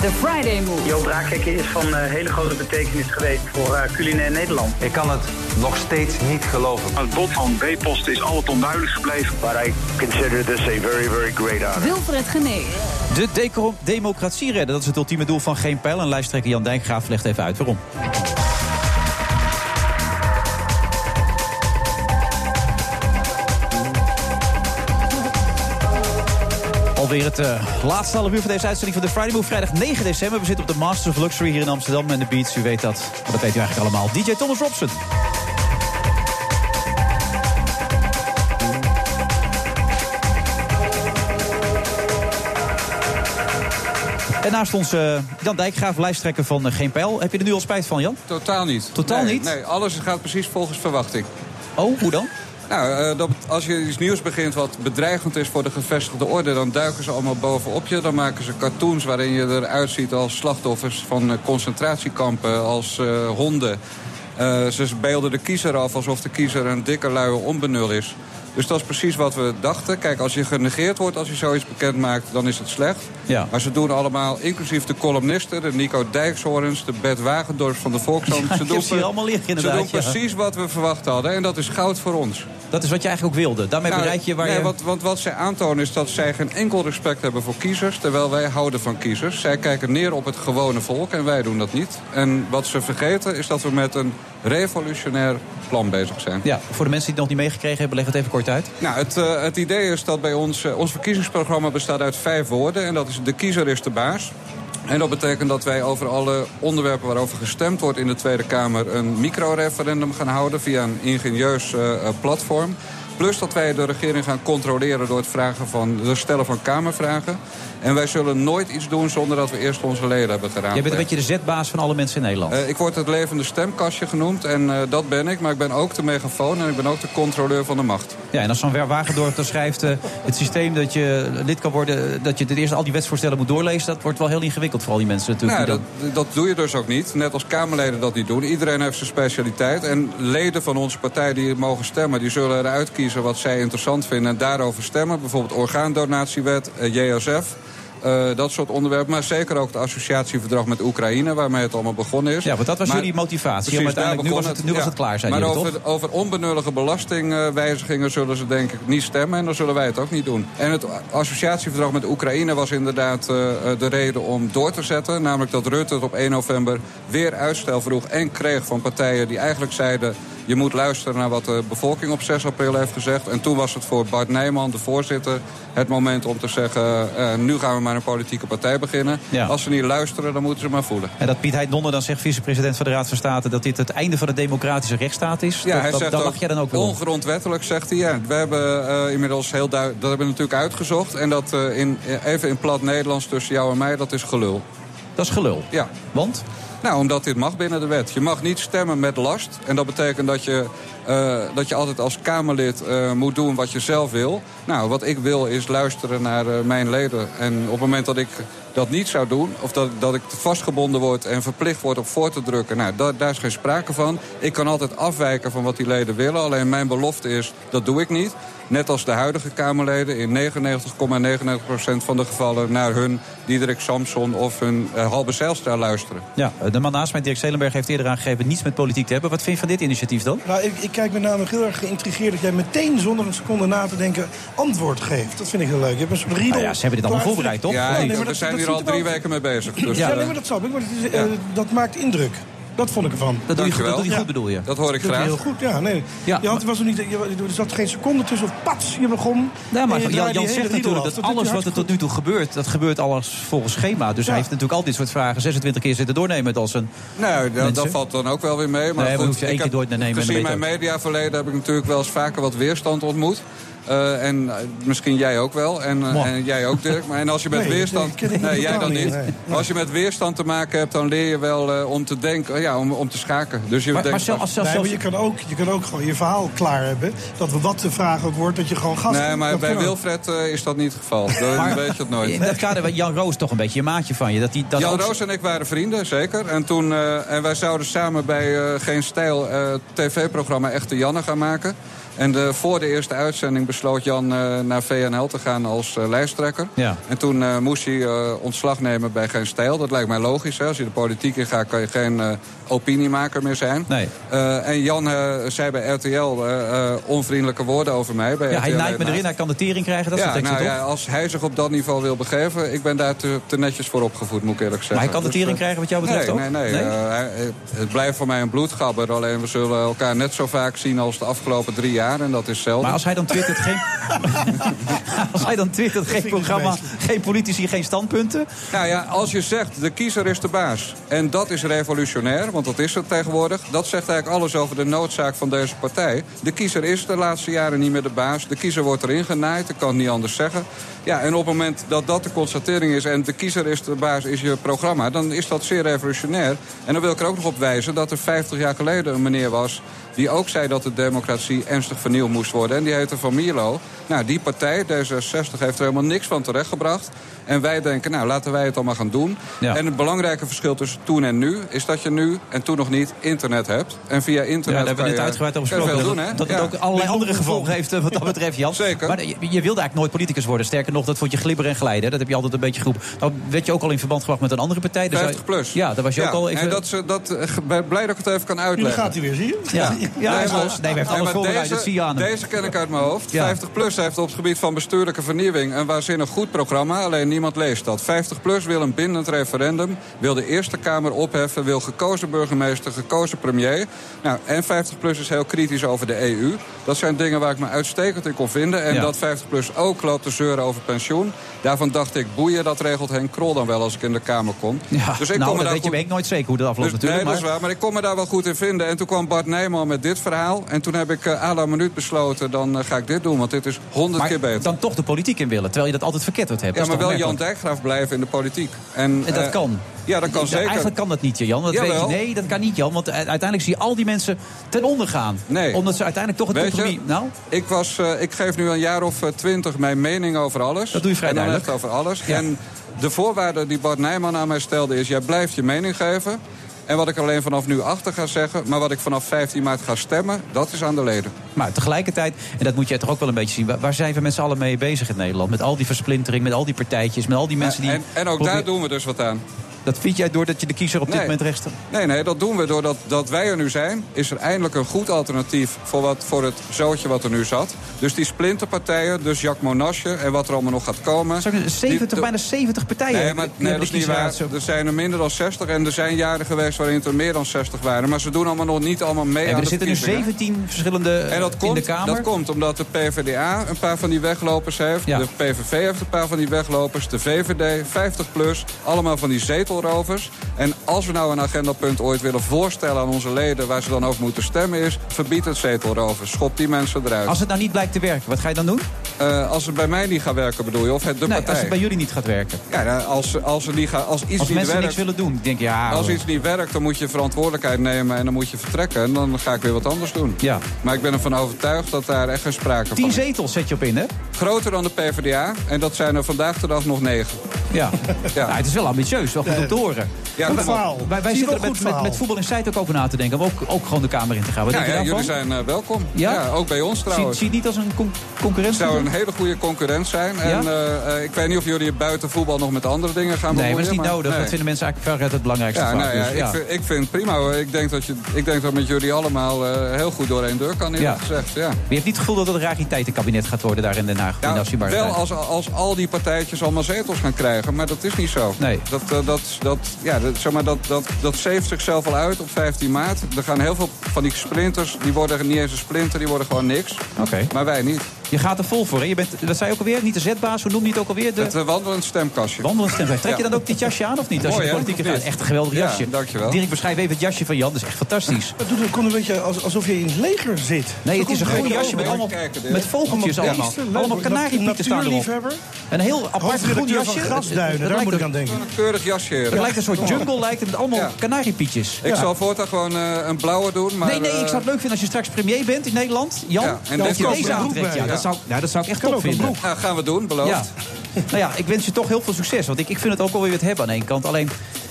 The Friday Move. Jo Braakhekken is van eh, hele grote betekenis geweest voor eh, culinair Nederland. Ik kan het nog steeds niet geloven. Het bod van B-post is altijd onduidelijk gebleven. But I consider this a very, very great honor. Wilfred Genee. De deco- democratie redden, dat is het ultieme doel van Geen Pijl. En lijsttrekker Jan Dijkgraaf legt even uit waarom. Alweer het eh, laatste half uur van deze uitzending van de Friday Move. Vrijdag 9 december. We zitten op de Masters of Luxury hier in Amsterdam en de Beats. U weet dat. Maar dat weet u eigenlijk allemaal. DJ Thomas Robson. En naast ons eh, Jan Dijkgraaf, lijsttrekker van eh, Geen Pijl. Heb je er nu al spijt van, Jan? Totaal niet. Totaal Nee, niet? Nee, alles gaat precies volgens verwachting. Oh, hoe dan? Nou, eh, dat, als je iets nieuws begint wat bedreigend is voor de gevestigde orde... dan duiken ze allemaal bovenop je. Dan maken ze cartoons waarin je eruit ziet als slachtoffers van eh, concentratiekampen... als eh, honden. Ze beelden de kiezer af alsof de kiezer een dikke luie onbenul is. Dus dat is precies wat we dachten. Kijk, als je genegeerd wordt als je zoiets bekend maakt, dan is het slecht. Ja. Maar ze doen allemaal, inclusief de columnisten... de Nico Dijkshoorns, de Bert Wagendorp van de Volkshand... Ja, ze doen, ze hier allemaal liggen, inderdaad, Ze doen ja. precies wat we verwacht hadden. En dat is goud voor ons. Dat is wat je eigenlijk ook wilde. Daarmee Nou, bereik je waar nee, je... Want, want wat zij aantonen is dat zij geen enkel respect hebben voor kiezers... terwijl wij houden van kiezers. Zij kijken neer op het gewone volk en wij doen dat niet. En wat ze vergeten is dat we met een revolutionair plan bezig zijn. Ja, voor de mensen die het nog niet meegekregen hebben, leg het even kort Nou, het, eh, het idee is dat bij ons... eh, ons verkiezingsprogramma bestaat uit vijf woorden... en dat is de kiezer is de baas. En dat betekent dat wij over alle onderwerpen waarover gestemd wordt in de Tweede Kamer... een microreferendum gaan houden via een ingenieus eh, platform. Plus dat wij de regering gaan controleren door het vragen van, het stellen van Kamervragen. En wij zullen nooit iets doen zonder dat we eerst onze leden hebben geraadpleegd. Jij bent een beetje de zetbaas van alle mensen in Nederland. Eh, ik word het levende stemkastje genoemd en eh, dat ben ik. Maar ik ben ook de megafoon en ik ben ook de controleur van de macht. Ja, en als zo'n Wagendorp dan schrijft... eh, het systeem dat je lid kan worden... dat je ten eerste al die wetsvoorstellen moet doorlezen... dat wordt wel heel ingewikkeld voor al die mensen natuurlijk. Nou, die dat, dat doe je dus ook niet. Net als Kamerleden dat niet doen. Iedereen heeft zijn specialiteit. En leden van onze partij die mogen stemmen... die zullen eruit kiezen wat zij interessant vinden en daarover stemmen. Bijvoorbeeld orgaandonatiewet, eh, JSF... eh, dat soort onderwerpen, maar zeker ook het associatieverdrag met Oekraïne... waarmee het allemaal begonnen is. Ja, want dat was jullie motivatie, maar uiteindelijk nu was het- nu was het klaar, zei Maar jullie, over, over onbenullige belastingwijzigingen zullen ze denk ik niet stemmen... en dan zullen wij het ook niet doen. En het associatieverdrag met Oekraïne was inderdaad eh, de reden om door te zetten. Namelijk dat Rutte het op 1 november weer uitstel vroeg en kreeg van partijen... die eigenlijk zeiden... Je moet luisteren naar wat de bevolking op 6 april heeft gezegd. En toen was het voor Bart Nijman, de voorzitter, het moment om te zeggen... eh, nu gaan we maar een politieke partij beginnen. Ja. Als ze niet luisteren, dan moeten ze maar voelen. En dat Piet Heidonner dan zegt, vicepresident van de Raad van State... dat dit het einde van de democratische rechtsstaat is. Ja, dat, hij dat, zegt ook, lach jij dan ook wel ongrondwettelijk, zegt hij. Ja, we hebben eh, inmiddels heel duidelijk... Dat hebben we natuurlijk uitgezocht. En dat eh, in, even in plat Nederlands tussen jou en mij, dat is gelul. Dat is gelul? Ja. Want? Nou, omdat dit mag binnen de wet. Je mag niet stemmen met last. En dat betekent dat je, eh, dat je altijd als Kamerlid eh, moet doen wat je zelf wil. Nou, wat ik wil is luisteren naar eh, mijn leden. En op het moment dat ik dat niet zou doen... of dat, dat ik vastgebonden word en verplicht word op voor te drukken... nou, da- daar is geen sprake van. Ik kan altijd afwijken van wat die leden willen. Alleen mijn belofte is, dat doe ik niet. Net als de huidige Kamerleden in 99,99% van de gevallen... naar hun Diederik Samson of hun uh, Halbe Zijlstra luisteren. Ja, de man naast mij, Dirk Zelenberg, heeft eerder aangegeven... niets met politiek te hebben. Wat vind je van dit initiatief dan? Nou, ik, ik kijk met name heel erg geïntrigeerd dat jij meteen zonder een seconde na te denken antwoord geeft. Dat vind ik heel leuk. Je hebt een soort riedel. Nou ja, ze hebben dit allemaal voorbereid, toch? Ja, nee, ik- we dat- zijn dat hier al drie weken mee bezig. Dus, ja, eh, nee, maar dat snap ik. Maar is, eh, dat maakt indruk. Dat vond ik ervan. Dat doe je, goed- dat doe je Ja. goed, bedoel je? Dat hoor ik Dat doe je graag. heel goed, ja. Nee. Ja, je had, was er, niet, je, er zat geen seconde tussen of pats, je begon. Ja, maar Jan, zegt natuurlijk dat alles wat er tot nu toe gebeurt... dat gebeurt alles volgens schema. Dus hij heeft natuurlijk al dit soort vragen 26 keer zitten doornemen met al zijn Nou, dat, valt dan ook wel weer mee. Maar Nee, goed, hoef je één keer door te nemen Gezien mijn mediaverleden heb ik natuurlijk wel eens vaker wat weerstand ontmoet. Eh, en eh, misschien jij ook wel. En, eh, en jij ook, Dirk. Maar en als je met Nee, weerstand. ik Nee, jij dan niet, niet. nee. Maar als je met weerstand te maken hebt, dan leer je wel eh, om te denken. Ja, om, om te schaken. Dus je Maar- denkt, maar zelf- als- Nee, maar je kan, ook, je kan ook gewoon je verhaal klaar hebben. Dat wat de vraag ook wordt, dat je gewoon gas Nee, maar bij. Wilfred is dat niet het geval. Dan Maar- weet je het nooit. In dat kader, Jan Roos toch een beetje een maatje van je. Dat die, dat Jan ook- Roos en ik waren vrienden, zeker. En, toen, eh, en wij zouden samen bij eh, Geen Stijl eh, tv-programma Echte Janne gaan maken. En de, voor de eerste uitzending besloot Jan eh, naar VNL te gaan als eh, lijsttrekker. Ja. En toen eh, moest hij eh, ontslag nemen bij Geen Stijl. Dat lijkt mij logisch. Hè? Als je de politiek in gaat, kan je geen eh, opiniemaker meer zijn. Nee. Eh, en Jan eh, zei bij RTL eh, eh, onvriendelijke woorden over mij. Bij Ja, hij naait me erin, hij kan de tering krijgen. Dat ja, teksten, nou toch? ja, als hij zich op dat niveau wil begeven... ik ben daar te, te netjes voor opgevoed, moet ik eerlijk zeggen. Maar hij kan de Dus, tering eh, krijgen wat jou betreft nee, ook? Nee, nee. Nee? eh, hij- het blijft voor mij een bloedgabber. Alleen we zullen elkaar net zo vaak zien als de afgelopen drie jaar. Jaar en dat is zelden. Maar als hij dan twittert geen... als hij dan twittert geen programma, geen politici, geen standpunten... Nou ja, als je zegt de kiezer is de baas en dat is revolutionair, want dat is het tegenwoordig, dat zegt eigenlijk alles over de noodzaak van deze partij. De kiezer is de laatste jaren niet meer de baas. De kiezer wordt erin genaaid, ik kan het niet anders zeggen. Ja, en op het moment dat dat de constatering is en de kiezer is de baas, is je programma, dan is dat zeer revolutionair. En dan wil ik er ook nog op wijzen dat er 50 jaar geleden een meneer was die ook zei dat de democratie ernstig vernieuwd moest worden. En die heette Van Mierlo. Nou, die partij, D66, heeft er helemaal niks van terechtgebracht. En wij denken, nou, laten wij het allemaal gaan doen. Ja. En het belangrijke verschil tussen toen en nu... is dat je nu, en toen nog niet, internet hebt. En via internet Ja, daar hebben we net uitgebreid over gesproken. doen, hè? dat het ook allerlei andere gevolgen heeft eh, wat dat betreft, Jan. Zeker. Maar je, je wilde eigenlijk nooit politicus worden. Sterker nog, dat vond je glibberen en glijden. Dat heb je altijd een beetje groep. Nou werd je ook al in verband gebracht met een andere partij. Dus 50 plus. Ja, daar was je ook al even... En dat, ze- dat, eh, blij dat ik het even kan uitleggen. gaat hij weer, zie je? Ja, ja hij is maar- los. Nee, hij heeft alles voorbereid. deze- Dat zie je aan. Deze ken ik uit mijn hoofd. Ja. 50 plus heeft op het gebied van bestuurlijke vernieuwing een waanzinnig goed programma. Alleen niemand leest dat. 50 plus wil een bindend referendum. Wil de Eerste Kamer opheffen. Wil gekozen burgemeester, gekozen premier. Nou, en 50 plus is heel kritisch over de EU. Dat zijn dingen waar ik me uitstekend in kon vinden. En Ja. dat 50 plus ook loopt te zeuren over pensioen. Daarvan dacht ik, boeien, dat regelt Henk Krol dan wel als ik in de Kamer kom. Ja, dus ik nou, dat daar weet je goed- weet nooit zeker hoe dat afloopt dus, natuurlijk. nee, dat is maar... waar. Maar ik kon me daar wel goed in vinden. En toen kwam Bart Nijman met dit verhaal. En toen heb ik eh à la minuut besloten, dan eh, ga ik dit doen. Want dit is honderd keer beter. dan toch de politiek in willen, terwijl je dat altijd verketterd hebt. Ja, maar wel Jan. Dijkgraaf blijven in de politiek. En, En dat eh, kan. Ja, dat kan zeker. Eigenlijk kan dat niet, Jan. Dat weet je. Nee, dat kan niet, Jan. Want uiteindelijk zie je al die mensen ten onder gaan. Nee. Omdat ze uiteindelijk toch het je, compromis... Nou, ik, was, eh, ik geef nu een jaar of eh, twintig mijn mening over alles. Dat doe je vrij En dan echt over alles. Ja. En de voorwaarde die Bart Nijman aan mij stelde is... jij blijft je mening geven. En wat ik alleen vanaf nu achter ga zeggen... maar wat ik vanaf 15 maart ga stemmen, dat is aan de leden. maar tegelijkertijd, en dat moet jij toch ook wel een beetje zien... waar, zijn we met z'n allen mee bezig in Nederland? Met al die versplintering, met al die partijtjes, met al die mensen die... en, en ook probeer- daar doen we dus wat aan. Dat vind jij doordat je de kiezer op dit Nee. moment rechts... Nee, nee, dat doen we doordat dat wij er nu zijn. Is er eindelijk een goed alternatief voor, wat, voor het zootje wat er nu zat. Dus die splinterpartijen, dus Jacques Monasje en wat er allemaal nog gaat komen. 70, die- bijna 70 partijen. Nee, maar nee, dat is niet waar. Er zijn er minder dan 60 en er zijn jaren geweest waarin het er meer dan 60 waren. Maar ze doen allemaal nog niet allemaal mee maar aan er zitten nu verkiezingen. 17 verschillende eh, En dat in de Kamer. dat komt omdat de PvdA een paar van die weglopers heeft. Ja. De PVV heeft een paar van die weglopers. De VVD, 50 plus. Allemaal van die zetelrovers. En als we nou een agendapunt ooit willen voorstellen aan onze leden... waar ze dan over moeten stemmen is... verbied het zetelrovers. Schop die mensen eruit. Als het nou niet blijkt te werken, wat ga je dan doen? Eh, als het bij mij niet gaat werken bedoel je? Of het de nee, partij? als het bij jullie niet gaat werken. Ja, nou, als, als, er niet gaat, als iets Als niet mensen werkt... niks willen doen, denk je, ja... Als iets niet werkt, dan moet je verantwoordelijkheid nemen en dan moet je vertrekken. En dan ga ik weer wat anders doen. Ja. Maar ik ben ervan overtuigd dat daar echt geen sprake van Tien is. zetels zet je op in, hè? Groter dan de PvdA. En dat zijn er vandaag de dag nog negen. Ja. Ja. Nou, het is wel ambitieus, wel goed om te horen. Ja, Goed verhaal. Wij, wij Zie zitten er met, goed met, met voetbal in Site ook over na te denken. Om ook, ook gewoon de Kamer in te gaan. Wat Ja, denk jullie zijn eh, welkom. Ja? ook bij ons Zie, trouwens. zie je het niet als een con Het zou een hele goede concurrent zijn. En eh, eh, ik weet niet of jullie buiten voetbal nog met andere dingen gaan Nee, maar dat is bemoeien, niet nodig. nee. Dat vinden mensen eigenlijk veruit het belangrijkste Ja, nou ja, dus, ik, vind, ik vind het prima. Ik denk dat, je, ik denk dat met jullie allemaal heel goed door één deur kan, eerlijk gezegd. Ja. Maar je hebt niet het gevoel dat het een rariteitenkabinet gaat worden daar in Den Haag. Ja, wel als, als al die partijtjes allemaal zetels gaan krijgen, maar dat is niet zo. Nee. Dat, eh, dat, dat, ja, dat, zeg maar, dat, dat, dat zeeft zichzelf al uit op 15 maart. Er gaan heel veel van die sprinters, die worden niet eens een splinter, die worden gewoon niks. Oké. Maar wij niet. Je gaat er vol voor, hè? Je bent, dat zei je ook alweer, niet de zetbaas, hoe noem je het ook alweer? De Het uh, wandelend stemkastje. wandelend stemwijs. Trek je Ja. dan ook dit jasje aan of niet? Als Mooi, je de politiek gaat. Echt een geweldig Ja, jasje. dankjewel. Dirk, beschrijf even het jasje van Jan, dat is echt fantastisch. Het doet, een beetje als- alsof je in het leger zit. Nee, het is een groen jasje met allemaal kijken, met vogeltjes Allemaal allemaal. beesten, Allemaal leuk. kanariepieten staan erop. Een heel apart groen jasje. van Grasduinen, daar lijkt moet ik een- aan denken. Een keurig jasje. Het lijkt een soort jungle, lijkt het met allemaal Ja. kanariepietjes. Ik zal voortaan gewoon eh, een blauwe doen. Maar, nee, nee, ik eh, zou het leuk vinden als je straks premier bent in Nederland. Jan, Ja, dat je deze aantrekt. Ja, dat zou, nou, dat zou ik echt top vinden. Ja, gaan we doen, beloofd. Ja. nou ja, ik wens je toch heel veel succes. Want ik, ik vind het ook wel weer wat hebben aan één kant. Alleen,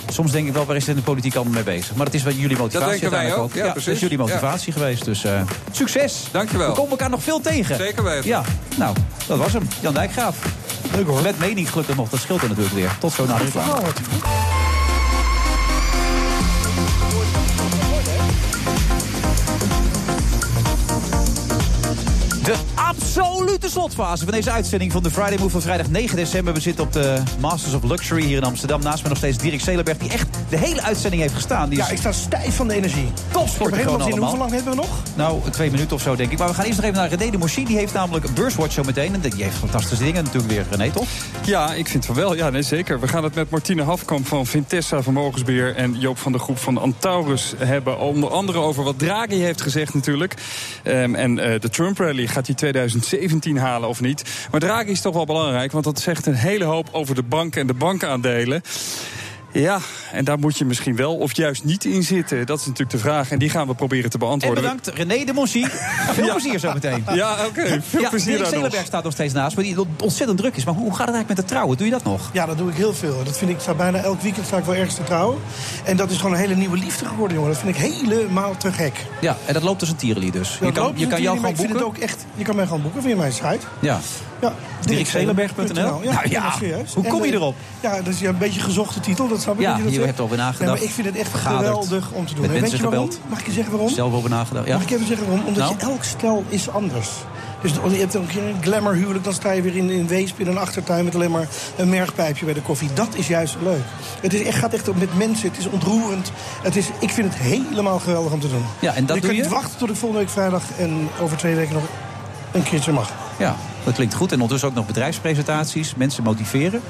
soms denk ik wel, waar is het in de politiek allemaal mee bezig? Maar dat is wat jullie motivatie denken wij ook. Ja, dat precies. is jullie motivatie geweest. Dus eh, succes. Dankjewel. We komen elkaar nog veel tegen. Zeker weten. Ja, nou, dat was hem. Jan Dijkgraaf. Leuk hoor. Met mening gelukkig nog, dat scheelt er natuurlijk weer. Tot zo naar de reclame. De absolute slotfase van deze uitzending van de Friday Move van vrijdag 9 december. We zitten op de Masters of Luxury hier in Amsterdam. Naast me nog steeds Dirk Zelenberg, die echt de hele uitzending heeft gestaan. Die Ja, ik sta stijf van de energie. Topsport Ik heb helemaal gewoon zin. Hoeveel lang hebben we nog? Nou, twee minuten of zo denk ik. Maar we gaan eerst nog even naar René de Moschie. Die heeft namelijk een beurswatch zo meteen. En die heeft fantastische dingen natuurlijk weer, René, toch? Ja, ik vind van wel. Ja, nee, zeker. We gaan het met Martine Hafkamp van Vintessa Vermogensbeheer... en Joop van de Groep van Antaurus hebben. Onder andere over wat Draghi heeft gezegd natuurlijk. Ehm, en eh, de Trump-rally, gaat hij 2017 halen of niet? Maar Draghi is toch wel belangrijk, want dat zegt een hele hoop... over de banken en de bankaandelen. Ja, en daar moet je misschien wel of juist niet in zitten. Dat is natuurlijk de vraag en die gaan we proberen te En beantwoorden. bedankt René de Moschie. Veel Ja. plezier zo meteen. Ja, oké. Veel ja, plezier Dirk. Zelenberg staat nog steeds naast me. Die ontzettend druk is. Maar hoe gaat het eigenlijk met het trouwen? Doe je dat nog? Ja, dat doe ik heel veel. Dat vind ik, sta bijna elk weekend sta ik wel ergens te trouwen. En dat is gewoon een hele nieuwe liefde geworden, jongen. Dat vind ik helemaal te gek. Ja, en dat loopt als een tierenlier dus. Ja, je kan, loopt je kan jou maar gewoon ik vind boeken. het ook echt, je kan mij gewoon boeken via mijn site. Ja. Ja, DirkZelenberg.nl? Ja, Nou ja, hoe kom je En, eh, erop? Ja, dat is een beetje een gezochte titel, dat snap ik. Ja, dat je dat je hebt erover nagedacht. Maar ik vind het echt Vergaderd. geweldig om te doen. Weet je waarom? Mag ik je zeggen waarom? Zelf over nagedacht. Ja. Mag ik even zeggen waarom? Omdat Nou? je elk stel is anders. Dus je hebt ook een keer een glamour huwelijk, dan sta je weer in, in Weesp in een achtertuin met alleen maar een mergpijpje bij de koffie. Dat is juist leuk. Het is echt, gaat echt met mensen, het is ontroerend. Het is, ik vind het helemaal geweldig om te doen. Ja, en dat ik doe kan je? niet wachten tot ik volgende week vrijdag en over twee weken nog een keertje mag. Ja, dat klinkt goed. En ondertussen ook nog bedrijfspresentaties. Mensen motiveren.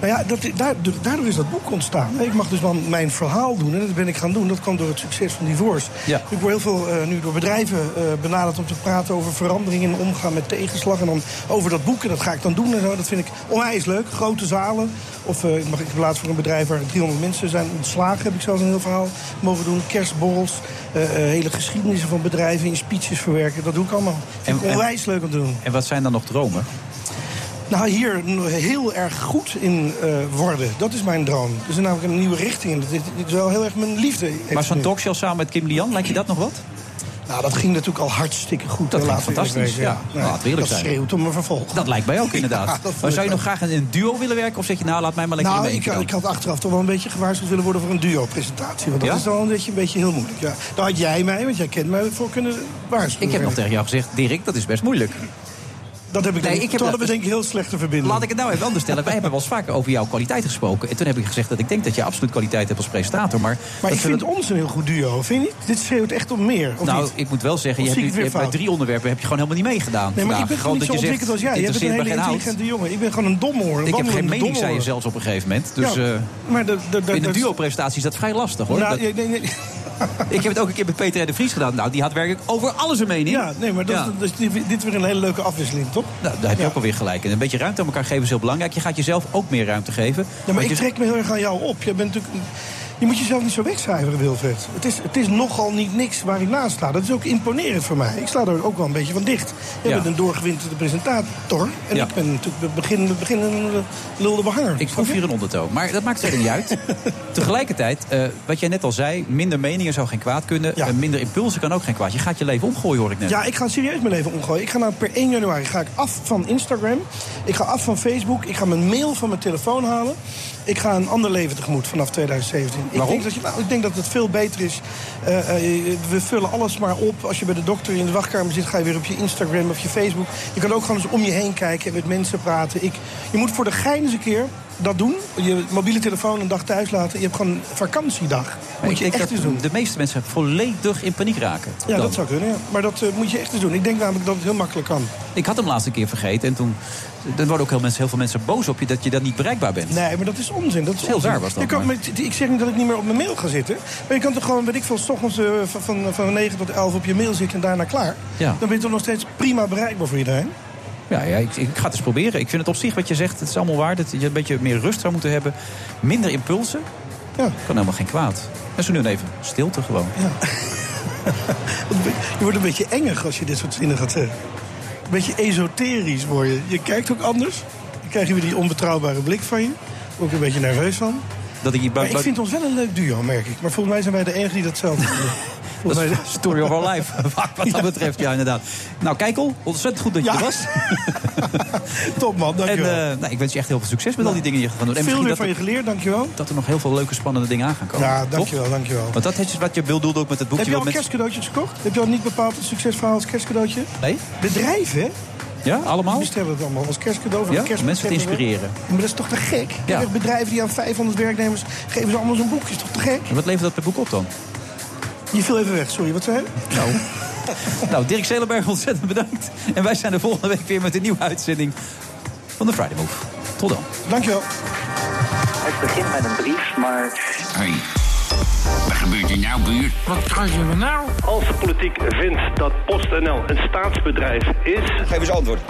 Nou ja, dat, daardoor, daardoor is dat boek ontstaan. Ik mag dus wel mijn verhaal doen en dat ben ik gaan doen. Dat kwam door het succes van Divorce. Ja. Ik word heel veel eh, nu door bedrijven eh, benaderd om te praten over veranderingen in omgaan met tegenslag. En dan over dat boek. En dat ga ik dan doen en zo. Dat vind ik onwijs leuk. Grote zalen. Of eh, ik mag ik heb laatst voor een bedrijf waar 300 mensen zijn ontslagen. Heb ik zelfs een heel verhaal mogen doen. Kerstborrels. hele geschiedenissen van bedrijven in speeches verwerken. Dat doe ik allemaal. Vind ik En- en- onwijs leuk om te doen. En wat zijn dan nog dromen? Nou, hier heel erg goed in eh, worden. Dat is mijn droom. Er is namelijk een nieuwe richting. in. Dit, dit is wel heel erg mijn liefde. Maar zo'n talkshow samen met Kim Lian, lijkt je dat nog wat? Nou, dat ging natuurlijk al hartstikke goed. Dat ging eerlijk fantastisch, ja. Nee, Nou, dat zijn. schreeuwt om een vervolg. Dat lijkt mij ook inderdaad. Ja, maar zou je nog graag in een duo willen werken? Of zeg je, nou, laat mij maar lekker Nou, ik, ik had achteraf toch wel een beetje gewaarschuwd willen worden voor een duo-presentatie. Want dat Ja? is wel een beetje, een beetje heel moeilijk. Ja. Daar had jij mij, want jij kent mij, voor kunnen waarschuwen. Ik heb nog tegen jou gezegd, Dirk, dat is best moeilijk. Dat heb ik Nee, ik heb Toen dat- we denk ik heel slechte verbinding. Laat ik het nou even anders stellen. Wij hebben wel eens vaker over jouw kwaliteit gesproken. En toen heb ik gezegd dat ik denk dat je absoluut kwaliteit hebt als presentator. Maar, Maar ik vind ons een heel goed duo, vind je niet? Dit schreeuwt echt om meer, of nou, niet? ik moet wel zeggen, je hebt, je bij drie onderwerpen heb je gewoon helemaal niet meegedaan. Nee, maar vandaag. ik ben Gewoon niet zo als jij. Je bent een hele intelligente jongen. Ik ben gewoon een domhoor. Ik heb geen mening, zei je zelfs op een gegeven moment. Dus Ja, eh, maar de, de, de, in de- duo-presentatie is dat vrij lastig, hoor. Nou, Dat- nee, nee. ik heb het ook een keer met Peter de Vries gedaan. Nou, die had werkelijk over alles een mening. Ja, nee, maar dat Ja. is, dit is weer een hele leuke afwisseling, toch? Nou, daar heb je ook alweer gelijk. En een beetje ruimte aan elkaar geven is heel belangrijk. Je gaat jezelf ook meer ruimte geven. Ja, maar ik je- trek me heel erg aan jou op. Je, bent natuurlijk, je moet jezelf niet zo wegcijferen, Wilfred. Het is, het is nogal niet niks waar ik naast sta. Dat is ook imponerend voor mij. Ik sta er ook wel een beetje van dicht. Je Ja. bent een doorgewinterde presentator. En Ja. ik ben natuurlijk de beginnende, beginnende lulde behanger. Ik proef hier een ondertoon. Maar dat maakt verder niet uit. Tegelijkertijd, eh, wat jij net al zei, minder meningen zou geen kwaad kunnen. Eh, minder impulsen kan ook geen kwaad. Je gaat je leven omgooien, hoor ik net. Ja, ik ga serieus mijn leven omgooien. Ik ga nou per 1 januari ga ik af van Instagram. Ik ga af van Facebook. Ik ga mijn mail van mijn telefoon halen. Ik ga een ander leven tegemoet vanaf 2017. Ik Waarom? denk, dat je, nou, ik denk dat het veel beter is. Eh, eh, we vullen alles maar op. Als je bij de dokter in de wachtkamer zit, ga je weer op je Instagram of je Facebook. Je kan ook gewoon eens om je heen kijken en met mensen praten. Ik, je moet voor de gein eens een keer dat doen. Je mobiele telefoon een dag thuis laten. Je hebt gewoon een vakantiedag. Moet ik je echt dat eens doen. de meeste mensen volledig in paniek raken. Ja, Dan. dat zou kunnen. Ja. Maar dat eh, moet je echt eens doen. Ik denk namelijk dat het heel makkelijk kan. Ik had hem laatste keer vergeten. En toen dan worden ook heel, mensen, heel veel mensen boos op je dat je dan niet bereikbaar bent. Nee, maar dat is onzin. Dat is heel onzin. raar was dat, Je kan met, ik zeg niet dat ik niet meer op mijn mail ga zitten. Maar je kan toch gewoon, weet ik veel, s ochtends eh, van, van, van 9 tot 11 op je mail zitten en daarna klaar. Ja. Dan ben je toch nog steeds prima bereikbaar voor iedereen. Ja, ja ik, ik ga het eens proberen. Ik vind het op zich wat je zegt, het is allemaal waar. Dat je een beetje meer rust zou moeten hebben. Minder impulsen. Ja. Kan helemaal geen kwaad. En zo nu even stilte gewoon. Je wordt een beetje engig als je dit soort zinnen gaat zeggen. Een beetje esoterisch word je. Je kijkt ook anders. Dan krijg je weer die onbetrouwbare blik van je. Ook een beetje nerveus van. Dat ik, Maar ik vind ons wel een leuk duo, merk ik. Maar volgens mij zijn wij de enige die dat zelf doen. Dat is story of our life, wat dat betreft. Ja, inderdaad. Nou, Kijkel, ontzettend goed dat je er was. Top man, En dankjewel. eh, nou, ik wens je echt heel veel succes met al die dingen die je gaat doen. En Veel weer dat van je er- geleerd, dankjewel. Dat er nog heel veel leuke, spannende dingen aan gaan komen. Ja, dankjewel, dankjewel. Want dat is wat je bedoelde ook met het boekje. Heb je al wat kerstcadeautjes gekocht? Heb je al niet bepaald een succesverhaal als kerstcadeautje? Nee. Bedrijven, hè? Ja, allemaal? Die bestellen het allemaal als kerstcadeau. Van Ja, een mensen te we. inspireren. Maar dat is toch te gek? Ja. bedrijven die aan 500 werknemers geven ze allemaal zo'n boekje. is toch te gek? En wat levert dat per boek op dan? Je viel even weg, sorry. Wat zei je? Nou. nou, Dirk Zelenberg, ontzettend bedankt. En wij zijn er volgende week weer met een nieuwe uitzending van de Friday Move. Tot dan. Dankjewel. Het begint met een brief, maar... Hé, wat gebeurt er nou, buur? Wat krijgen we nou? Als de politiek vindt dat PostNL een staatsbedrijf is... Geef eens antwoord.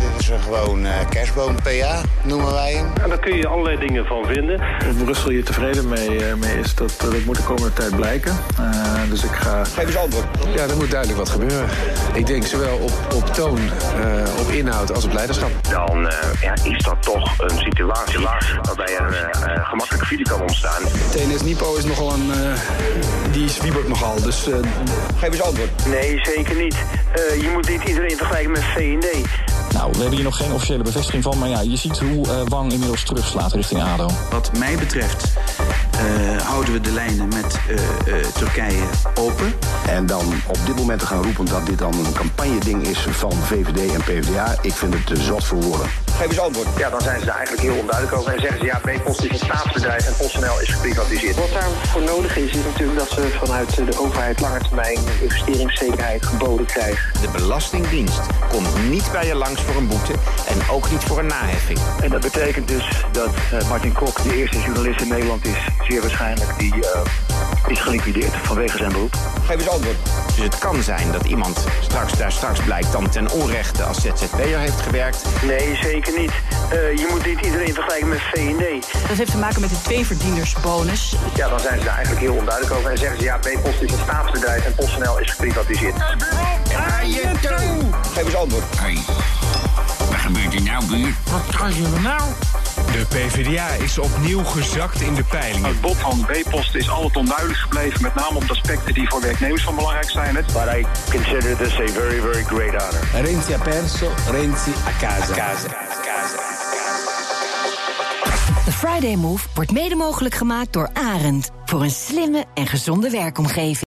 Dit is een gewoon eh, kerstboom PA, noemen wij hem. En daar kun je allerlei dingen van vinden. Of Brussel hier tevreden mee, eh, mee is, dat, dat moet de komende tijd blijken. Eh, dus ik ga... Geef eens antwoord. Ja, er moet duidelijk wat gebeuren. Ik denk zowel op, op toon, eh, op inhoud als op leiderschap. Dan eh, ja, is dat toch een situatie waarbij er eh, eh, gemakkelijk file kan ontstaan. TNS Nipo is nogal een... eh, die zwiebert nogal, dus... eh, Geef eens antwoord. Nee, zeker niet. Eh, je moet niet iedereen vergelijken met V&D. Nou, we hebben hier nog geen officiële bevestiging van. Maar ja, je ziet hoe eh, Wang inmiddels terugslaat richting ADO. Wat mij betreft eh, houden we de lijnen met eh, Turkije open. En dan op dit moment te gaan roepen dat dit dan een campagne-ding is van VVD en PvdA. Ik vind het te zot voor woorden. Geef eens antwoord. Ja, dan zijn ze daar eigenlijk heel onduidelijk over. En zeggen ze, ja, B-Post is een staatsbedrijf en PostNL is geprivatiseerd. Wat daarvoor nodig is, is natuurlijk dat ze vanuit de overheid lange termijn investeringszekerheid geboden krijgen. De Belastingdienst komt niet bij je langs voor een boete en ook niet voor een naheffing. En dat betekent dus dat eh, Martin Kok de eerste journalist in Nederland is, zeer waarschijnlijk, die eh, is geliquideerd vanwege zijn beroep. Geef eens antwoord. Dus het kan zijn dat iemand straks daar straks blijkt dan ten onrechte als ZZP'er heeft gewerkt. Nee, zeker niet. Eh, je moet niet iedereen vergelijken met V&D. Dat heeft te maken met de tweeverdiendersbonus. Ja, dan zijn ze daar eigenlijk heel onduidelijk over. En zeggen ze, ja, B-Post is een staatsbedrijf en PostNL is geprivatiseerd. Geef eens antwoord. Hé, wat gebeurt er nou, buur? Wat krijgen we nou? De PvdA is opnieuw gezakt in de peilingen. Het bod van B-post is altijd onduidelijk gebleven, met name op de aspecten die voor werknemers van belangrijk zijn. But I consider this a very, very great honor. Renzi ha perso, Renzi a casa. De Friday Move wordt mede mogelijk gemaakt door Arend. Voor een slimme en gezonde werkomgeving.